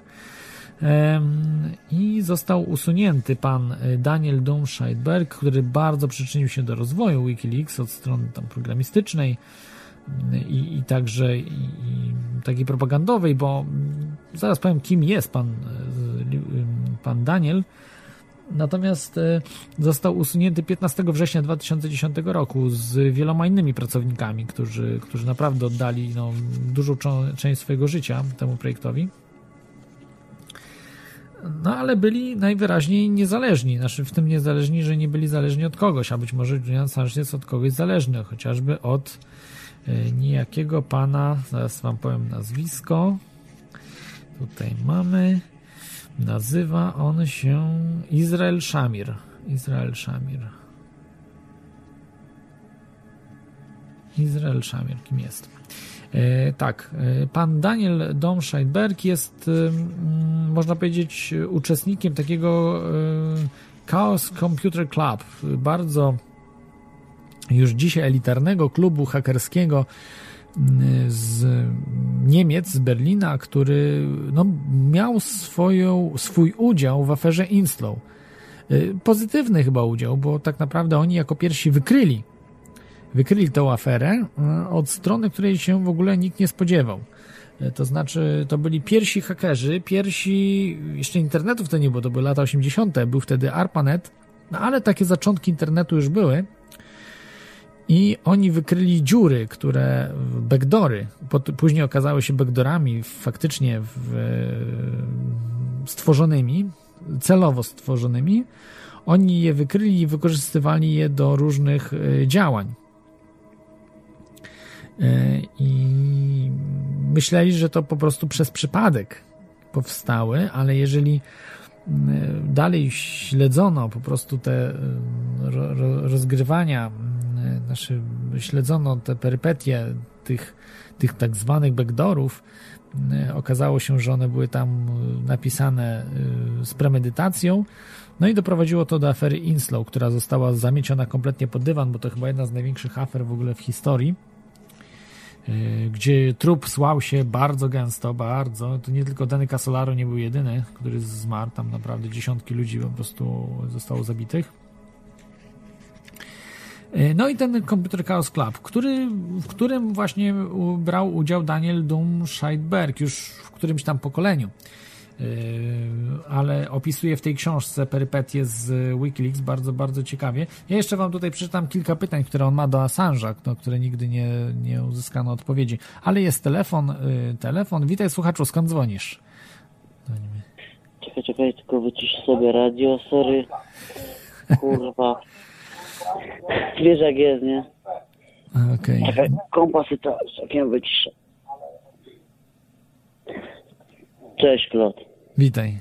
I został usunięty pan Daniel Domscheidberg, który bardzo przyczynił się do rozwoju Wikileaks od strony tam programistycznej, i, i także i, i takiej propagandowej, bo zaraz powiem, kim jest pan, pan Daniel. Natomiast e, został usunięty 15 września 2010 roku z wieloma innymi pracownikami, którzy, którzy naprawdę oddali no, dużą część swojego życia temu projektowi. No ale byli najwyraźniej niezależni, znaczy w tym niezależni, że nie byli zależni od kogoś, a być może Julian Assange jest od kogoś zależny, chociażby od niejakiego pana, zaraz wam powiem nazwisko. Tutaj mamy. Nazywa on się Izrael Shamir. Izrael Shamir. Izrael Shamir, kim jest? E, tak, e, pan Daniel Domscheidberg jest, e, można powiedzieć, uczestnikiem takiego e, Chaos Computer Club. Bardzo już dzisiaj elitarnego klubu hakerskiego, z Niemiec, z Berlina, który no, miał swoją, swój udział w aferze Inslow. Pozytywny chyba udział, bo tak naprawdę oni jako pierwsi wykryli wykryli tę aferę od strony, której się w ogóle nikt nie spodziewał. To znaczy, to byli pierwsi hakerzy, pierwsi, jeszcze internetu wtedy nie było, to były lata 80., był wtedy ARPANET, no ale takie zaczątki internetu już były i oni wykryli dziury, które, backdory, później okazały się backdorami faktycznie w, stworzonymi, celowo stworzonymi. Oni je wykryli i wykorzystywali je do różnych e, działań. E, I myśleli, że to po prostu przez przypadek powstały, ale jeżeli dalej śledzono po prostu te rozgrywania, znaczy śledzono te perypetie tych, tych tak zwanych backdoorów, okazało się, że one były tam napisane z premedytacją, no i doprowadziło to do afery Inslow, która została zamieciona kompletnie pod dywan, bo to chyba jedna z największych afer w ogóle w historii. Y, gdzie trup słał się bardzo gęsto, bardzo. To nie tylko Danny Casolaro nie był jedyny, który zmarł, tam naprawdę dziesiątki ludzi po prostu zostało zabitych. Y, no i ten Computer Chaos Club, który, w którym właśnie brał udział Daniel Dum Scheidberg już w którymś tam pokoleniu. Yy, ale opisuje w tej książce perypetie z Wikileaks bardzo, bardzo ciekawie. Ja jeszcze wam tutaj przeczytam kilka pytań, które on ma do Assange'a, na które nigdy nie, nie uzyskano odpowiedzi. Ale jest telefon, yy, telefon. Witaj słuchaczu, skąd dzwonisz? Czekaj, czekaj, tylko wycisz sobie radio, sorry. Kurwa. Wiesz jak jest, nie? Okej. Okay. Kompasy to, jak ją wyciszę. Cześć, Klot. Witaj.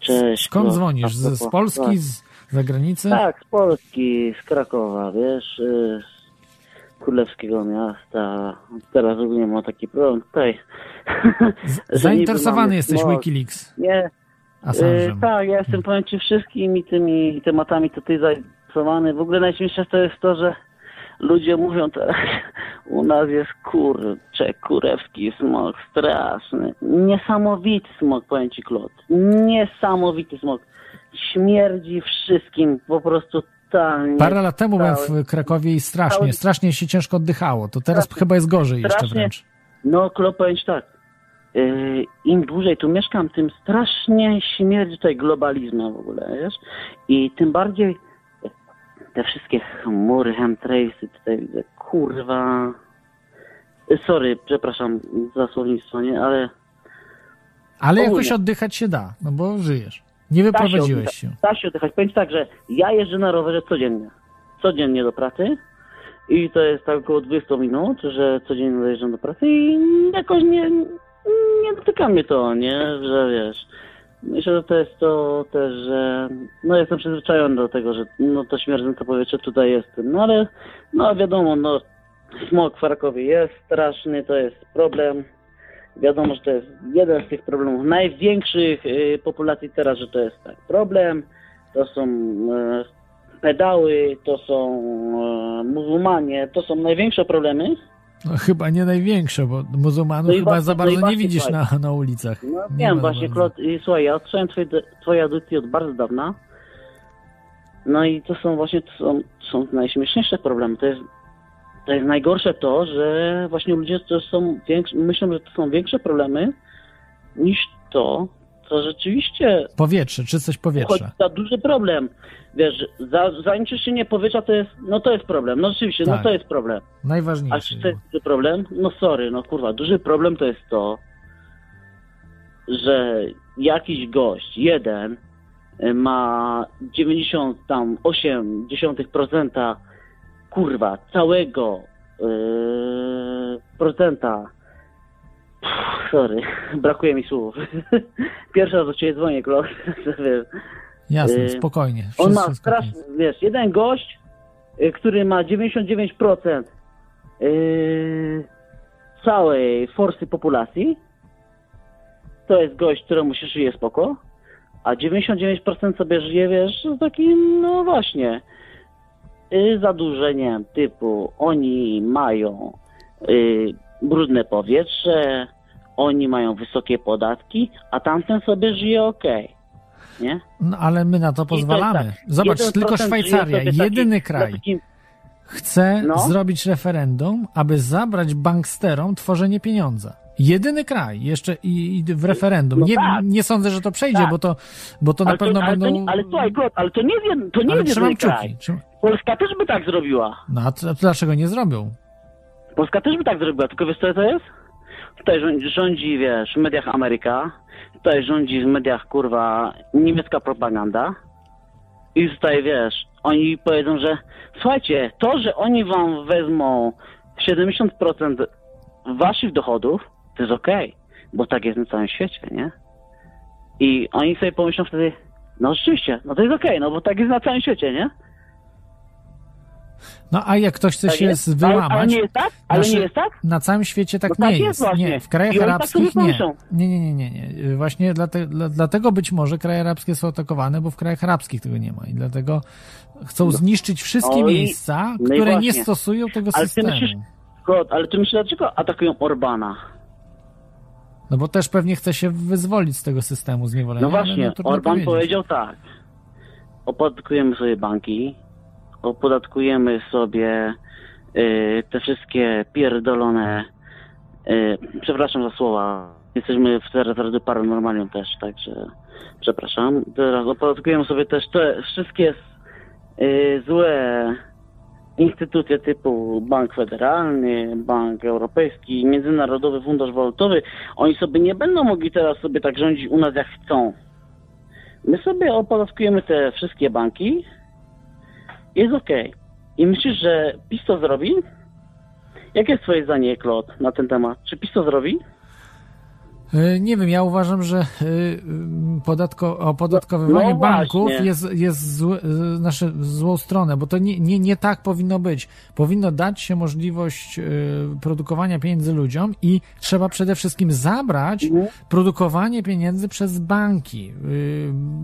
Cześć. Skąd Klot. dzwonisz? Z, z Polski, z zagranicy? Tak, z Polski, z Krakowa, wiesz, y, z królewskiego miasta. Teraz ogólnie mam taki problem tutaj. Zainteresowany jesteś smog. Wikileaks? Nie. Yy, tak, ja jestem, powiem Ci, wszystkimi tymi tematami tutaj zainteresowany. W ogóle najśmieszniejsze to jest to, że ludzie mówią teraz, u nas jest kurcze, kurewski smog, straszny. Niesamowity smog, powiem ci, Klot. Niesamowity smog. Śmierdzi wszystkim, po prostu totalnie. Parę lat temu byłem w Krakowie i strasznie, strasznie się ciężko oddychało. To teraz strasznie, chyba jest gorzej strasznie, jeszcze wręcz. No, Klot, powiem ci tak. Yy, Im dłużej tu mieszkam, tym strasznie śmierdzi tutaj globalizmem w ogóle, wiesz? I tym bardziej te wszystkie chmury, chemtrace'y tutaj widzę, kurwa. Sorry, przepraszam za słownictwo, nie, ale... Ale ogólnie. jakoś oddychać się da, no bo żyjesz. Nie wyprowadziłeś się. Da się oddychać. Powiem tak, że ja jeżdżę na rowerze codziennie. Codziennie do pracy. I to jest tak około 20 minut, że codziennie dojeżdżam do pracy i jakoś nie, nie dotyka mnie to, nie? Że wiesz, Myślę, że to jest to też, że no jestem przyzwyczajony do tego, że no to śmierdzące powietrze tutaj jest. No ale no wiadomo, no smog w Krakowie jest straszny, to jest problem. Wiadomo, że to jest jeden z tych problemów największych y, populacji teraz, że to jest tak problem. To są y, pedały, to są y, muzułmanie, to są największe problemy. No, chyba nie największe, bo muzułmanów no chyba za bardzo no nie widzisz na, na ulicach. No nie wiem, właśnie, Klot, słuchaj, ja odsłuchałem twoje, twoje audycje od bardzo dawna. No i to są właśnie, to są, to są najśmieszniejsze problemy. To jest, to jest najgorsze to, że właśnie ludzie to są większe, myślą, że to są większe problemy niż to, co rzeczywiście... Powietrze, czystość powietrza. To duży problem. Wiesz, za, zanieczyszczenie powietrza to jest, no to jest problem. No rzeczywiście, no tak. no to jest problem. Najważniejszy. A czy to jest duży problem? No sorry, no kurwa, duży problem to jest to, że jakiś gość, jeden, y, ma 98% kurwa, całego yy, procenta sorry, brakuje mi słów. Pierwszy raz do ciebie dzwonię, Klok. Jasne, y, spokojnie. On ma straszny, wiesz, jeden gość, y, który ma 99% yy, całej forsy populacji, to jest gość, któremu się żyje spoko, a 99% sobie żyje, wiesz, z takim, no właśnie, yy, zadłużeniem typu oni mają y, brudne powietrze, oni mają wysokie podatki, a tamten sobie żyje okej. Nie? No, ale my na to to pozwalamy. tak, Zobacz, 1% tylko Szwajcaria, taki- jedyny na kraj, takim- chce No. zrobić referendum, aby zabrać banksterom tworzenie pieniądza. Jedyny kraj, jeszcze i, i w referendum. No nie, tak. nie sądzę, że to przejdzie, Tak. bo to, bo to na pewno to, ale, będą. to, nie- ale słuchaj, Klot, ale to nie wiem, to nie ale jest trzymam jedyny kraj. Polska też by tak zrobiła. No a to, to dlaczego nie zrobią? Polska też by tak zrobiła, tylko wiesz co to jest? Tutaj rządzi, rządzi, wiesz, w mediach Ameryka, tutaj rządzi w mediach, kurwa, niemiecka propaganda i tutaj, wiesz, oni powiedzą, że słuchajcie, to, że oni wam wezmą 70% waszych dochodów, to jest okej, bo tak jest na całym świecie, nie? I oni sobie pomyślą wtedy, no rzeczywiście, no to jest okej, no bo tak jest na całym świecie, nie? No a jak ktoś chce Tak się jest? wyłamać. Ale, ale nie jest tak? Ale Nasze- nie jest tak? Na całym świecie tak No nie tak jest jest. właśnie. Nie, w krajach tak arabskich sobie nie. nie. Nie, nie, nie, nie. Właśnie dlate, dla, dlatego być może kraje arabskie są atakowane, bo w krajach arabskich tego nie ma. I dlatego chcą zniszczyć wszystkie No i- miejsca, no które nie stosują tego Ale ty systemu. myślisz, God, ale ty myślisz, dlaczego atakują Orbana? No bo też pewnie chce się wyzwolić z tego systemu zniewolenia. No właśnie, trudno Orban powiedzieć. powiedział tak. Opodatkujemy sobie banki, opodatkujemy sobie y, te wszystkie pierdolone, y, przepraszam za słowa, jesteśmy w Rady Paranormalium też, także przepraszam. Teraz opodatkujemy sobie też te wszystkie y, złe instytucje typu Bank Federalny, Bank Europejski, Międzynarodowy Fundusz Walutowy, oni sobie nie będą mogli teraz sobie tak rządzić u nas jak chcą. My sobie opodatkujemy te wszystkie banki, jest okej. I myślisz, że PiS to zrobi? Jakie jest twoje zdanie, Klot, na ten temat? Czy PiS to zrobi? E, Nie wiem, ja uważam, że e, podatko, opodatkowywanie No banków jest, jest zły, e, znaczy w złą stronę, bo to nie, nie, nie tak powinno być. Powinno dać się możliwość e, produkowania pieniędzy ludziom i trzeba przede wszystkim zabrać Mhm. produkowanie pieniędzy przez banki.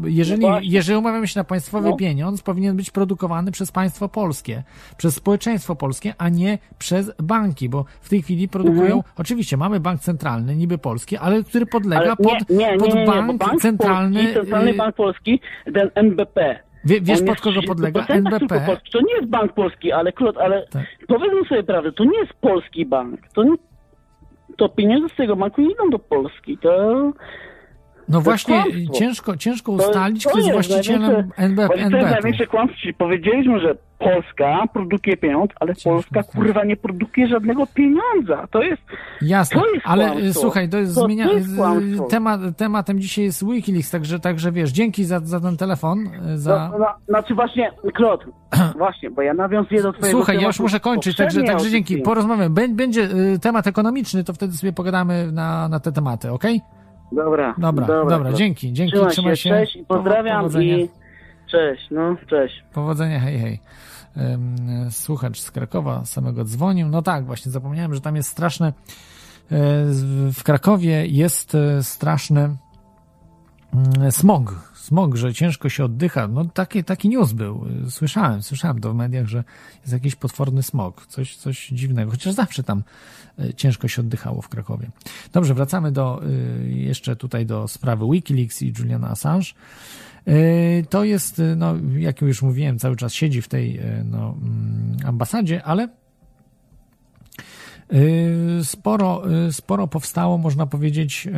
E, Jeżeli, No jeżeli umawiamy się na państwowy No. pieniądz, powinien być produkowany przez państwo polskie, przez społeczeństwo polskie, a nie przez banki, bo w tej chwili produkują, Mhm. oczywiście mamy bank centralny, niby polski, ale który podlega Ale pod, nie, nie, nie, pod nie, nie, bank, bank centralny. Polski, Centralny y, Bank Polski, ten NBP. wie, wiesz, pod kogo 30% podlega? NBP. Polski. To nie jest bank polski, ale ale Tak. powiedzmy sobie prawdę, to nie jest polski bank. To, nie, to pieniądze z tego banku nie idą do Polski. To No właśnie, kłamstwo. ciężko, ciężko ustalić, to kto jest właścicielem największe- NB, Właśnie to jest NBP. największe kłamstwo. Powiedzieliśmy, że Polska produkuje pieniądz, ale Ciężko Polska ustalić. kurwa nie produkuje żadnego pieniądza. To jest. Jasne, To jest ale y, słuchaj, to jest To- zmienia. jest y, temat, tematem dzisiaj jest Wikileaks, także, także wiesz, dzięki za, za ten telefon. y, Za... No, no, znaczy właśnie, Klot, właśnie, bo ja nawiązuję do twojego Słuchaj, ja już muszę kończyć, także, także dzięki. Porozmawiamy. Bę- Będzie y, temat ekonomiczny, to wtedy sobie pogadamy na, na te tematy, okej? Dobra, Dobra, dobra, Klot. dzięki, dzięki, Trzymaj, trzymaj się, cześć i pozdrawiam Powodzenia. i cześć, no, cześć. Powodzenia, hej, hej. Słuchacz z Krakowa samego dzwonił. No tak, właśnie zapomniałem, że tam jest straszne. e, W Krakowie jest e, straszny mm, smog. Smog, że ciężko się oddycha. No taki, taki news był. Słyszałem, słyszałem to w mediach, że jest jakiś potworny smog. Coś, coś dziwnego. Chociaż zawsze tam e, ciężko się oddychało w Krakowie. Dobrze, wracamy do, e, jeszcze tutaj do sprawy Wikileaks i Juliana Assange. E, To jest, no, jak już mówiłem, cały czas siedzi w tej no, mm, ambasadzie, ale sporo, sporo powstało, można powiedzieć,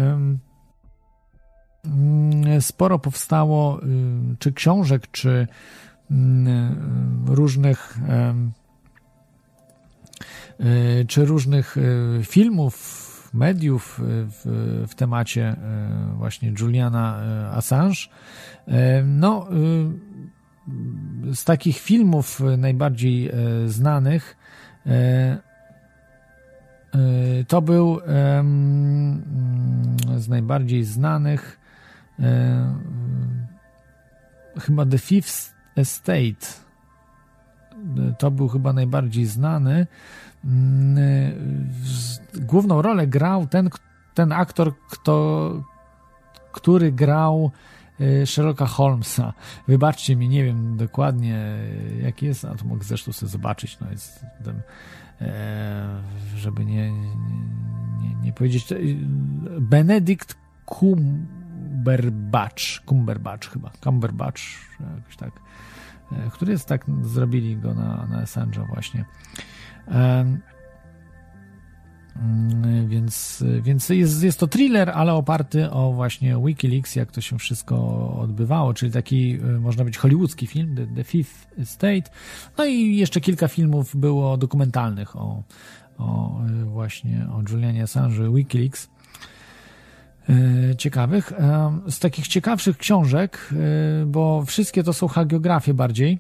sporo powstało y, czy książek, czy mm, różnych em, y, czy różnych y, filmów, mediów y, w, w temacie y, właśnie Juliana y, Assange. E, No, y, z takich filmów y, najbardziej e, znanych e, to był mm, z najbardziej znanych e, chyba The Fifth Estate. E, To był chyba najbardziej znany. Mm, e, Główną rolę grał ten, ten aktor, kto, który grał y, Sherlocka Holmesa. Wybaczcie mi, nie wiem dokładnie jaki jest, a to mogę zresztą sobie zobaczyć, no jest ten, e, żeby nie, nie, nie, powiedzieć, Benedict Cumberbatch, Cumberbatch chyba, Cumberbatch, jakoś tak, e, który jest tak, zrobili go na, na Assange'a właśnie. Mm, więc, więc jest, jest to thriller, ale oparty o właśnie Wikileaks, jak to się wszystko odbywało, czyli taki, y, można być hollywoodzki film, The, The Fifth Estate. No i jeszcze kilka filmów było dokumentalnych o, o y, właśnie o Julianie Assange, Wikileaks. Y, ciekawych. Z takich ciekawszych książek, bo wszystkie to są hagiografie bardziej,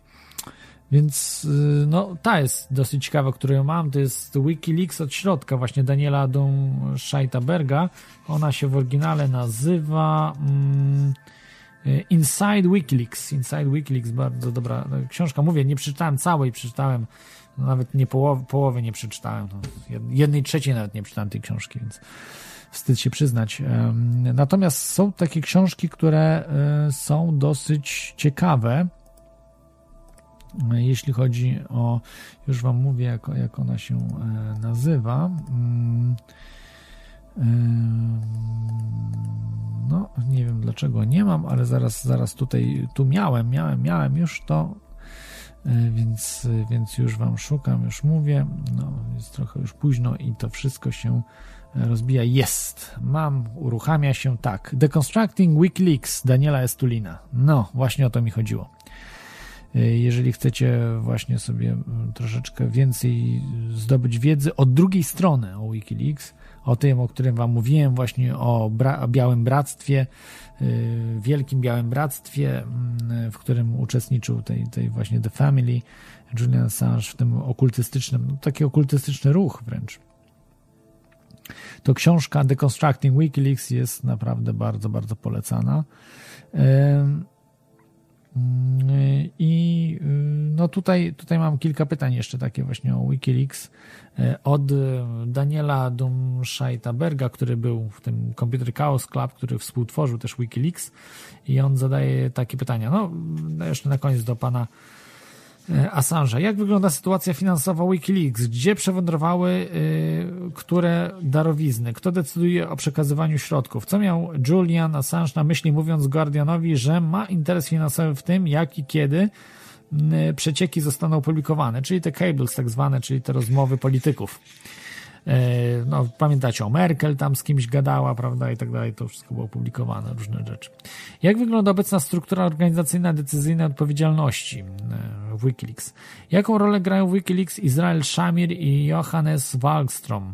więc no, ta jest dosyć ciekawa, którą mam. To jest Wikileaks od środka, właśnie Daniela Don Scheiterberga. Ona się w oryginale nazywa um, Inside Wikileaks. Inside Wikileaks, bardzo dobra książka. Mówię, nie przeczytałem całej, przeczytałem no, nawet nie połowy, połowy nie przeczytałem. No, jednej trzeciej nawet nie przeczytałem tej książki, więc wstyd się przyznać. Natomiast są takie książki, które y, są dosyć ciekawe jeśli chodzi o, już Wam mówię, jak, jak ona się e, nazywa. Mm, e, no, nie wiem dlaczego nie mam, ale zaraz, zaraz tutaj, tu miałem, miałem, miałem już to, e, więc, więc już Wam szukam, już mówię. No, jest trochę już późno i to wszystko się rozbija. Jest, mam, uruchamia się tak. Deconstructing Wikileaks Daniela Estulina. No, właśnie o to mi chodziło. Jeżeli chcecie właśnie sobie mm, troszeczkę więcej zdobyć wiedzy od drugiej strony o Wikileaks, o tym, o którym Wam mówiłem, właśnie o, bra- Białym Bractwie, yy, Wielkim Białym Bractwie, yy, w którym uczestniczył tej, tej właśnie The Family, Julian Assange, w tym okultystycznym, no, taki okultystyczny ruch wręcz. To książka Deconstructing Wikileaks jest naprawdę bardzo, bardzo polecana. I no tutaj, tutaj mam kilka pytań jeszcze takie właśnie o Wikileaks e, od Daniela Dumscheiterberga, który był w tym Computer Chaos Club, który współtworzył też Wikileaks i on zadaje takie pytania. No, jeszcze na koniec do pana E, Assange. Jak wygląda sytuacja finansowa Wikileaks? Gdzie przewędrowały y, które darowizny? Kto decyduje o przekazywaniu środków? Co miał Julian Assange na myśli, mówiąc Guardianowi, że ma interes finansowy w tym, jak i kiedy y, przecieki zostaną opublikowane, czyli te cables tak zwane, czyli te rozmowy polityków. E, no, pamiętacie o Merkel tam z kimś gadała, prawda, i tak dalej, to wszystko było opublikowane, różne rzeczy. Jak wygląda obecna struktura organizacyjna decyzyjnej odpowiedzialności e, w Wikileaks? Jaką rolę grają w Wikileaks Izrael Shamir i Johannes Wallström?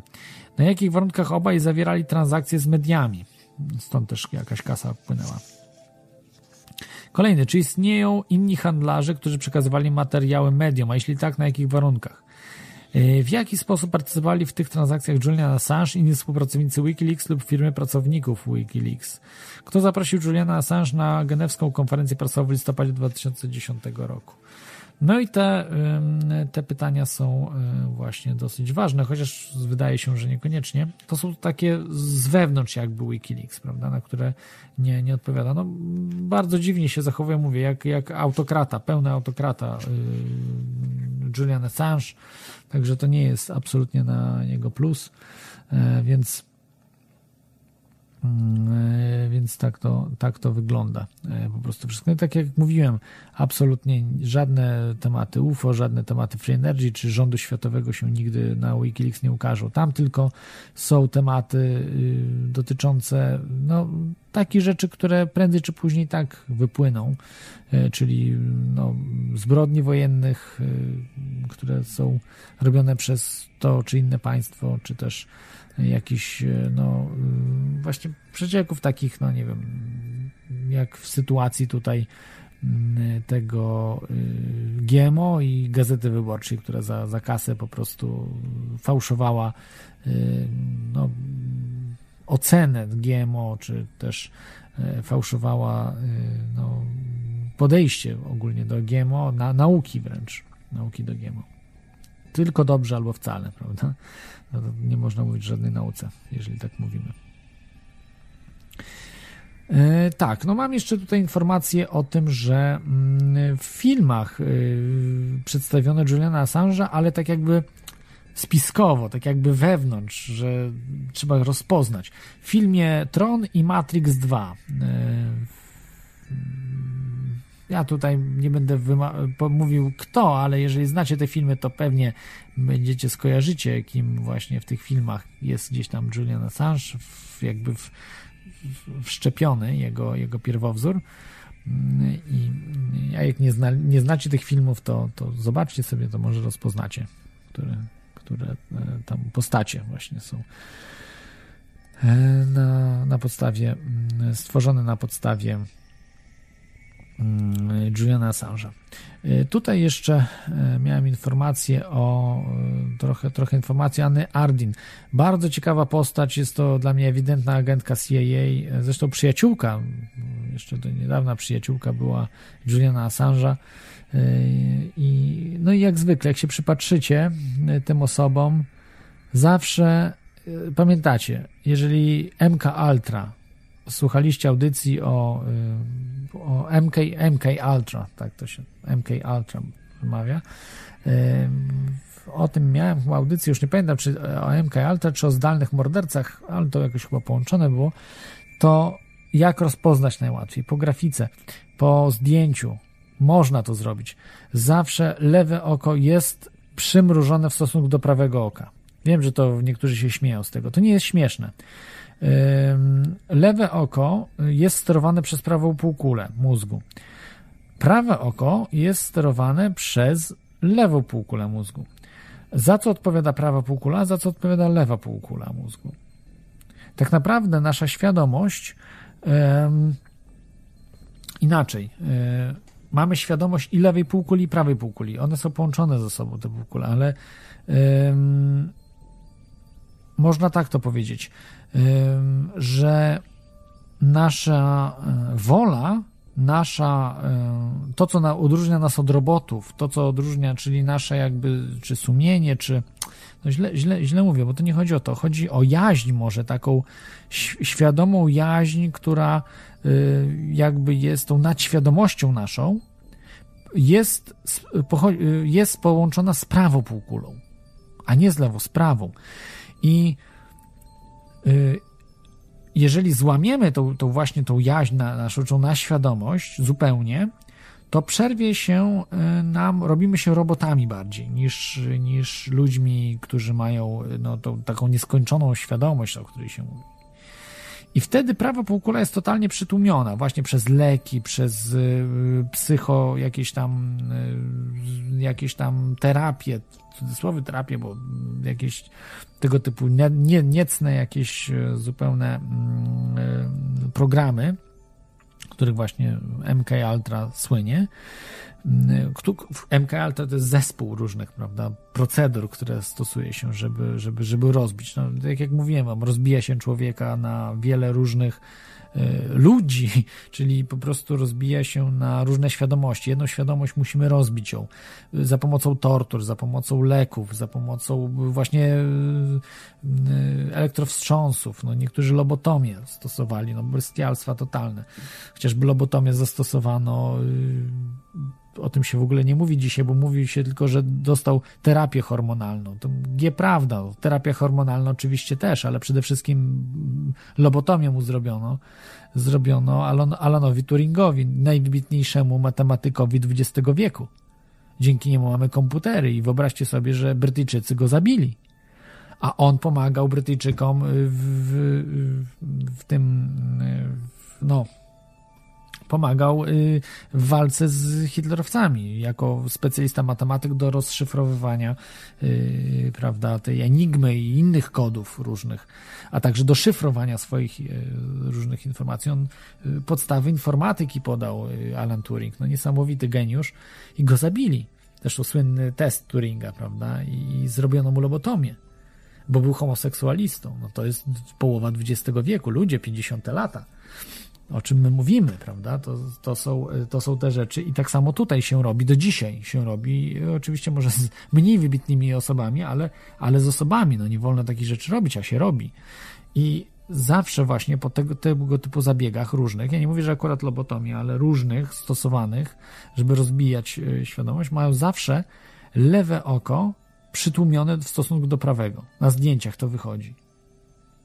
Na jakich warunkach obaj zawierali transakcje z mediami? Stąd też jakaś kasa płynęła. Kolejny, czy istnieją inni handlarze, którzy przekazywali materiały mediom, a jeśli tak, na jakich warunkach? E, w jaki sposób partycypowali w tych transakcjach Julian Assange i inni współpracownicy Wikileaks lub firmy pracowników Wikileaks? Kto zaprosił Juliana Assange na genewską konferencję prasową w listopadzie 2010 roku? No i te, te pytania są e, właśnie dosyć ważne, chociaż wydaje się, że niekoniecznie. To są takie z wewnątrz jakby Wikileaks, prawda, na które nie, nie odpowiada. No, bardzo dziwnie się zachowuje, mówię, jak, jak autokrata, pełna autokrata yy, Julian Assange, także to nie jest absolutnie na niego plus, e, więc więc tak to, tak to wygląda. E, po prostu wszystko. No tak jak mówiłem, absolutnie żadne tematy UFO, żadne tematy Free Energy czy rządu światowego się nigdy na Wikileaks nie ukażą. Tam tylko są tematy y, dotyczące no, takich rzeczy, które prędzej czy później tak wypłyną, e, czyli no, zbrodni wojennych, które są robione przez to czy inne państwo, czy też jakichś, e, no, y, właśnie przecieków takich, no nie wiem, jak w sytuacji tutaj mm, tego y, GMO i Gazety Wyborczej, która za, za kasę po prostu fałszowała no, ocenę GMO, czy też e, fałszowała no, podejście ogólnie do GMO, na, nauki wręcz, nauki do GMO. Tylko dobrze albo wcale, prawda? No nie można mówić żadnej nauce, jeżeli tak mówimy. E, tak, no mam jeszcze tutaj informację o tym, że mm, w filmach y, przedstawiono Juliana Assange'a, ale tak jakby spiskowo, tak jakby wewnątrz, że trzeba rozpoznać. W filmie Tron i Matrix 2. E, ja tutaj nie będę mówił kto, ale jeżeli znacie te filmy, to pewnie będziecie skojarzycie, kim właśnie w tych filmach jest gdzieś tam Julian Assange, w, jakby w, w, wszczepiony jego, jego pierwowzór. I a jak nie, zna, nie znacie tych filmów, to, to zobaczcie sobie, to może rozpoznacie, które, które e, tam postacie właśnie są e, na, na podstawie, stworzone na podstawie Mm, Juliana Assange'a. Y, tutaj jeszcze y, miałem informację o y, trochę, trochę informacji Anny Ardin. Bardzo ciekawa postać, jest to dla mnie ewidentna agentka CIA, zresztą przyjaciółka, jeszcze do niedawna przyjaciółka była Juliana Assange'a. I, no i jak zwykle, jak się przypatrzycie tym osobom, zawsze pamiętacie, jeżeli MK Ultra słuchaliście audycji o, y, o MK, MK Ultra, tak to się MK Ultra wymawia. Y, o tym miałem chyba audycję, już nie pamiętam, czy o MK Ultra, czy o zdalnych mordercach, ale to jakoś chyba połączone było. To jak rozpoznać najłatwiej? Po grafice, po zdjęciu. Można to zrobić. Zawsze lewe oko jest przymrużone w stosunku do prawego oka. Wiem, że to niektórzy się śmieją z tego. To nie jest śmieszne. Lewe oko jest sterowane przez prawą półkulę mózgu. Prawe oko jest sterowane przez lewą półkulę mózgu. Za co odpowiada prawa półkula, za co odpowiada lewa półkula mózgu. Tak naprawdę nasza świadomość inaczej. Um, mamy świadomość i lewej półkuli, i prawej półkuli. One są połączone ze sobą, te półkule, ale można tak to powiedzieć że nasza e, wola, nasza, e, to co odróżnia nas od robotów, to co odróżnia, czyli nasze jakby, czy sumienie, czy, no źle, źle, źle mówię, bo to nie chodzi o to, chodzi o jaźń może, taką świadomą jaźń, która e, jakby jest tą nadświadomością naszą, jest, jest połączona z prawą półkulą, a nie z lewą, z prawą. I Y, jeżeli złamiemy tą, tą właśnie tą jaźń na, naszą, na świadomość zupełnie, to przerwie się y, nam, robimy się robotami bardziej niż, niż ludźmi, którzy mają no, tą, taką nieskończoną świadomość, o której się mówi. I wtedy prawa półkula jest totalnie przytłumiona właśnie przez leki, przez y, psycho, jakieś tam, y, jakieś tam terapie, cudzysłowy terapie, bo jakieś tego typu nie, nie, niecne jakieś e, zupełne mm, programy, których właśnie MK Ultra słynie. Mm, MK Ultra to jest zespół różnych, prawda, procedur, które stosuje się, żeby, żeby, żeby rozbić. No, tak jak mówiłem, rozbija się człowieka na wiele różnych E, ludzi, czyli po prostu rozbija się na różne świadomości. Jedną świadomość musimy rozbić ją za pomocą tortur, za pomocą leków, za pomocą właśnie e, elektrowstrząsów. No, niektórzy lobotomię stosowali, no bestialstwa totalne. Chociażby lobotomię zastosowano o tym się w ogóle nie mówi dzisiaj, bo mówi się tylko, że dostał terapię hormonalną. To nie prawda. Terapia hormonalna oczywiście też, ale przede wszystkim lobotomię mu zrobiono. Zrobiono Alon, Alanowi Turingowi, najwybitniejszemu matematykowi XX wieku. Dzięki niemu mamy komputery i wyobraźcie sobie, że Brytyjczycy go zabili. A on pomagał Brytyjczykom w, w, w tym, no, pomagał y, w walce z hitlerowcami jako specjalista matematyk do rozszyfrowywania y, prawda, tej enigmy i innych kodów różnych, a także do szyfrowania swoich y, różnych informacji. On podstawy informatyki podał Alan Turing, no niesamowity geniusz i go zabili. Zresztą słynny test Turinga, prawda, i zrobiono mu lobotomię bo był homoseksualistą. No to jest połowa XX wieku, ludzie, 50 lata o czym my mówimy, prawda? To, to, są, to są te rzeczy i tak samo tutaj się robi, do dzisiaj się robi, oczywiście może z mniej wybitnymi osobami, ale, ale z osobami, no nie wolno takich rzeczy robić, a się robi. I zawsze właśnie po tego, tego typu zabiegach różnych, ja nie mówię, że akurat lobotomii, ale różnych stosowanych, żeby rozbijać e, świadomość, mają zawsze lewe oko przytłumione w stosunku do prawego. Na zdjęciach to wychodzi.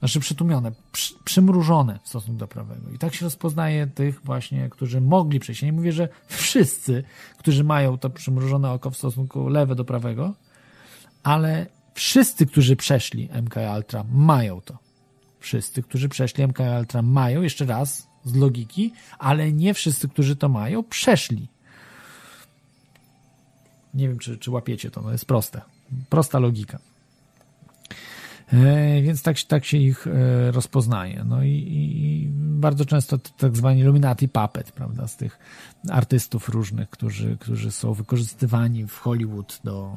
Znaczy przytłumione, przy, przymrużone w stosunku do prawego. I tak się rozpoznaje tych właśnie, którzy mogli przejść. Ja nie mówię, że wszyscy, którzy mają to przymrużone oko w stosunku lewe do prawego, ale wszyscy, którzy przeszli MK Ultra mają to. Wszyscy, którzy przeszli MK Ultra mają, jeszcze raz, z logiki, ale nie wszyscy, którzy to mają, przeszli. Nie wiem, czy, czy łapiecie to, no jest proste. Prosta logika. E, więc tak, tak się ich e, rozpoznaje. No i, i bardzo często tak zwani Illuminati puppet, prawda, z tych artystów różnych, którzy, którzy są wykorzystywani w Hollywood do,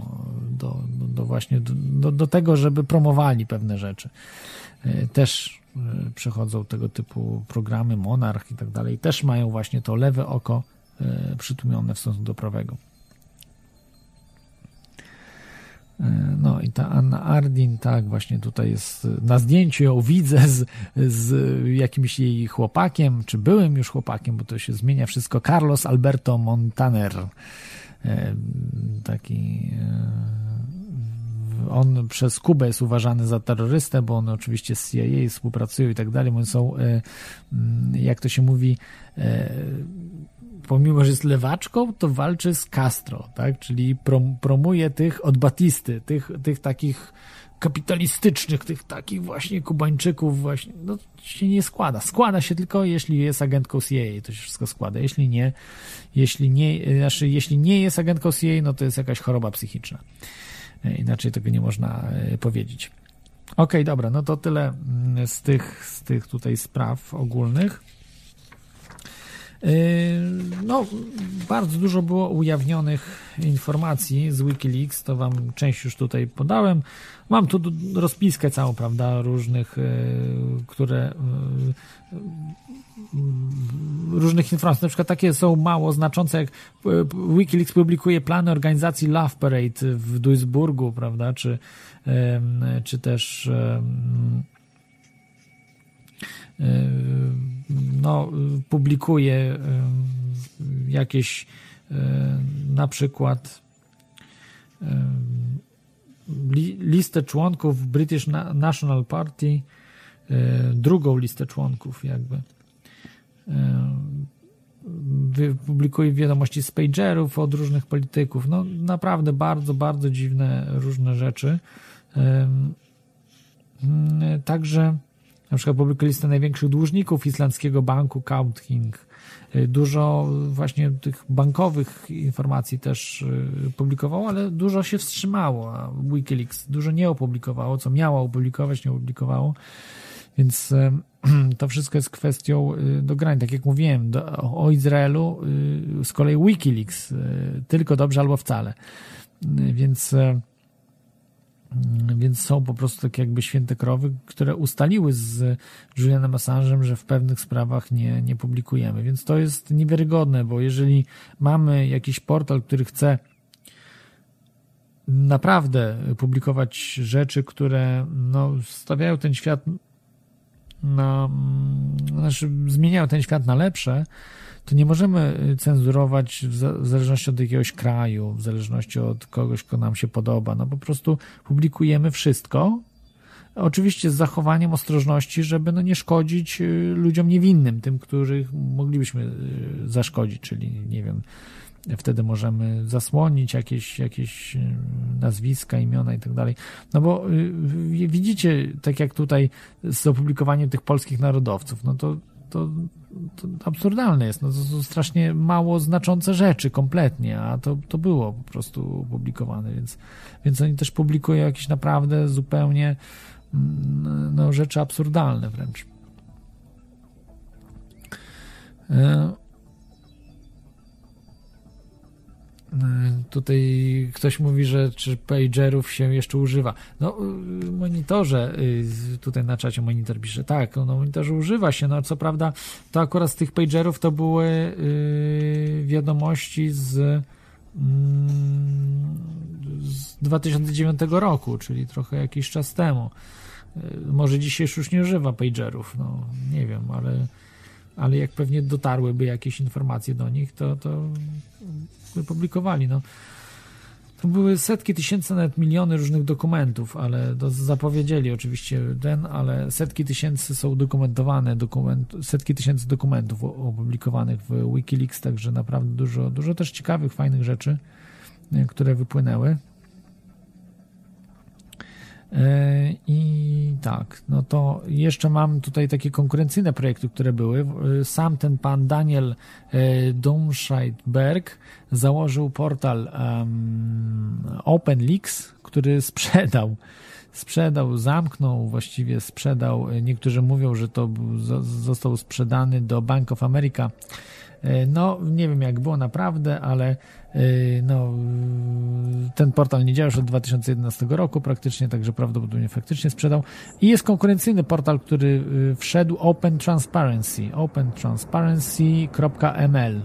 do, do właśnie do, do tego, żeby promowali pewne rzeczy. E, też przechodzą tego typu programy, Monarch i tak dalej, też mają właśnie to lewe oko przytłumione w stosunku do prawego. No i ta Anna Ardin, tak, właśnie tutaj jest na zdjęciu ją widzę z, z jakimś jej chłopakiem, czy byłym już chłopakiem, bo to się zmienia wszystko. Carlos Alberto Montaner. E, taki e, on przez Kubę jest uważany za terrorystę, bo on oczywiście z CIA współpracują i tak dalej. Są, jak to się mówi, pomimo, że jest lewaczką, to walczy z Castro, tak? Czyli prom, promuje tych od Batisty, tych, tych takich kapitalistycznych, tych takich właśnie Kubańczyków właśnie, no się nie składa. Składa się tylko, jeśli jest agentką CIA, to się wszystko składa. Jeśli nie, jeśli nie, znaczy, jeśli nie jest agentką CIA, no to jest jakaś choroba psychiczna. E, inaczej tego nie można e, powiedzieć. Okej, okay, dobra, no to tyle mm, z tych, z tych tutaj spraw ogólnych. Yy, no, bardzo dużo było ujawnionych informacji z Wikileaks, to wam część już tutaj podałem. Mam tu rozpiskę całą, prawda, różnych, yy, które yy, różnych informacji, na przykład takie są mało znaczące, jak Wikileaks publikuje plany organizacji Love Parade w Duisburgu, prawda, czy, czy też no, publikuje jakieś na przykład listę członków British National Party, drugą listę członków jakby. Publikuje wiadomości z pagerów od różnych polityków. No naprawdę bardzo, bardzo dziwne różne rzeczy. Także na przykład publikuje listę największych dłużników islandzkiego banku Kaupthing. Y, dużo właśnie tych bankowych informacji też y, publikowało, ale dużo się wstrzymało. A Wikileaks dużo nie opublikowało, co miało opublikować, nie opublikowało. Więc y, to wszystko jest kwestią do grań. Tak jak mówiłem, do, o Izraelu z kolei Wikileaks tylko dobrze albo wcale. Więc więc są po prostu takie jakby święte krowy, które ustaliły z Julianem Assange'em, że w pewnych sprawach nie, nie publikujemy. Więc to jest niewiarygodne, bo jeżeli mamy jakiś portal, który chce naprawdę publikować rzeczy, które no, stawiają ten świat na, mm, znaczy zmieniają ten świat na lepsze, to nie możemy y, cenzurować w zależności od jakiegoś kraju, w zależności od kogoś, kto nam się podoba. No po prostu publikujemy wszystko, oczywiście z zachowaniem ostrożności, żeby no nie szkodzić y, ludziom niewinnym, tym, których moglibyśmy y, zaszkodzić, czyli nie wiem, wtedy możemy zasłonić jakieś, jakieś nazwiska, imiona i tak dalej. No bo widzicie, tak jak tutaj z opublikowaniem tych polskich narodowców, no to to, to absurdalne jest. No, to są strasznie mało znaczące rzeczy kompletnie, a to, to było po prostu opublikowane, więc, więc oni też publikują jakieś naprawdę zupełnie mm, no, rzeczy absurdalne wręcz. Tutaj ktoś mówi, że czy pagerów się jeszcze używa. No, w monitorze, y, tutaj na czacie monitor pisze, tak, no monitorze używa się, no co prawda to akurat z tych pagerów to były y, wiadomości z, mm, z 2009 roku, czyli trochę jakiś czas temu. Może dzisiaj już nie używa pagerów, no nie wiem, ale, ale jak pewnie dotarłyby jakieś informacje do nich, to, to publikowali. No. To były setki tysięcy, nawet miliony różnych dokumentów, ale to zapowiedzieli oczywiście ten, ale setki tysięcy są dokumentowane, dokument, setki tysięcy dokumentów opublikowanych w Wikileaks, także naprawdę dużo, dużo też ciekawych, fajnych rzeczy, które wypłynęły. E, I tak, no to jeszcze mam tutaj takie konkurencyjne projekty, które były. Sam ten pan Daniel e, Domscheidberg założył portal um, OpenLeaks, który sprzedał sprzedał, zamknął, właściwie sprzedał. Niektórzy mówią, że to został sprzedany do Bank of America. E, no, nie wiem jak było naprawdę, ale no, ten portal nie działa już od 2011 roku praktycznie, także prawdopodobnie faktycznie sprzedał. I jest konkurencyjny portal, który yy, wszedł Open Transparency, opentransparency.ml.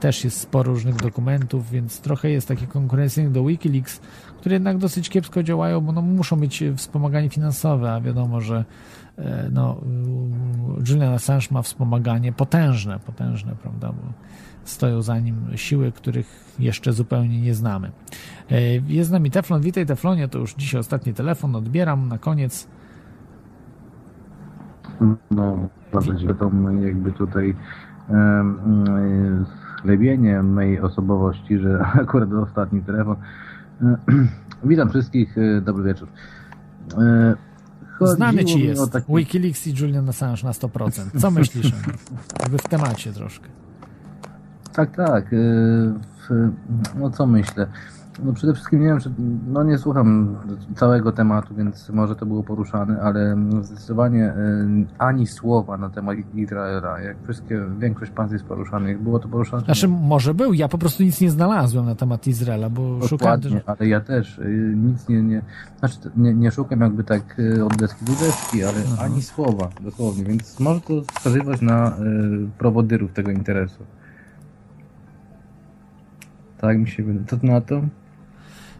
Też jest sporo różnych dokumentów, więc trochę jest taki konkurencyjny do Wikileaks, które jednak dosyć kiepsko działają, bo no, muszą mieć wspomaganie finansowe, a wiadomo, że no, Julian Assange ma wspomaganie potężne, potężne, prawda, bo stoją za nim siły, których jeszcze zupełnie nie znamy. E, jest z nami Teflon. Witaj Teflonie, to już dzisiaj ostatni telefon, odbieram na koniec. No, to jakby tutaj schlebienie mojej osobowości, że akurat ostatni telefon. Witam wszystkich, e, dobry wieczór. Znany ci jest taki... Wikileaks i Julian Assange na 100%. Co myślisz? Jakby w temacie troszkę. Tak, tak. Y, w, no co myślę? No przede wszystkim nie wiem, czy, no nie słucham całego tematu, więc może to było poruszane, ale zdecydowanie y, ani słowa na temat Izraela, jak wszystkie, większość państw jest poruszanych, było to poruszane. Znaczy może był, ja po prostu nic nie znalazłem na temat Izraela, bo szukałem... ale ja też y, nic nie, nie, znaczy nie, nie szukam jakby tak od deski do deski, ale Aha. ani słowa, dosłownie, więc może to wskazywać na prowodyrów tego interesu. Tak mi się wydaje. To na to?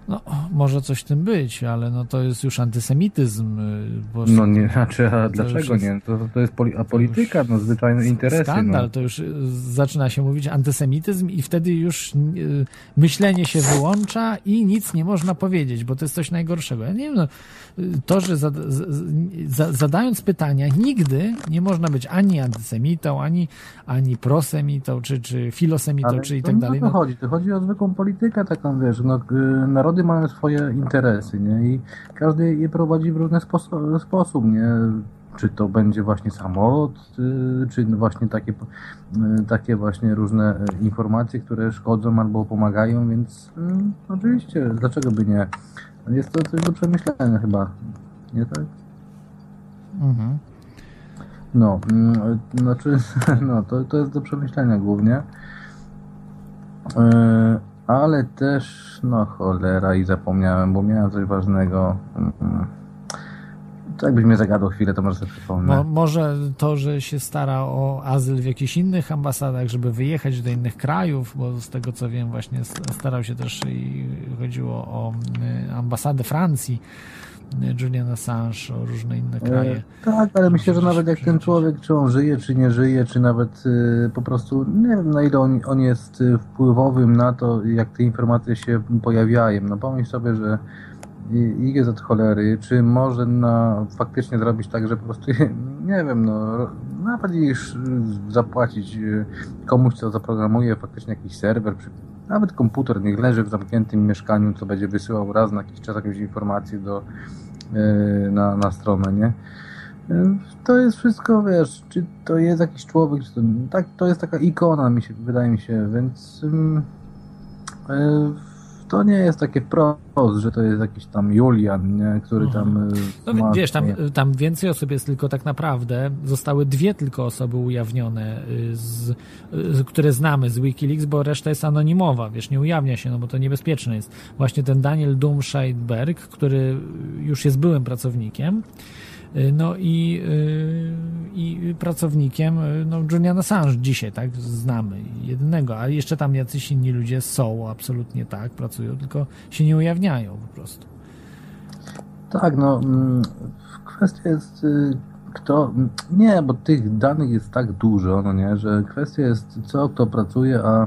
No, może coś w tym być, ale no to jest już antysemityzm. Y, no nie, znaczy, a dlaczego jest, nie? To, to jest poli, a polityka, no zwyczajne interesy. Skandal, no. to już y, zaczyna się mówić antysemityzm i wtedy już y, myślenie się wyłącza i nic nie można powiedzieć, bo to jest coś najgorszego. Ja nie wiem, no, to, że zada, za, zadając pytania, nigdy nie można być ani antysemitą, ani, ani prosemitą, czy, czy filosemitą, Ale czy i tak dalej. No to chodzi, to chodzi o zwykłą politykę taką, wiesz, no, narody mają swoje interesy, nie, i każdy je prowadzi w różny sposób, sposób nie, czy to będzie właśnie samolot, czy właśnie takie, takie właśnie różne informacje, które szkodzą albo pomagają, więc mm, oczywiście, dlaczego by nie? Jest to coś do przemyślenia chyba, nie tak? Mhm. No, mm, znaczy, no, to, to jest do przemyślenia głównie. E, ale też, no cholera i zapomniałem, bo miałem coś ważnego. Mm, to jakbyś mnie zagadał chwilę, to może sobie przypomnę. Mo, może to, że się stara o azyl w jakichś innych ambasadach, żeby wyjechać do innych krajów, bo z tego co wiem właśnie starał się też i chodziło o y, ambasadę Francji, Julian Assange, o różne inne kraje. E, tak, ale myślę, że nawet jak ten człowiek, czy on żyje, czy nie żyje, czy nawet y, po prostu, nie wiem na ile on, on jest wpływowym na to, jak te informacje się pojawiają. No pomyśl sobie, że idzie od cholery, czy może na, faktycznie zrobić tak, że po prostu, nie wiem, no, nawet zapłacić e, komuś, co zaprogramuje faktycznie jakiś serwer, nawet komputer niech leży w zamkniętym mieszkaniu, co będzie wysyłał raz na jakiś czas jakąś informację do, e, na, na stronę, nie? E, to jest wszystko, wiesz, czy to jest jakiś człowiek, czy to, tak, to jest taka ikona, mi się, wydaje mi się, więc yy, to nie jest takie wprost, że to jest jakiś tam Julian, nie? który mhm. tam... No ma, wiesz, tam, tam więcej osób jest tylko tak naprawdę, zostały dwie tylko osoby ujawnione, y, z, które znamy z Wikileaks, bo reszta jest anonimowa, wiesz, nie ujawnia się, no bo to niebezpieczne jest. Właśnie ten Daniel Dumscheidberg, który już jest byłym pracownikiem, no i, y, i pracownikiem y, no, Julian Assange dzisiaj, tak, znamy jednego, a jeszcze tam jacyś inni ludzie są absolutnie tak, pracują, tylko się nie ujawniają po prostu. Tak, no mm, kwestia jest y, kto, nie, bo tych danych jest tak dużo, no nie, że kwestia jest co kto pracuje, a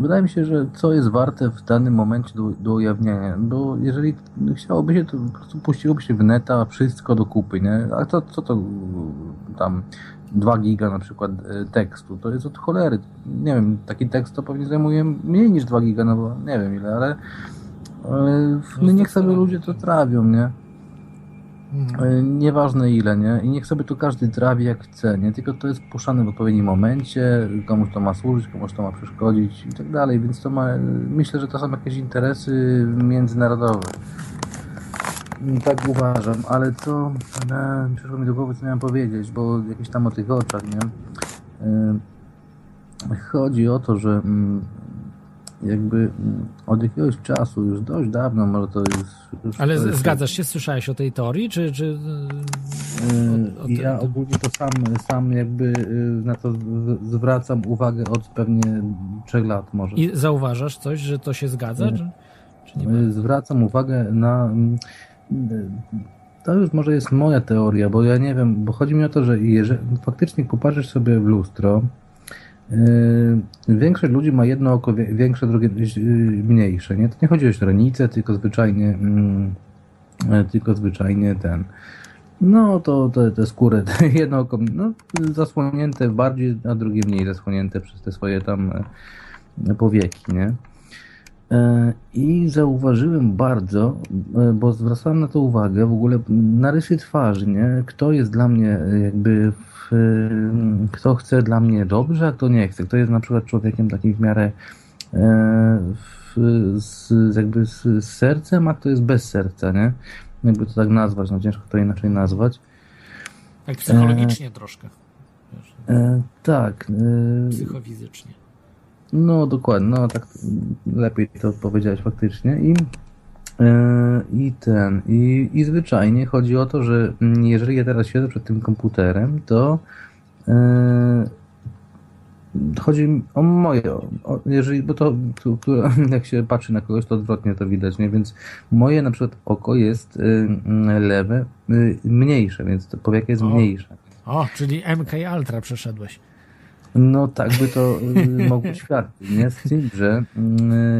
wydaje mi się, że co jest warte w danym momencie do, do ujawnienia, bo jeżeli chciałoby się, to po prostu puściłoby się w neta wszystko do kupy, nie, a to, co to tam 2 giga na przykład e, tekstu, to jest od cholery, nie wiem, taki tekst to pewnie zajmuje mniej niż 2 giga, no bo nie wiem ile, ale ale no niech sobie ludzie to trawią, nie? Mhm. E, Nieważne ile, nie? I niech sobie tu każdy trawi jak chce, nie? Tylko to jest puszczane w odpowiednim momencie, komuś to ma służyć, komuś to ma przeszkodzić i tak dalej, więc to ma, myślę, że to są jakieś interesy międzynarodowe. Tak uważam, ale co, e, przyszło mi do głowy, co miałem powiedzieć, bo jakieś tam o tych oczach, nie? E, Chodzi o to, że mm, jakby mm, od jakiegoś czasu, już dość dawno, może to jest... Już Ale to jest- zgadzasz się, słyszałeś o tej teorii, czy... czy Yy, od- od- Ja ogólnie to sam, sam jakby yy, na to zwracam uwagę od pewnie trzech lat może. I zauważasz coś, że to się zgadza, Nie. czy, czy nie? Yy, Zwracam uwagę na... mm, yy, To już może jest moja teoria, bo ja nie wiem, bo chodzi mi o to, że jeżeli faktycznie popatrzysz sobie w lustro, yy, większość ludzi ma jedno oko większe, drugie yy, mniejsze. Nie? To nie chodzi o źrenicę, tylko zwyczajnie, mm, yy, tylko zwyczajnie ten. No to te, te skóry, te jedno oko no, zasłonięte bardziej, a drugie mniej zasłonięte przez te swoje tam e, powieki, nie? E, I zauważyłem bardzo, e, bo zwracałem na to uwagę w ogóle na rysy twarzy, nie? Kto jest dla mnie e, jakby, e, kto chce dla mnie dobrze, a kto nie chce. Kto jest na przykład człowiekiem takim w miarę e, z, jakby z, sercem, a kto jest bez serca, nie? Jakby to tak nazwać, no ciężko to inaczej nazwać. Tak psychologicznie troszkę. Wiesz, E, tak. E, psychofizycznie. No dokładnie, no tak lepiej to powiedziałeś faktycznie i, e, i ten, i, i zwyczajnie chodzi o to, że mm, jeżeli ja teraz siedzę przed tym komputerem, to e, chodzi mi o moje, o, jeżeli, bo to, tu, tu, jak się patrzy na kogoś, to odwrotnie to widać, nie? więc moje na przykład oko jest y, y, lewe, y, mniejsze, więc to powiek jest O. mniejsze. O, czyli MK Ultra przeszedłeś. No tak by to y, mogło świadczyć, nie? Z tym, że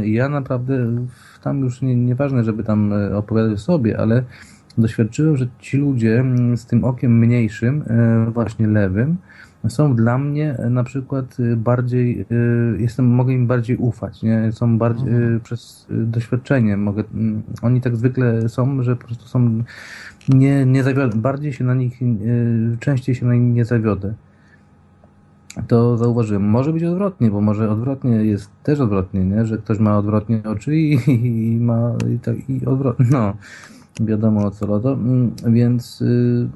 y, ja naprawdę w- tam już nie, nieważne, żeby tam y, opowiadać o sobie, ale doświadczyłem, że ci ludzie mm, z tym okiem mniejszym, y, właśnie lewym, są dla mnie y, na przykład bardziej, jestem, mogę im bardziej ufać, nie? Są bardziej y, przez doświadczenie, mogę, mm, oni tak zwykle są, że po prostu są, nie, nie zawiodę, bardziej się na nich, częściej się na nich nie zawiodę to zauważyłem. Może być odwrotnie, bo może odwrotnie jest też odwrotnie, nie? że ktoś ma odwrotnie oczy i, i ma i, tak, i odwrotnie. No, wiadomo o co lodo. Mm, Więc y,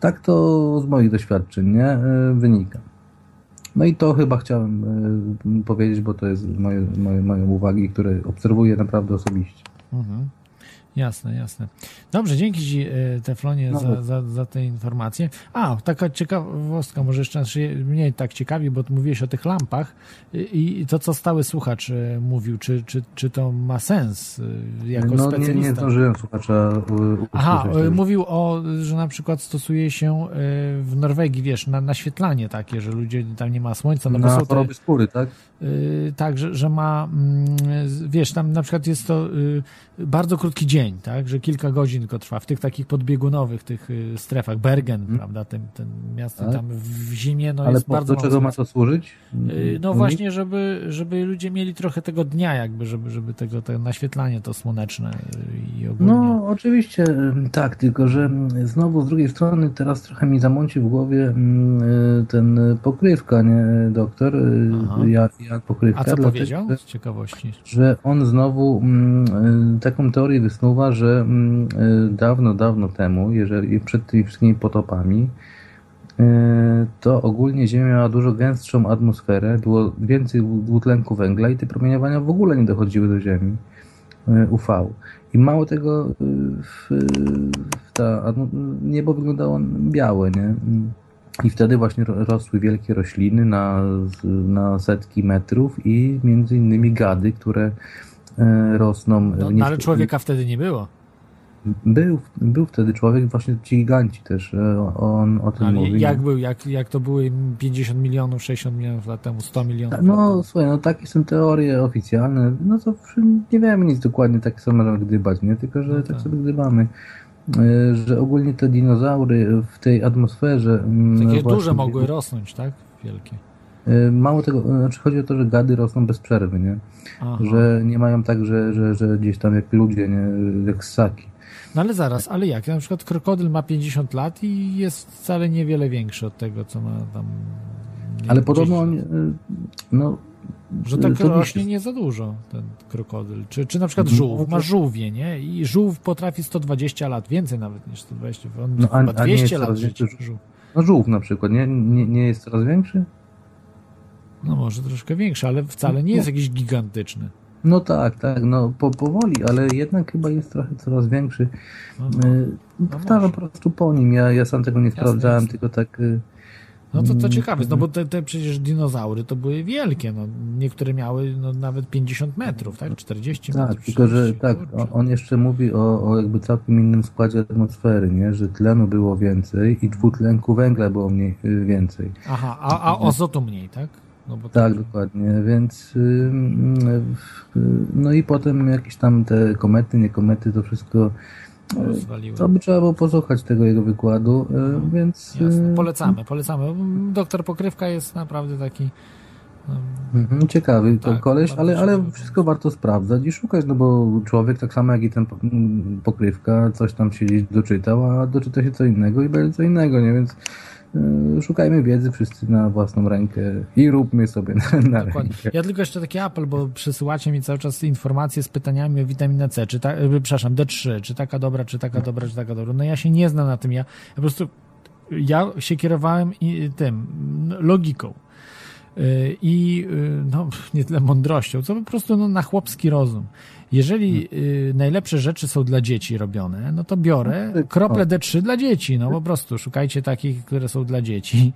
tak to z moich doświadczeń nie? Y, wynika. No i to chyba chciałem y, powiedzieć, bo to jest moje, moje, moje uwagi, które obserwuję naprawdę osobiście. Mhm. Jasne, jasne. Dobrze, dzięki Ci, e, Teflonie, No. za, za, za te informacje. A, taka ciekawostka, może jeszcze mnie tak ciekawi, bo mówiłeś o tych lampach i, to, co stały słuchacz e, mówił, czy, czy, czy to ma sens e, jako no nie, specjalista? nie zdążyłem słuchacza Aha, mówił o, że na przykład stosuje się w Norwegii, wiesz, na naświetlanie takie, że ludzie, tam nie ma słońca, no na choroby skóry, tak? Tak, że, że ma, mm, wiesz, tam na przykład jest to y, bardzo krótki dzień, tak, że kilka godzin tylko trwa w tych takich podbiegunowych, tych y, strefach, Bergen, prawda, ten, ten miasto Tak. tam w zimie, no Ale jest po, bardzo do czego ma to służyć? Y, No właśnie, żeby, żeby ludzie mieli trochę tego dnia jakby, żeby, żeby tego, tego naświetlanie to słoneczne y, i ogólnie. No, oczywiście, tak, tylko że ym, znowu z drugiej strony teraz trochę mi zamąci w głowie y, ten pokrywka, nie, doktor, Aha. ja, jak pokrywka. A co dlatego, powiedział? że- Z ciekawości. Że on znowu y, taką teorię wysnuwa, że ym, y, dawno, dawno temu, jeżeli przed tymi wszystkimi potopami, y, to ogólnie Ziemia miała dużo gęstszą atmosferę, było więcej dwutlenku węgla i te promieniowania w ogóle nie dochodziły do Ziemi. y, UV. I mało tego, w, w ta, niebo wyglądało białe, nie? I wtedy właśnie ro- rosły wielkie rośliny na, na setki metrów i między innymi gady, które rosną. No, w no ale człowieka wtedy nie było. był, był wtedy człowiek, właśnie ci giganci też, e, on o tym Ale mówi. jak był, jak, jak to były 50 milionów, 60 milionów lat temu, 100 milionów lat No temu? słuchaj, no takie są teorie oficjalne, no to nie wiemy nic dokładnie, tak sobie możemy gdybać, nie? Tylko, że No tak tak. sobie gdybamy. E, Że ogólnie te dinozaury w tej atmosferze. mm, Takie duże mogły rosnąć, tak? Wielkie. E, Mało tego, znaczy chodzi o to, że gady rosną bez przerwy, nie? Aha. Że nie mają tak, że, że, że gdzieś tam jak ludzie, nie? Jak ssaki. No ale zaraz, ale jak? Na przykład krokodyl ma 50 lat i jest wcale niewiele większy od tego, co ma tam. nie Ale podobno 10 on, e, no... Że tak to rośnie nie za dużo, ten krokodyl. Czy, czy na przykład No, żółw, ma żółwie, nie? I żółw potrafi 120 lat, więcej nawet niż 120. On No, a- chyba a nie 200 jest lat większy żółw. No żółw na przykład, nie? Nie, nie jest coraz większy? No może troszkę większy, ale wcale nie jest jakiś gigantyczny. No tak, tak, no po, powoli, ale jednak chyba jest trochę coraz większy. No, no. Y, Powtarzam po prostu po nim, ja, ja sam tego nie sprawdzałem, jasne. tylko tak... y, No to, to Mm, ciekawe, no bo te, te przecież dinozaury to były wielkie, no niektóre miały no, nawet 50 metrów, tak? 40 Tak, metrów. tylko że 40, tak, kurczę. o- on jeszcze mówi o, o jakby całkiem innym składzie atmosfery, nie? Że tlenu było więcej i dwutlenku węgla było mniej, y, więcej. Aha, a, a azotu mniej, tak? No bo Tak, dokładnie, więc no i potem jakieś tam te komety, nie komety, to wszystko rozwaliły. to by trzeba było posłuchać tego jego wykładu, y, więc... Jasne, y, polecamy, polecamy. Doktor Pokrywka jest naprawdę taki Mhm, ciekawy to Tak, koleś, bardzo ale, ale wszystko warto sprawdzać i szukać, no bo człowiek tak samo jak i ten pokrywka, coś tam się gdzieś doczytał, a doczyta się co innego i będzie co innego, nie? Więc szukajmy wiedzy wszyscy na własną rękę i róbmy sobie na, na Dokładnie. rękę. Ja tylko jeszcze taki apel, bo przysyłacie mi cały czas informacje z pytaniami o witaminę C, czy ta, e, przepraszam, D3, czy taka dobra, czy taka dobra, czy taka dobra. No ja się nie znam na tym, ja, ja po prostu ja się kierowałem tym logiką Y, i y, no, nie tyle mądrością, co po prostu no, na chłopski rozum. Jeżeli y, najlepsze rzeczy są dla dzieci robione, no to biorę krople D3 dla dzieci, no po prostu szukajcie takich, które są dla dzieci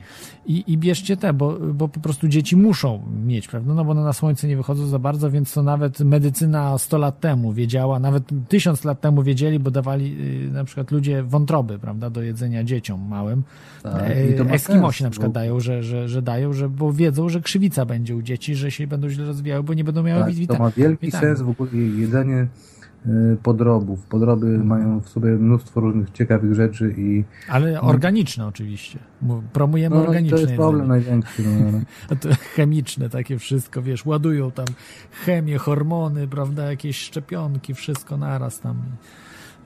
i, i bierzcie te, bo, bo po prostu dzieci muszą mieć, prawda? No bo one na słońce nie wychodzą za bardzo, więc to nawet medycyna 100 lat temu wiedziała, nawet 1000 lat temu wiedzieli, bo dawali y, na przykład ludzie wątroby, prawda, do jedzenia dzieciom małym. Tak, E, Eskimosi sens, na przykład bo- dają, że, że, że dają, że, bo wiedzą, że krzywica będzie u dzieci, że się będą źle rozwijały, bo nie będą miały Tak, to ma wielki witamin. sens w ogóle jedzenie y, podrobów. Podroby mają w sobie mnóstwo różnych ciekawych rzeczy i Ale organiczne oczywiście. Mu- Promujemy no, no, organiczne to jest problem jedzenie. największy. No, no. To chemiczne takie wszystko, wiesz, ładują tam chemię, hormony, prawda, jakieś szczepionki, wszystko naraz tam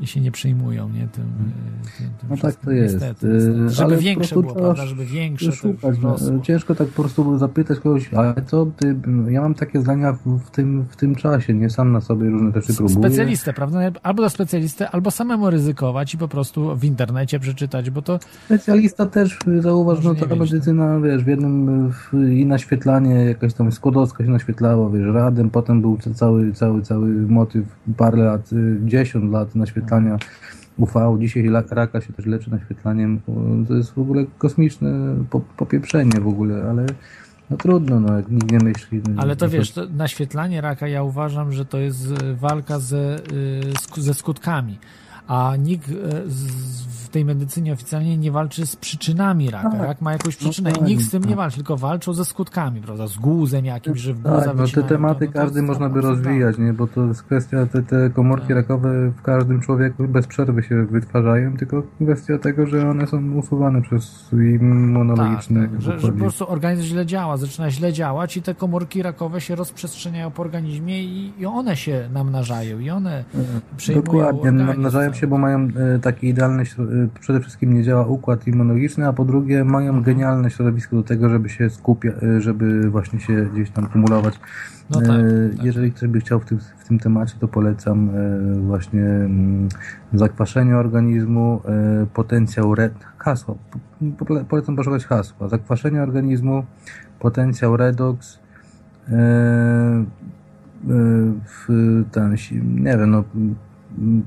i, się nie przejmują, nie, tym, y, tym, tym No tak to jest. Niestety, Y, niestety. Żeby ale większe było, prawda, żeby większe to szukać. No, rosło. ciężko tak po prostu zapytać kogoś, ale co ty, ja mam takie zdania w, tym, w tym czasie, nie sam na sobie różne rzeczy próbuję. Specjalistę, prawda? Albo do specjalisty, albo samemu ryzykować i po prostu w internecie przeczytać, bo to Specjalista też y, zauważ, no nie ta mieć, medycyna, wiesz, w jednym w, i naświetlanie, jakaś tam Skłodowska się naświetlało, wiesz, radem, potem był ca- cały, cały, cały motyw, parę lat, y, 10 lat naświetlania UV, dzisiaj raka się też leczy naświetlaniem, to jest w ogóle kosmiczne po, popieprzenie w ogóle, ale no trudno, no, jak nikt nie myśli. no, Ale to wiesz, to naświetlanie raka, ja uważam, że to jest e, walka ze, sk- ze skutkami. A nikt e, z, w tej medycynie oficjalnie nie walczy z przyczynami raka. Tak. Rak ma jakąś przyczynę tak, i nikt z tym nie tak. walczy, tylko walczą ze skutkami, prawda? Z guzem jakimś, że w guza Tak, no te tematy to- no to każdy można by rozwijać, nie? Bo to jest kwestia, te, te komórki Tak. rakowe w każdym człowieku bez przerwy się wytwarzają, tylko kwestia tego, że one są usuwane przez immunologiczne Tak, że, że po prostu organizm źle działa, zaczyna źle działać i te komórki rakowe się rozprzestrzeniają po organizmie i, i one się namnażają i one przejmują Dokładnie, namnażają się, bo mają e, taki idealny, śro- e, przede wszystkim nie działa układ immunologiczny, a po drugie mają genialne środowisko do tego, żeby się skupia, e, żeby właśnie się gdzieś tam kumulować. No tak, E, tak. Jeżeli ktoś by chciał w tym, w tym temacie, to polecam właśnie mm, zakwaszenie organizmu, potencjał red, hasło, po- po- polecam poszukać hasła, zakwaszenie organizmu, potencjał redox, w ten, nie wiem, no, mm,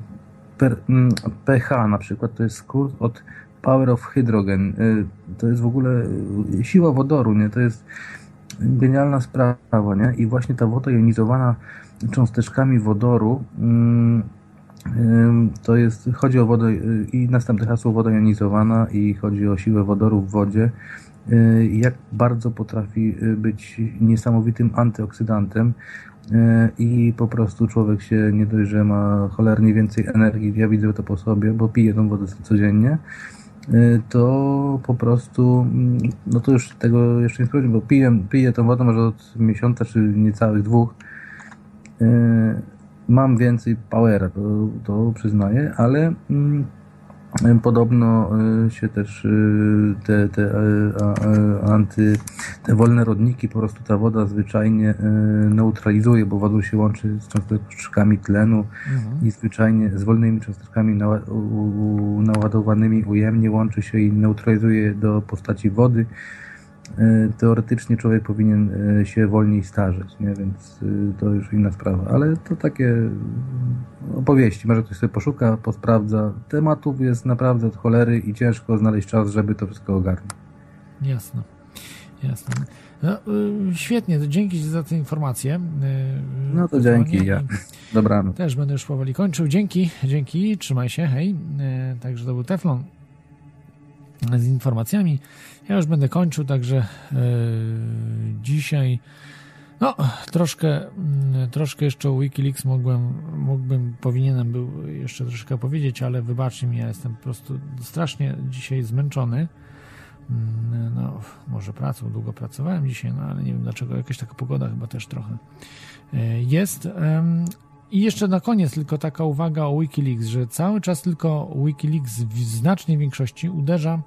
per, mm, pH na przykład, to jest skrót od Power of Hydrogen, e, to jest w ogóle e, siła wodoru, nie, to jest genialna sprawa, nie? I właśnie ta woda jonizowana cząsteczkami wodoru mm, To jest, chodzi o wodę y, i następne hasło woda jonizowana i chodzi o siłę wodoru w wodzie. Y, jak bardzo potrafi y, być niesamowitym antyoksydantem i po prostu człowiek się nie dość, że ma cholernie więcej energii, ja widzę to po sobie, bo piję tą wodę codziennie, to po prostu, mm, no to już tego jeszcze nie sprawdziłem, bo piję, piję tą wodę może od miesiąca, czy niecałych dwóch. Mam więcej powera, to, to przyznaję, ale mm, podobno y, się też y, te, te, y, anty, te wolne rodniki, po prostu ta woda zwyczajnie neutralizuje, bo woda się łączy z cząsteczkami tlenu mhm. i zwyczajnie z wolnymi cząsteczkami naładowanymi ujemnie łączy się i neutralizuje do postaci wody teoretycznie człowiek powinien e, się wolniej starzeć, nie? więc e, to już inna sprawa. Ale to takie opowieści, może ktoś sobie poszuka, posprawdza. Tematów jest naprawdę od cholery i ciężko znaleźć czas, żeby to wszystko ogarnąć. Jasne, jasne. No, świetnie, to dzięki za tę informację. No to dzięki, ja. Dobranoc. Też będę już powoli kończył. Dzięki, dzięki, trzymaj się, hej. Także to był Teflon z informacjami. Ja już będę kończył, także yy, dzisiaj no, troszkę, yy, troszkę jeszcze o Wikileaks mogłem, mógłbym, powinienem był jeszcze troszkę powiedzieć, ale wybaczcie mi, ja jestem po prostu strasznie dzisiaj zmęczony. Yy, no, może pracą, długo pracowałem dzisiaj, no ale nie wiem dlaczego, jakaś taka pogoda chyba też trochę y, jest. I jeszcze na koniec tylko taka uwaga o Wikileaks, że cały czas tylko Wikileaks w znacznej większości uderza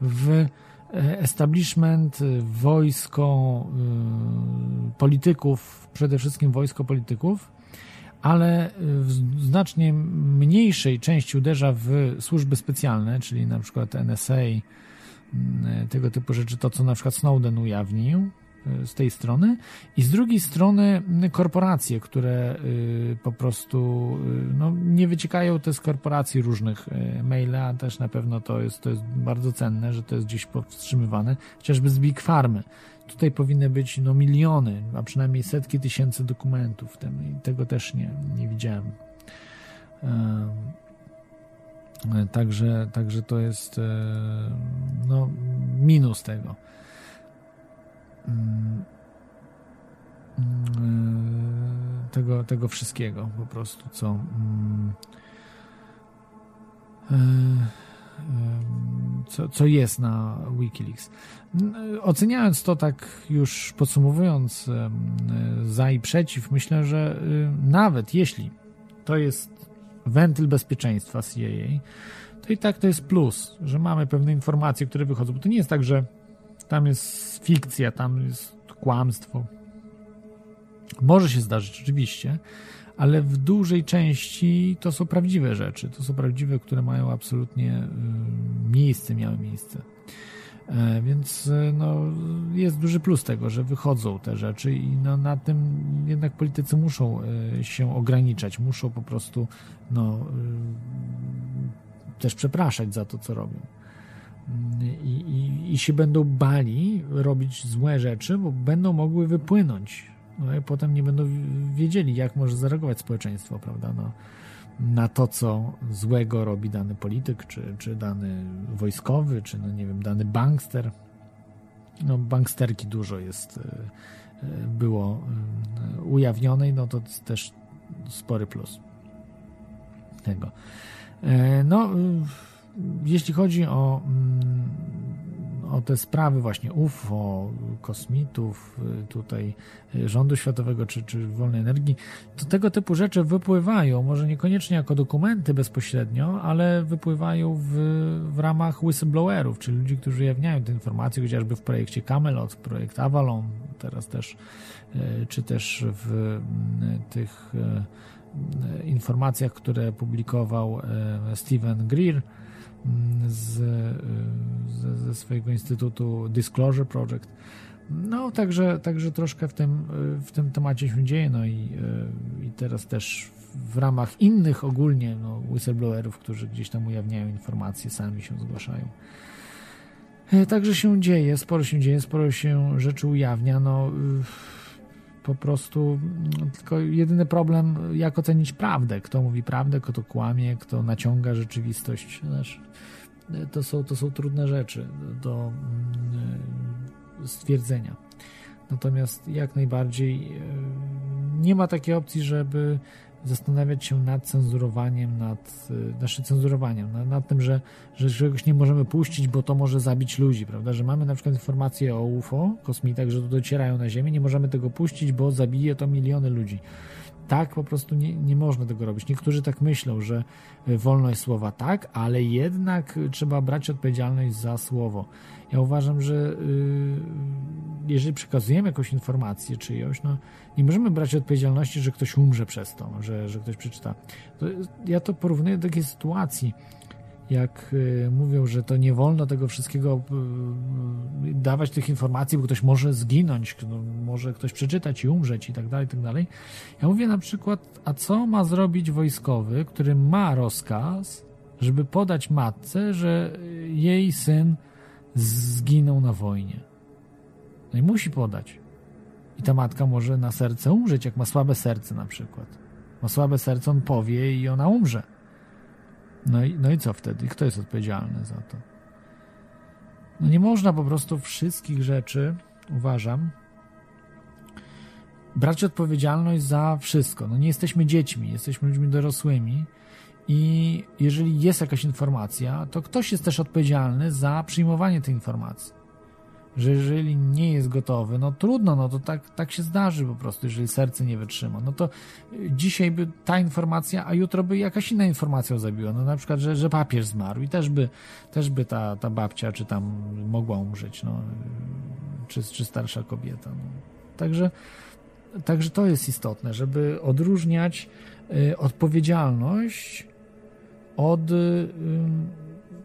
w E, establishment, e, wojsko e, polityków, przede wszystkim wojsko polityków, ale w znacznie mniejszej części uderza w służby specjalne, czyli na przykład NSA, tego typu rzeczy, to co na przykład Snowden ujawnił, z tej strony i z drugiej strony korporacje, które y, po prostu y, no, nie wyciekają te z korporacji różnych y, maile, a też na pewno to jest, to jest bardzo cenne, że to jest gdzieś powstrzymywane, chociażby z Big Farmy. Tutaj powinny być no, miliony, a przynajmniej setki tysięcy dokumentów tym, i tego też nie, nie widziałem. Także, także to jest no, minus tego. Mm, mm, tego, tego wszystkiego po prostu, co mm, e, co, co jest na Wikileaks. Oceniając to tak już podsumowując za i przeciw, myślę, że y, nawet jeśli to jest wentyl bezpieczeństwa CIA, to i tak to jest plus, że mamy pewne informacje, które wychodzą, bo to nie jest tak, że tam jest fikcja, tam jest kłamstwo. Może się zdarzyć, oczywiście, ale w dużej części to są prawdziwe rzeczy. To są prawdziwe, które mają absolutnie y, miejsce, miały miejsce. E, więc y, no, jest duży plus tego, że wychodzą te rzeczy i no, na tym jednak politycy muszą y, się ograniczać, muszą po prostu no, też przepraszać za to, co robią i, i, i się będą bali robić złe rzeczy, bo będą mogły wypłynąć. No i potem nie będą wiedzieli, jak może zareagować społeczeństwo, prawda? No, na to, co złego robi dany polityk, czy, czy dany wojskowy, czy no nie wiem, dany bankster. No, banksterki dużo jest, e, e, było e, ujawnionej, no to też spory plus tego. No, jeśli chodzi o, mm, o te sprawy właśnie UFO, kosmitów, y, tutaj y, rządu światowego czy, czy wolnej energii, to tego typu rzeczy wypływają, może niekoniecznie jako dokumenty bezpośrednio, ale wypływają w, w ramach whistleblowerów, czyli ludzi, którzy ujawniają te informacje, chociażby w projekcie Camelot, projekt Avalon, teraz też, y, czy też w mm, tych informacjach, które publikował Steven Greer, z, z, ze swojego instytutu Disclosure Project. No, także, także troszkę w tym, w tym temacie się dzieje, no i, i teraz też w ramach innych ogólnie no, whistleblowerów, którzy gdzieś tam ujawniają informacje, sami się zgłaszają. Także się dzieje, sporo się dzieje, sporo się rzeczy ujawnia, no po prostu mm, tylko jedyny problem, jak ocenić prawdę. Kto mówi prawdę, kto kłamie, kto naciąga rzeczywistość. To, są, to są trudne rzeczy do mm, stwierdzenia. Natomiast jak najbardziej e, nie ma takiej opcji, żeby zastanawiać się nad cenzurowaniem, nad, y, znaczy cenzurowaniem, nad, nad tym, że, że czegoś nie możemy puścić, bo to może zabić ludzi, prawda? Że mamy na przykład informacje o UFO, kosmitach, że tu docierają na Ziemię, nie możemy tego puścić, bo zabije to miliony ludzi. Tak po prostu nie, nie można tego robić. Niektórzy tak myślą, że wolność słowa tak, ale jednak trzeba brać odpowiedzialność za słowo. Ja uważam, że yy, jeżeli przekazujemy jakąś informację czyjąś, no nie możemy brać odpowiedzialności, że ktoś umrze przez to, że, że ktoś przeczyta. To, ja to porównuję do takiej sytuacji, jak y, mówią, że to nie wolno tego wszystkiego y, dawać tych informacji, bo ktoś może zginąć, no, może ktoś przeczytać i umrzeć i tak dalej, i tak dalej. Ja mówię na przykład, a co ma zrobić wojskowy, który ma rozkaz, żeby podać matce, że jej syn zginął na wojnie. No i musi podać. I ta matka może na serce umrzeć, jak ma słabe serce na przykład. Ma słabe serce, on powie i ona umrze. No i, no i co wtedy? Kto jest odpowiedzialny za to? No nie można po prostu wszystkich rzeczy, uważam, brać odpowiedzialność za wszystko. No nie jesteśmy dziećmi, jesteśmy ludźmi dorosłymi i jeżeli jest jakaś informacja, to ktoś jest też odpowiedzialny za przyjmowanie tej informacji że jeżeli nie jest gotowy, no trudno, no to tak, tak się zdarzy po prostu, jeżeli serce nie wytrzyma. No to dzisiaj by ta informacja, a jutro by jakaś inna informacja zabiła. No na przykład, że, że papież zmarł i też by, też by ta, ta babcia czy tam mogła umrzeć, no, czy, czy starsza kobieta. No. Także, także to jest istotne, żeby odróżniać y, odpowiedzialność od y,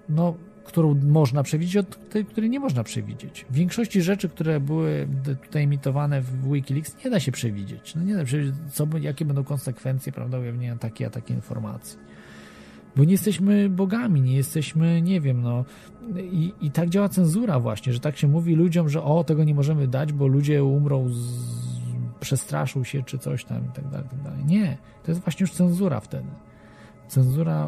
no którą można przewidzieć, od tej, której nie można przewidzieć. W większości rzeczy, które były tutaj emitowane w Wikileaks, nie da się przewidzieć. No nie da się przewidzieć, co, jakie będą konsekwencje, prawda, ujawnienia takiej a takiej informacji. Bo nie jesteśmy bogami, nie jesteśmy, nie wiem, no. I, I tak działa cenzura właśnie, że tak się mówi ludziom, że o, tego nie możemy dać, bo ludzie umrą, z, przestraszą się, czy coś tam i tak dalej, i tak dalej. Nie, to jest właśnie już cenzura wtedy cenzura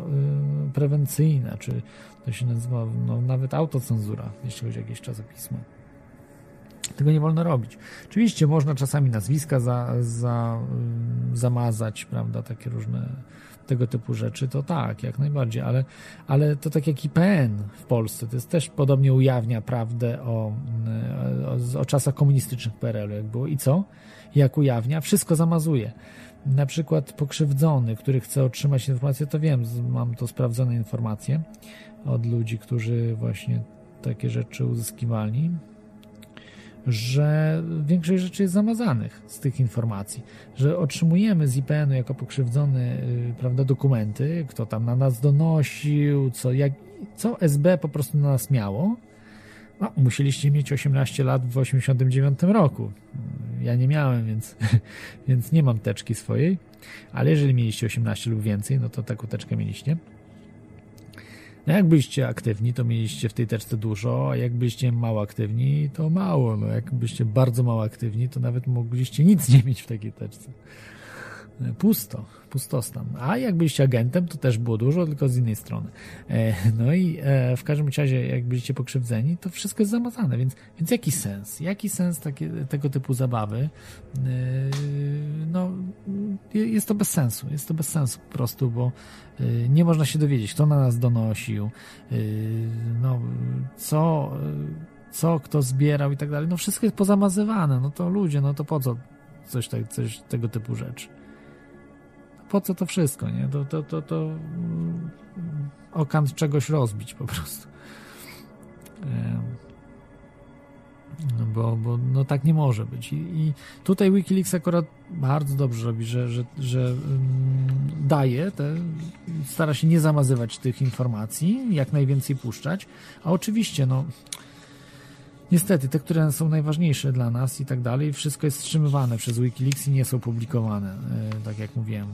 y, prewencyjna, czy to się nazywa no, nawet autocenzura, jeśli chodzi o jakieś czasopismo. Tego nie wolno robić. Oczywiście można czasami nazwiska za, za, y, zamazać, prawda, takie różne tego typu rzeczy, to tak, jak najbardziej, ale, ale to tak jak IPN w Polsce, to jest też podobnie ujawnia prawdę o, y, o, o czasach komunistycznych PRL-u, jak było. I co? Jak ujawnia? Wszystko zamazuje na przykład pokrzywdzony, który chce otrzymać informację, to wiem, mam to sprawdzone informacje od ludzi, którzy właśnie takie rzeczy uzyskiwali, że większość rzeczy jest zamazanych z tych informacji, że otrzymujemy z IPN-u jako pokrzywdzony y, prawda, dokumenty, kto tam na nas donosił, co, jak, co SB po prostu na nas miało. No, musieliście mieć 18 lat w 89 roku ja nie miałem, więc, więc nie mam teczki swojej, ale jeżeli mieliście 18 lub więcej, no to taką teczkę mieliście. No jak byliście aktywni, to mieliście w tej teczce dużo, a jak byliście mało aktywni, to mało. No jak byliście bardzo mało aktywni, to nawet mogliście nic nie mieć w takiej teczce. Pusto, pustostan. A jak byliście agentem, to też było dużo, tylko z innej strony. E, no i e, w każdym razie, jak byliście pokrzywdzeni, to wszystko jest zamazane, więc, więc jaki sens? Jaki sens takie, tego typu zabawy? E, no, jest to bez sensu. Jest to bez sensu po prostu, bo nie można się dowiedzieć, kto na nas donosił, no, co, co kto zbierał i tak dalej. No wszystko jest pozamazywane. No to ludzie, no to po co coś, tak, coś tego typu rzeczy? Po co to wszystko, nie? To, to, to, to mm, okant czegoś rozbić po prostu. No bo, bo no tak nie może być. I, I, tutaj Wikileaks akurat bardzo dobrze robi, że, że, że um, daje te, stara się nie zamazywać tych informacji, jak najwięcej puszczać, a oczywiście, no Niestety, te, które są najważniejsze dla nas i tak dalej, wszystko jest wstrzymywane przez Wikileaks i nie są publikowane, e, tak jak mówiłem,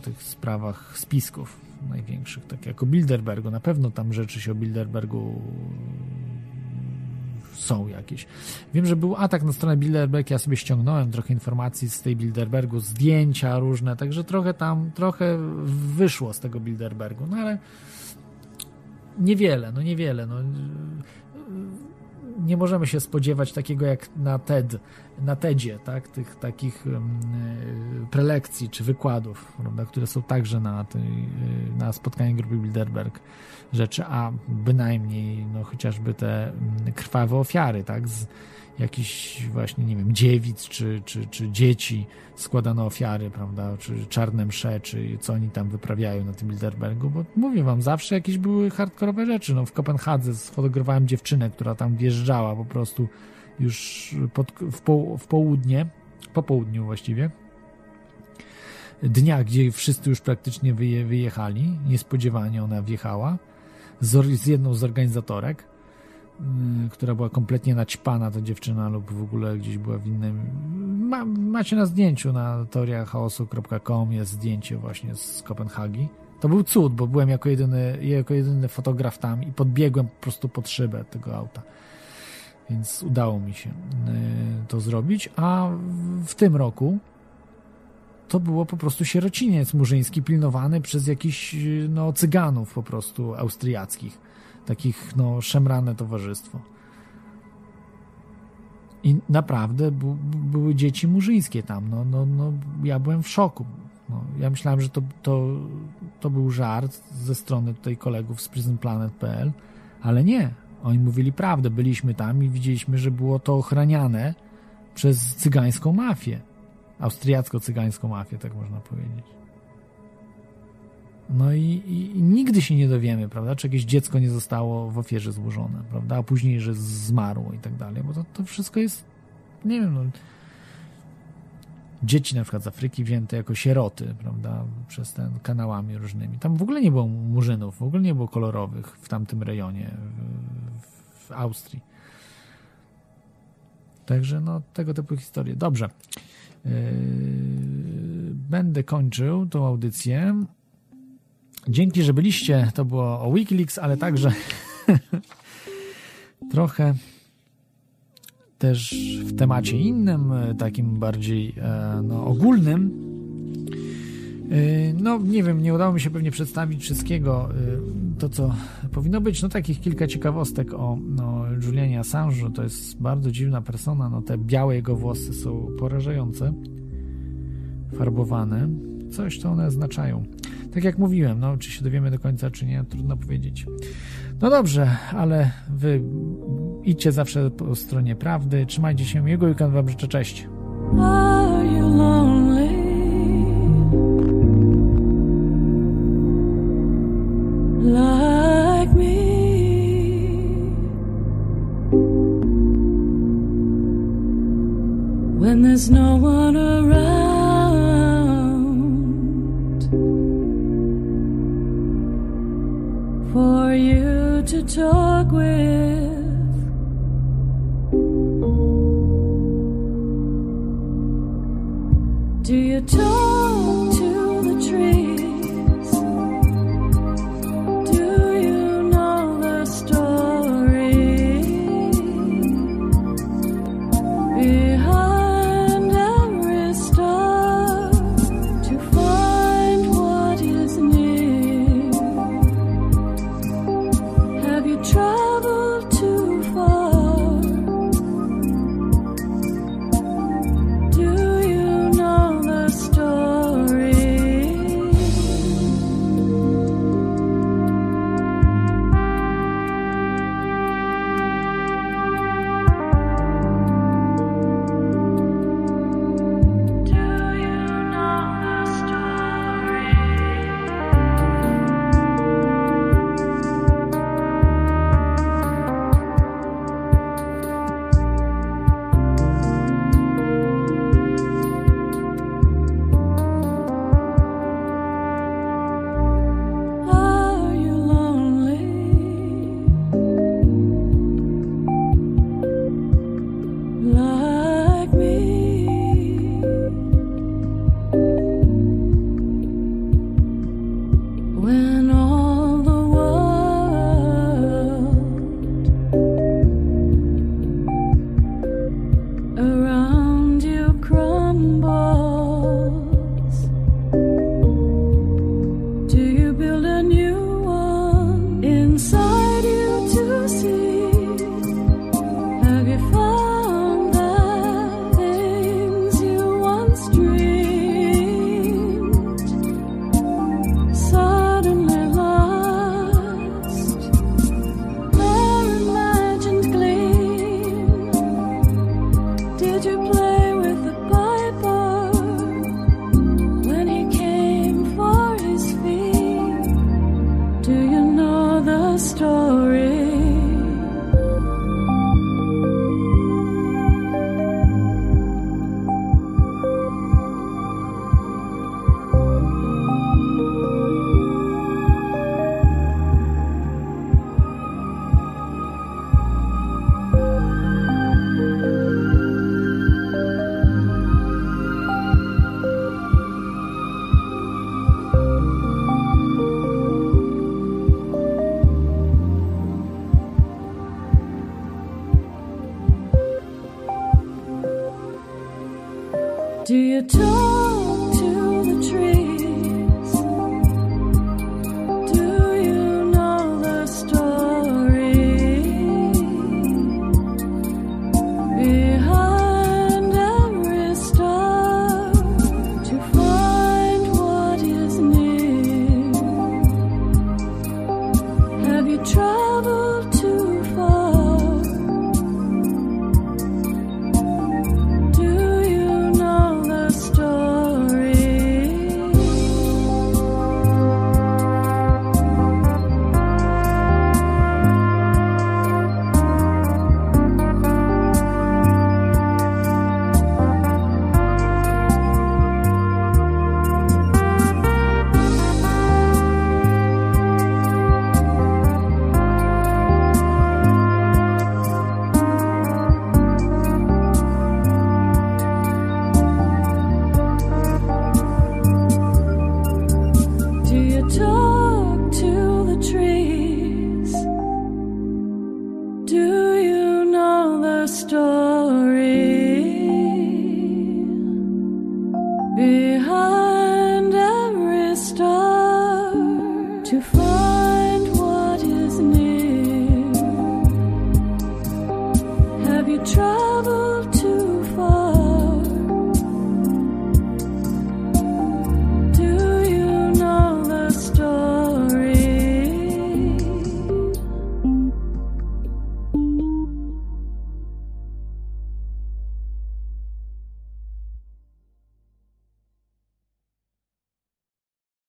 w tych sprawach spisków największych, tak jak o Bilderbergu. Na pewno tam rzeczy się o Bilderbergu są jakieś. Wiem, że był atak na stronę Bilderberg, ja sobie ściągnąłem trochę informacji z tej Bilderbergu, zdjęcia różne, także trochę tam, trochę wyszło z tego Bilderbergu, no ale niewiele, no niewiele, no nie możemy się spodziewać takiego jak na TED, na TEDzie, tak? tych takich um, prelekcji czy wykładów, prawda? które są także na, tej, y, na spotkaniu grupy Bilderberg rzeczy, a bynajmniej no, chociażby te mm, krwawe ofiary, tak? Z, jakichś właśnie, nie wiem, dziewic czy, czy, czy dzieci składane ofiary, prawda, czy czarne msze, czy co oni tam wyprawiają na tym Bilderbergu, bo mówię wam, zawsze jakieś były hardkorowe rzeczy. No, w Kopenhadze sfotografowałem dziewczynę, która tam wjeżdżała po prostu już pod, w, po, w południe, po południu właściwie, dnia, gdzie wszyscy już praktycznie wyje, wyjechali, niespodziewanie ona wjechała z, z jedną z organizatorek, która była kompletnie naćpana, ta dziewczyna, lub w ogóle gdzieś była w innym. Ma, macie na zdjęciu na teoriachaosu.com jest zdjęcie właśnie z Kopenhagi. To był cud, bo byłem jako jedyny, jako jedyny fotograf tam i podbiegłem po prostu pod szybę tego auta. Więc udało mi się y, to zrobić. A w tym roku to było po prostu sierociniec murzyński pilnowany przez jakichś no, cyganów po prostu austriackich takich no szemrane towarzystwo. I naprawdę były dzieci murzyńskie tam. No, no, no, ja byłem w szoku. No, ja myślałem, że to, to, to był żart ze strony tutaj kolegów z prisonplanet.pl, ale nie. Oni mówili prawdę. Byliśmy tam i widzieliśmy, że było to ochraniane przez cygańską mafię. Austriacko-cygańską mafię, tak można powiedzieć. No i, i, nigdy się nie dowiemy, prawda, czy jakieś dziecko nie zostało w ofierze złożone, prawda, a później, że zmarło i tak dalej, bo to, to wszystko jest, nie wiem, no, dzieci na przykład z Afryki wzięte jako sieroty, prawda, przez ten kanałami różnymi. Tam w ogóle nie było murzynów, w ogóle nie było kolorowych w tamtym rejonie, w, w Austrii. Także no, tego typu historie. Dobrze. Yy, będę kończył tą audycję. Dzięki, że byliście. To było o Wikileaks, ale także trochę też w temacie innym, takim bardziej e, no, ogólnym. E, no, nie wiem, nie udało mi się pewnie przedstawić wszystkiego, e, to co powinno być. No, takich kilka ciekawostek o no, Julianie Assange'u. To jest bardzo dziwna persona. No, te białe jego włosy są porażające, farbowane. Coś to one oznaczają. Tak jak mówiłem, no czy się dowiemy do końca, czy nie, trudno powiedzieć. No dobrze, ale wy idźcie zawsze po stronie prawdy, trzymajcie się, jego weekend wam życzę, cześć. There's no one